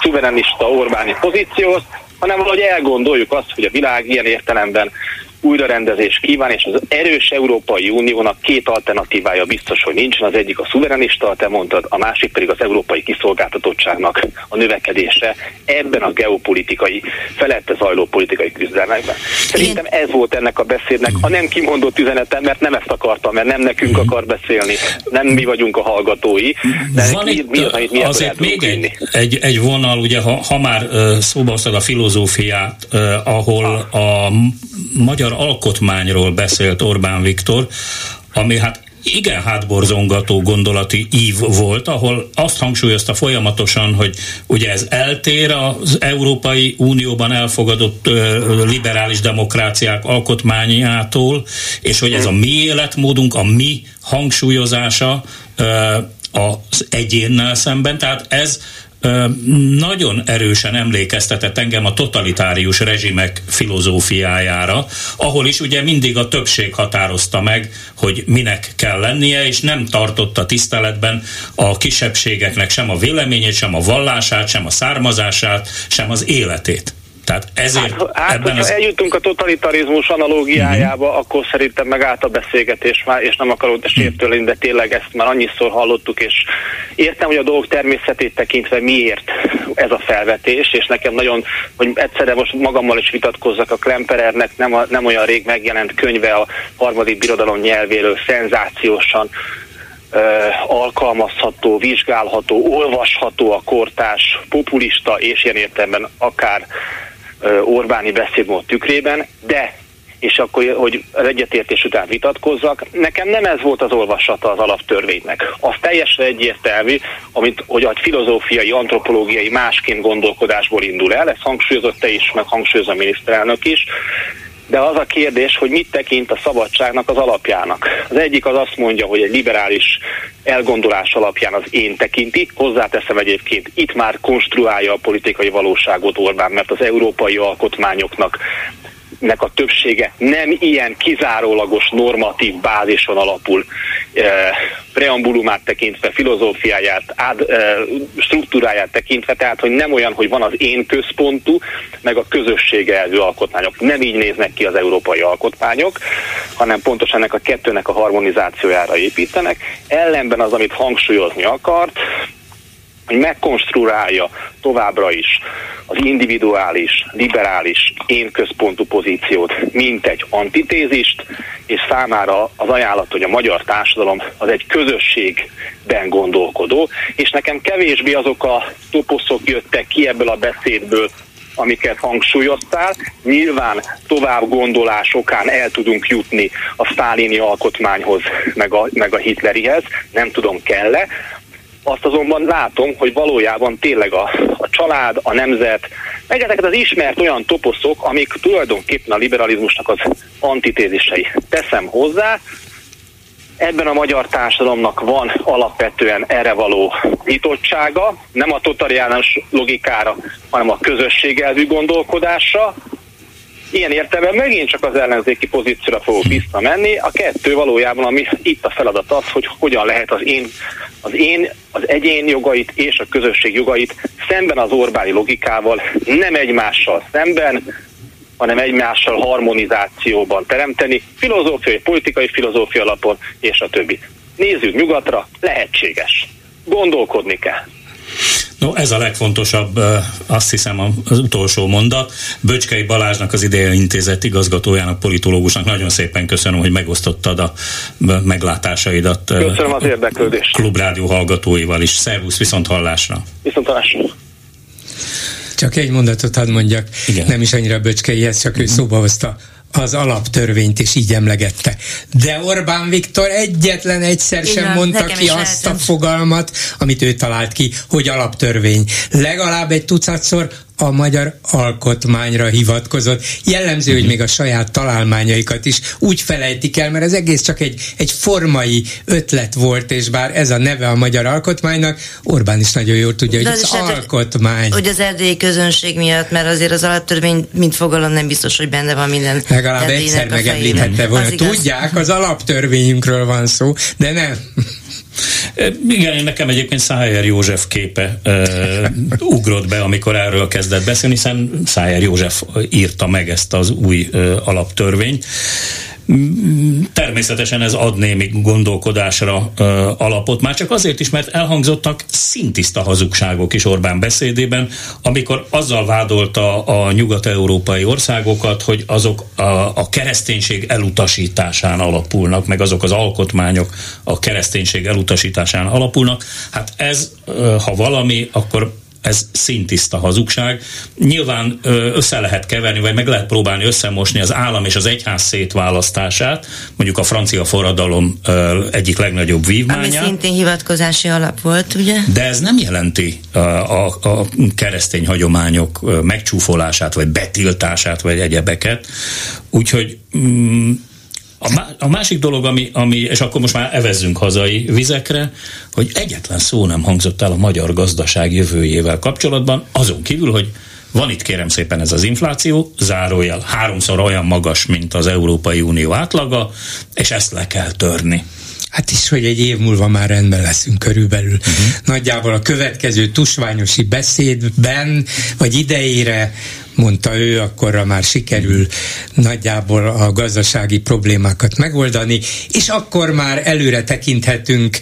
szuverenista Orbáni pozícióhoz, hanem valahogy elgondoljuk azt, hogy a világ ilyen értelemben újrarendezés kíván, és az erős Európai Uniónak két alternatívája biztos, hogy nincsen. Az egyik a szuverenista, te mondtad, a másik pedig az európai kiszolgáltatottságnak a növekedése ebben a geopolitikai, felette zajló politikai küzdelmekben. Szerintem ez volt ennek a beszédnek a nem kimondott üzenetem, mert nem ezt akartam, mert nem nekünk akar beszélni, nem mi vagyunk a hallgatói, de Van mi, mi az, amit mi azért még egy, egy, egy vonal, ugye, ha, ha már uh, szóba a filozófiát, uh, ahol a magyar alkotmányról beszélt Orbán Viktor, ami hát igen hátborzongató gondolati ív volt, ahol azt hangsúlyozta folyamatosan, hogy ugye ez eltér az Európai Unióban elfogadott liberális demokráciák alkotmányától, és hogy ez a mi életmódunk, a mi hangsúlyozása az egyénnel szemben, tehát ez nagyon erősen emlékeztetett engem a totalitárius rezsimek filozófiájára, ahol is ugye mindig a többség határozta meg, hogy minek kell lennie, és nem tartotta tiszteletben a kisebbségeknek sem a véleményét, sem a vallását, sem a származását, sem az életét. Tehát ezért hát, hát ebben az... eljutunk a totalitarizmus analógiájába, uh-huh. akkor szerintem megállt a beszélgetés már, és nem akarod sértőlni, de tényleg ezt már annyiszor hallottuk, és értem, hogy a dolgok természetét tekintve miért ez a felvetés, és nekem nagyon, hogy egyszerre most magammal is vitatkozzak a Klemperernek, nem, a, nem olyan rég megjelent könyve a harmadik birodalom nyelvéről, szenzációsan alkalmazható, vizsgálható, olvasható a kortás, populista és ilyen értelemben akár Orbáni beszédmód tükrében, de és akkor, hogy az egyetértés után vitatkozzak, nekem nem ez volt az olvasata az alaptörvénynek. Az teljesen egyértelmű, amit, hogy a filozófiai, antropológiai másként gondolkodásból indul el, ezt hangsúlyozott te is, meg hangsúlyozza a miniszterelnök is, de az a kérdés, hogy mit tekint a szabadságnak az alapjának. Az egyik az azt mondja, hogy egy liberális elgondolás alapján az én tekinti, hozzáteszem egyébként, itt már konstruálja a politikai valóságot Orbán, mert az európai alkotmányoknak nek a többsége nem ilyen kizárólagos normatív bázison alapul e, preambulumát tekintve, filozófiáját, át, e, struktúráját tekintve, tehát hogy nem olyan, hogy van az én központú, meg a közösség elvű alkotmányok. Nem így néznek ki az európai alkotmányok, hanem pontosan ennek a kettőnek a harmonizációjára építenek. Ellenben az, amit hangsúlyozni akart, hogy megkonstruálja továbbra is az individuális, liberális, én központú pozíciót, mint egy antitézist, és számára az ajánlat, hogy a magyar társadalom az egy közösségben gondolkodó, és nekem kevésbé azok a toposzok jöttek ki ebből a beszédből, amiket hangsúlyoztál. Nyilván tovább gondolásokán el tudunk jutni a sztálini alkotmányhoz, meg a, meg a hitlerihez, nem tudom kell-e. Azt azonban látom, hogy valójában tényleg a, a család, a nemzet, meg ezeket az ismert olyan toposzok, amik tulajdonképpen a liberalizmusnak az antitézisei. Teszem hozzá, ebben a magyar társadalomnak van alapvetően erre való nyitottsága, nem a totaliános logikára, hanem a közösségelvű gondolkodásra, Ilyen értelemben megint csak az ellenzéki pozícióra fogok visszamenni. A kettő valójában, ami itt a feladat az, hogy hogyan lehet az én, az én, az egyén jogait és a közösség jogait szemben az Orbáni logikával, nem egymással szemben, hanem egymással harmonizációban teremteni, filozófiai, politikai filozófia alapon, és a többi. Nézzük nyugatra, lehetséges. Gondolkodni kell. No, ez a legfontosabb, azt hiszem az utolsó mondat. Böcskei Balázsnak, az Ideje Intézet igazgatójának, politológusnak nagyon szépen köszönöm, hogy megosztottad a meglátásaidat. Köszönöm az érdeklődést. Klubrádió hallgatóival is. Szervusz, viszont hallásra. Viszont hallásra. Csak egy mondatot hadd mondjak, Igen. nem is annyira böcskeihez, csak ő szóba hozta az alaptörvényt is így emlegette. De Orbán Viktor egyetlen egyszer sem Igen, mondta ki azt a fogalmat, amit ő talált ki, hogy alaptörvény. Legalább egy tucatszor a magyar alkotmányra hivatkozott. Jellemző, hogy még a saját találmányaikat is úgy felejtik el, mert az egész csak egy, egy formai ötlet volt, és bár ez a neve a magyar alkotmánynak, Orbán is nagyon jól tudja, hogy az, az alkotmány. Hogy az erdélyi közönség miatt, mert azért az alaptörvény, mint fogalom nem biztos, hogy benne van minden. Legalább egyszer megemlíthette volna. Tudják, az alaptörvényünkről van szó, de nem. Igen, nekem egyébként Szájer József képe ugrott be, amikor erről kezdett beszélni, hiszen Szájer József írta meg ezt az új alaptörvényt. Természetesen ez ad némi gondolkodásra ö, alapot, már csak azért is, mert elhangzottak szintiszta hazugságok is Orbán beszédében, amikor azzal vádolta a nyugat-európai országokat, hogy azok a, a kereszténység elutasításán alapulnak, meg azok az alkotmányok a kereszténység elutasításán alapulnak. Hát ez, ö, ha valami, akkor ez szintiszta hazugság. Nyilván össze lehet keverni, vagy meg lehet próbálni összemosni az állam és az egyház szétválasztását, mondjuk a francia forradalom egyik legnagyobb vívmányát. Ami szintén hivatkozási alap volt, ugye? De ez nem jelenti a, a, a keresztény hagyományok megcsúfolását, vagy betiltását, vagy egyebeket. Úgyhogy mm, a, másik dolog, ami, ami, és akkor most már evezzünk hazai vizekre, hogy egyetlen szó nem hangzott el a magyar gazdaság jövőjével kapcsolatban, azon kívül, hogy van itt kérem szépen ez az infláció, zárójel háromszor olyan magas, mint az Európai Unió átlaga, és ezt le kell törni. Hát is, hogy egy év múlva már rendben leszünk körülbelül. Uh-huh. Nagyjából a következő tusványosi beszédben, vagy idejére mondta ő, akkorra már sikerül nagyjából a gazdasági problémákat megoldani, és akkor már előre tekinthetünk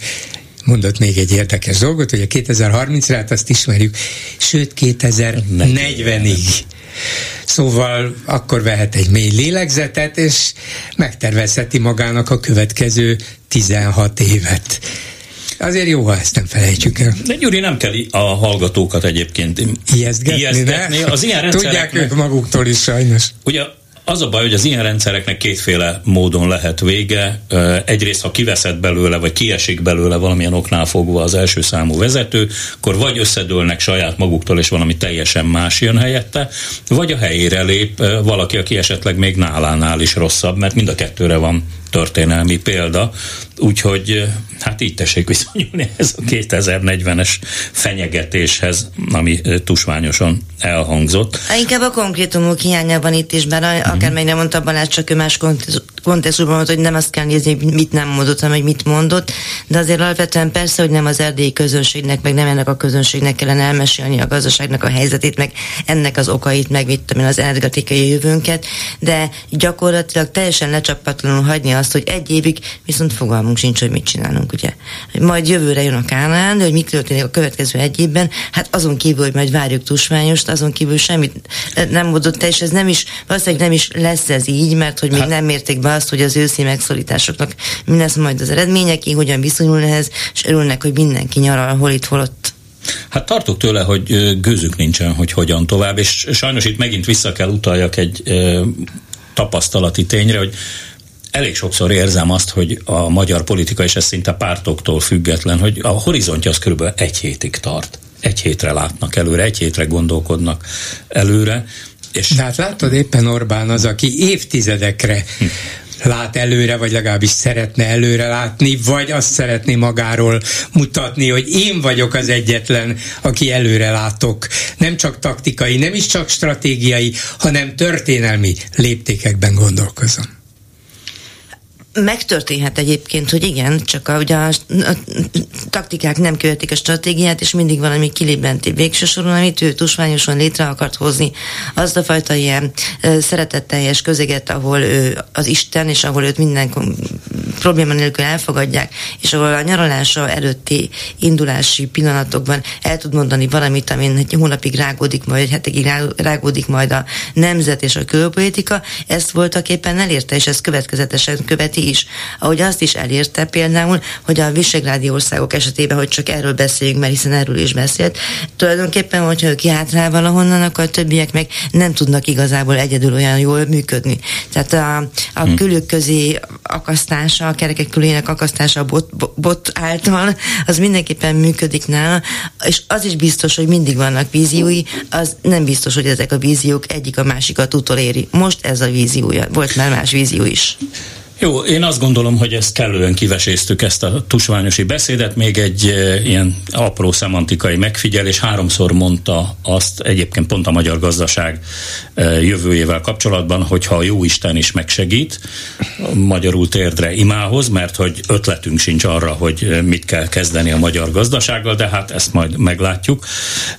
mondott még egy érdekes dolgot, hogy a 2030-ra, hát azt ismerjük, sőt 2040-ig. Szóval akkor vehet egy mély lélegzetet, és megtervezheti magának a következő 16 évet. Azért jó, ha ezt nem felejtjük el. De Gyuri, nem kell a hallgatókat egyébként ijesztgetni. ijesztgetni. Az ilyen Tudják ők maguktól is sajnos. Ugye az a baj, hogy az ilyen rendszereknek kétféle módon lehet vége. Egyrészt, ha kiveszed belőle, vagy kiesik belőle valamilyen oknál fogva az első számú vezető, akkor vagy összedőlnek saját maguktól, és valami teljesen más jön helyette, vagy a helyére lép valaki, aki esetleg még nálánál is rosszabb, mert mind a kettőre van történelmi példa, úgyhogy hát így tessék viszonyulni ez a 2040-es fenyegetéshez, ami tusványosan elhangzott. Inkább a konkrétumok hiánya van itt is, bár mm-hmm. Akár meg nem mondta Balázs, csak ő más kontextusban mondta, hogy nem azt kell nézni, mit nem mondott, hanem hogy mit mondott, de azért alapvetően persze, hogy nem az erdélyi közönségnek, meg nem ennek a közönségnek kellene elmesélni a gazdaságnak a helyzetét, meg ennek az okait, meg mit tudom én, az energetikai jövőnket, de gyakorlatilag teljesen lecsapatlanul hagyni azt, hogy egy évig viszont fogalmunk sincs, hogy mit csinálunk, ugye. Majd jövőre jön a Kánán, de hogy mi történik a következő egy évben, hát azon kívül, hogy majd várjuk tusványost, azon kívül semmit nem mondott, és ez nem is, valószínűleg nem is lesz ez így, mert hogy még hát. nem mérték be azt, hogy az őszi megszorításoknak mi lesz majd az eredménye, ki hogyan viszonyul ehhez, és örülnek, hogy mindenki nyaral, hol itt, hol ott. Hát tartok tőle, hogy gőzük nincsen, hogy hogyan tovább, és sajnos itt megint vissza kell utaljak egy tapasztalati tényre, hogy elég sokszor érzem azt, hogy a magyar politika, és ez szinte pártoktól független, hogy a horizontja az körülbelül egy hétig tart. Egy hétre látnak előre, egy hétre gondolkodnak előre. És De hát látod, éppen Orbán az, aki évtizedekre hm lát előre, vagy legalábbis szeretne előre látni, vagy azt szeretné magáról mutatni, hogy én vagyok az egyetlen, aki előre látok. Nem csak taktikai, nem is csak stratégiai, hanem történelmi léptékekben gondolkozom megtörténhet egyébként, hogy igen, csak a, ugye a, a taktikák nem követik a stratégiát, és mindig valami kilébenti végső soron, amit ő tusványosan létre akart hozni, azt a fajta ilyen szeretetteljes közeget, ahol ő az Isten, és ahol őt minden probléma nélkül elfogadják, és ahol a nyaralása előtti indulási pillanatokban el tud mondani valamit, amin egy hónapig rágódik majd, egy hetekig rágódik majd a nemzet és a külpolitika, ezt voltak éppen elérte, és ezt következetesen követi is. Ahogy azt is elérte például, hogy a visegrádi országok esetében, hogy csak erről beszéljünk, mert hiszen erről is beszélt, tulajdonképpen, hogyha ő kiátrál valahonnan, akkor a többiek meg nem tudnak igazából egyedül olyan jól működni. Tehát a, a hm. külük közé akasztása, a kerekek külének akasztása a bot, bot által, az mindenképpen működik nála, és az is biztos, hogy mindig vannak víziói, az nem biztos, hogy ezek a víziók egyik a másikat utoléri. Most ez a víziója, volt már más vízió is. Jó, én azt gondolom, hogy ezt kellően kiveséztük ezt a tusványosi beszédet, még egy e, ilyen apró szemantikai megfigyelés, háromszor mondta azt egyébként pont a magyar gazdaság e, jövőjével kapcsolatban, hogyha a jó Isten is megsegít, magyarul térdre imához, mert hogy ötletünk sincs arra, hogy mit kell kezdeni a magyar gazdasággal, de hát ezt majd meglátjuk.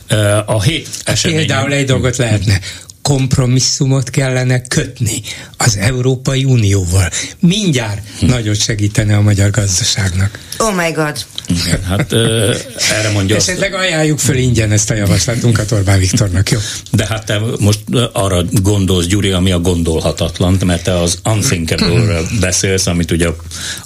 E, a hét esemény... Például egy dolgot lehetne kompromisszumot kellene kötni az Európai Unióval. Mindjárt hm. nagyot segítene a magyar gazdaságnak. Oh my god. Igen, hát uh, erre mondja Esetleg azt... ajánljuk föl ingyen ezt a javaslatunkat Orbán Viktornak, jó? De hát te most arra gondolsz, Gyuri, ami a gondolhatatlan, mert te az unthinkable beszélsz, amit ugye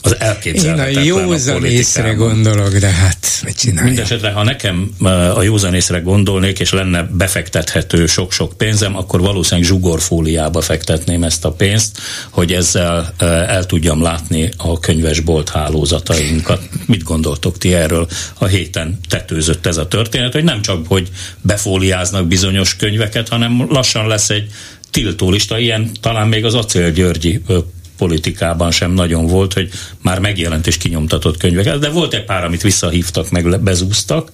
az elképzelhetetlen Én a józan a észre gondolok, de hát mit csinálja? Mindenesetre, ha nekem a józan észre gondolnék, és lenne befektethető sok-sok pénzem, akkor valószínűleg zsugorfóliába fektetném ezt a pénzt, hogy ezzel el tudjam látni a könyvesbolt hálózatainkat. Mit gondoltok ti erről? A héten tetőzött ez a történet, hogy nem csak, hogy befóliáznak bizonyos könyveket, hanem lassan lesz egy tiltólista, ilyen talán még az Acél Györgyi politikában sem nagyon volt, hogy már megjelent és kinyomtatott könyveket, de volt egy pár, amit visszahívtak, meg bezúztak,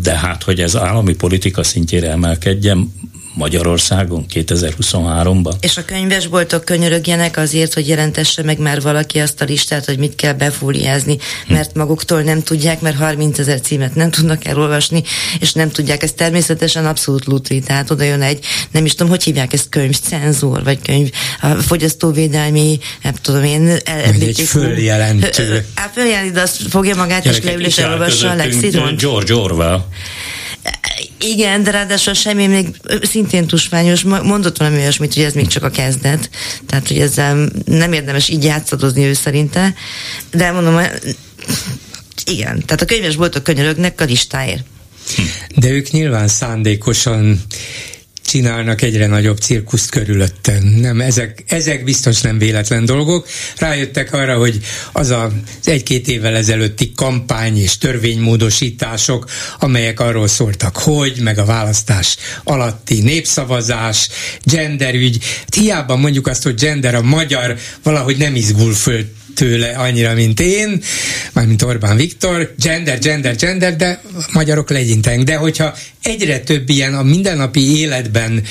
de hát, hogy ez állami politika szintjére emelkedjen, Magyarországon 2023-ban. És a könyvesboltok könyörögjenek azért, hogy jelentesse meg már valaki azt a listát, hogy mit kell befóliázni, hm. mert maguktól nem tudják, mert 30 ezer címet nem tudnak elolvasni, és nem tudják. Ez természetesen abszolút lutri, tehát oda jön egy, nem is tudom, hogy hívják ezt könyvcenzor, vagy könyv, a fogyasztóvédelmi, nem tudom én, egy följelentő. Hát följelent, de azt fogja magát, és leül és elolvassa a lexikon. George Orwell. Igen, de ráadásul semmi még szintén tusmányos, mondott valami olyasmit, hogy ez még csak a kezdet, tehát hogy ezzel nem érdemes így játszadozni ő szerinte, de mondom, igen, tehát a könyvesboltok könyörögnek a listáért. De ők nyilván szándékosan csinálnak egyre nagyobb cirkuszt körülötten. Nem, ezek, ezek biztos nem véletlen dolgok. Rájöttek arra, hogy az az egy-két évvel ezelőtti kampány és törvénymódosítások, amelyek arról szóltak, hogy, meg a választás alatti népszavazás, genderügy, hát hiába mondjuk azt, hogy gender a magyar valahogy nem izgul föl tőle annyira, mint én, mint Orbán Viktor, gender, gender, gender, de magyarok legyinteng. De hogyha egyre több ilyen a mindennapi életben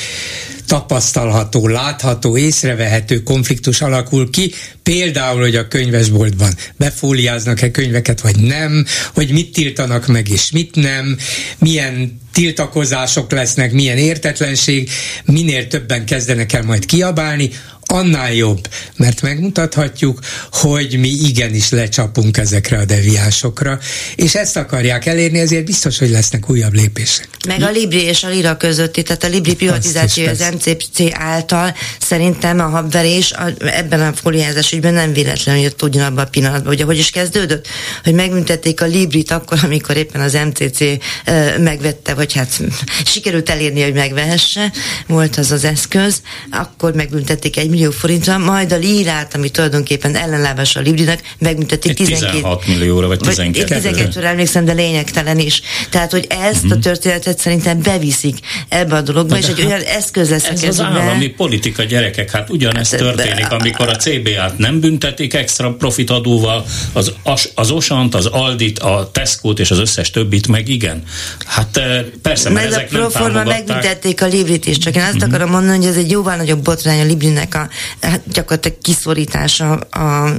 tapasztalható, látható, észrevehető konfliktus alakul ki, például, hogy a könyvesboltban befóliáznak-e könyveket, vagy nem, hogy mit tiltanak meg és mit nem, milyen tiltakozások lesznek, milyen értetlenség, minél többen kezdenek el majd kiabálni, annál jobb, mert megmutathatjuk, hogy mi igenis lecsapunk ezekre a deviásokra, és ezt akarják elérni, ezért biztos, hogy lesznek újabb lépések. Meg a Libri és a Lira közötti, tehát a Libri privatizáció az MCC által szerintem a habverés a, ebben a fóliázás ügyben nem véletlenül jött ugyanabban a pillanatban. Ugye, hogy is kezdődött? Hogy megműtették a Librit akkor, amikor éppen az MCC uh, megvette, vagy hát sikerült elérni, hogy megvehesse, volt az az eszköz, akkor megműtették egy millió forintra, majd a lírát, ami tulajdonképpen ellenlábas a Librinek, megműtették 12, 16 millióra, vagy 12 vagy 12 emlékszem, de lényegtelen is. Tehát, hogy ezt uh-huh. a mhm. történetet szerintem beviszik ebbe a dologba, és egy olyan eszköz lesz ez az állami politika, gyerekek, hát ugyanezt hát, történik, amikor a CBA-t nem büntetik extra profitadóval, az, az Osant, az Aldit, a Tesco-t és az összes többit meg igen. Hát eh, persze, mert Meg ezek a proforma megbüntették a Librit is, csak én azt uh-huh. akarom mondani, hogy ez egy jóval nagyobb botrány a Librinek a hát gyakorlatilag kiszorítása, a,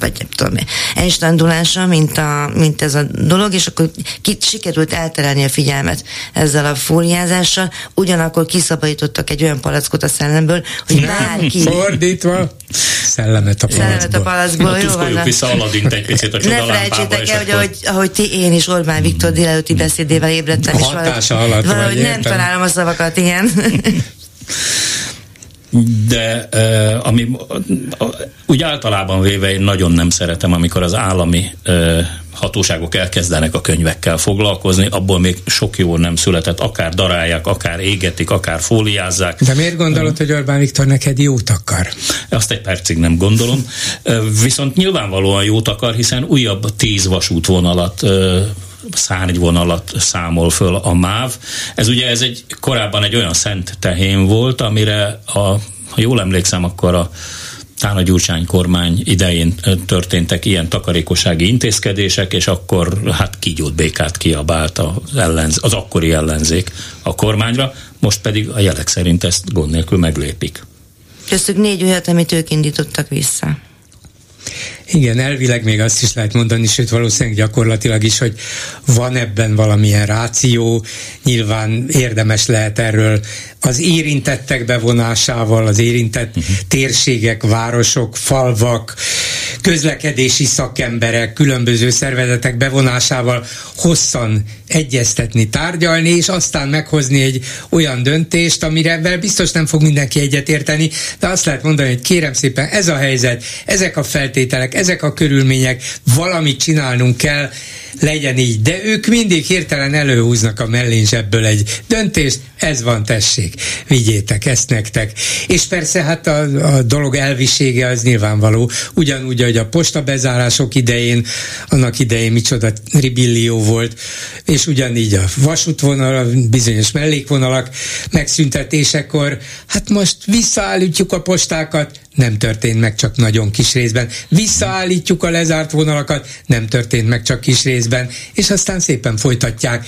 vagy nem tudom, elinstandulása, mint, a, mint ez a dolog, és akkor ki, sikerült elterelni a figyelmet ezzel a fóliázással, ugyanakkor kiszabadítottak egy olyan palackot a szellemből, hogy bárki... Fordítva, szellemet a palackból. Szellemet a palackból, jó van. vissza Aladint egy picit a Ne felejtsétek el, hogy ahogy, ahogy ti, én is Orbán Viktor délelőtti beszédével ébredtem, és valahogy, valahogy nem találom a szavakat, igen. de uh, ami uh, úgy általában véve én nagyon nem szeretem, amikor az állami uh, hatóságok elkezdenek a könyvekkel foglalkozni, abból még sok jó nem született, akár darálják, akár égetik, akár fóliázzák. De miért gondolod, hogy Orbán Viktor neked jót akar? Azt egy percig nem gondolom. Viszont nyilvánvalóan jót akar, hiszen újabb tíz vasútvonalat szárnyvonalat számol föl a MÁV. Ez ugye ez egy korábban egy olyan szent tehén volt, amire a, ha jól emlékszem, akkor a Tána Gyurcsány kormány idején történtek ilyen takarékossági intézkedések, és akkor hát kígyót békát kiabált az, ellenz, az akkori ellenzék a kormányra, most pedig a jelek szerint ezt gond nélkül meglépik. Köztük négy olyat, amit ők indítottak vissza. Igen, elvileg még azt is lehet mondani, sőt valószínűleg gyakorlatilag is, hogy van ebben valamilyen ráció, nyilván érdemes lehet erről az érintettek bevonásával, az érintett uh-huh. térségek, városok, falvak, közlekedési szakemberek, különböző szervezetek bevonásával hosszan egyeztetni, tárgyalni, és aztán meghozni egy olyan döntést, amire biztos nem fog mindenki egyetérteni, de azt lehet mondani, hogy kérem szépen, ez a helyzet, ezek a feltételek, ezek a körülmények, valamit csinálnunk kell, legyen így. De ők mindig hirtelen előhúznak a mellén ebből egy döntést, ez van, tessék, vigyétek ezt nektek. És persze hát a, a dolog elvisége az nyilvánvaló, ugyanúgy, hogy a posta bezárások idején, annak idején micsoda ribillió volt, és ugyanígy a vasútvonal, a bizonyos mellékvonalak megszüntetésekor, hát most visszaállítjuk a postákat, nem történt meg csak nagyon kis részben. Visszaállítjuk a lezárt vonalakat, nem történt meg csak kis részben, és aztán szépen folytatják.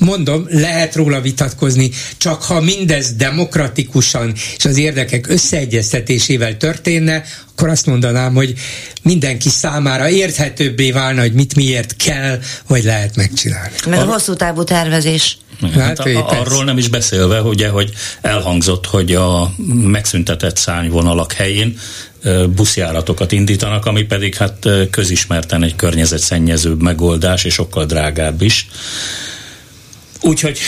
Mondom, lehet róla vitatkozni, csak ha mindez demokratikusan és az érdekek összeegyeztetésével történne, akkor azt mondanám, hogy mindenki számára érthetőbbé válna, hogy mit miért kell, vagy lehet megcsinálni. Meg a hosszú távú tervezés. Hát, hát arról nem is beszélve, ugye, hogy elhangzott, hogy a megszüntetett szányvonalak helyén buszjáratokat indítanak, ami pedig hát közismerten egy környezetszennyezőbb megoldás, és sokkal drágább is. Úgyhogy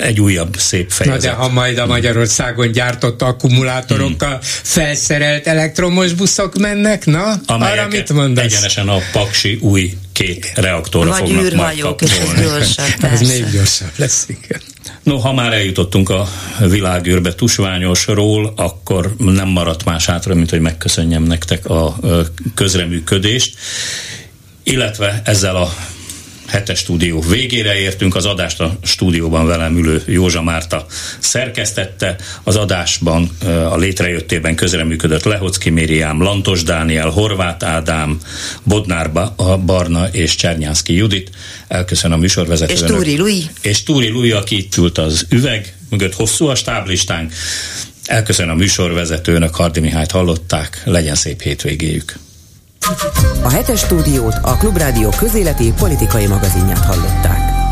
egy újabb szép fejezet. Na de ha majd a Magyarországon gyártott akkumulátorokkal hmm. felszerelt elektromos buszok mennek, na, Amelyek arra mit mondasz? egyenesen a paksi új két reaktorra Vagy fognak majd kapcsolni. Ez még gyorsabb lesz, igen. No, ha már eljutottunk a világűrbe tusványosról, akkor nem maradt más hátra, mint hogy megköszönjem nektek a közreműködést, illetve ezzel a hetes stúdió végére értünk, az adást a stúdióban velem ülő Józsa Márta szerkesztette, az adásban a létrejöttében közreműködött Lehocki Mériám, Lantos Dániel, Horváth Ádám, Bodnár Barna és Csernyánszki Judit. Elköszönöm a műsorvezetőnek. És Túri Lui. És Túri Lui, aki itt ült az üveg, mögött hosszú a stáblistánk. Elköszönöm a műsorvezetőnek, Hardi Mihályt hallották, legyen szép hétvégéjük. A hetes stúdiót a Klubrádió közéleti politikai magazinját hallották.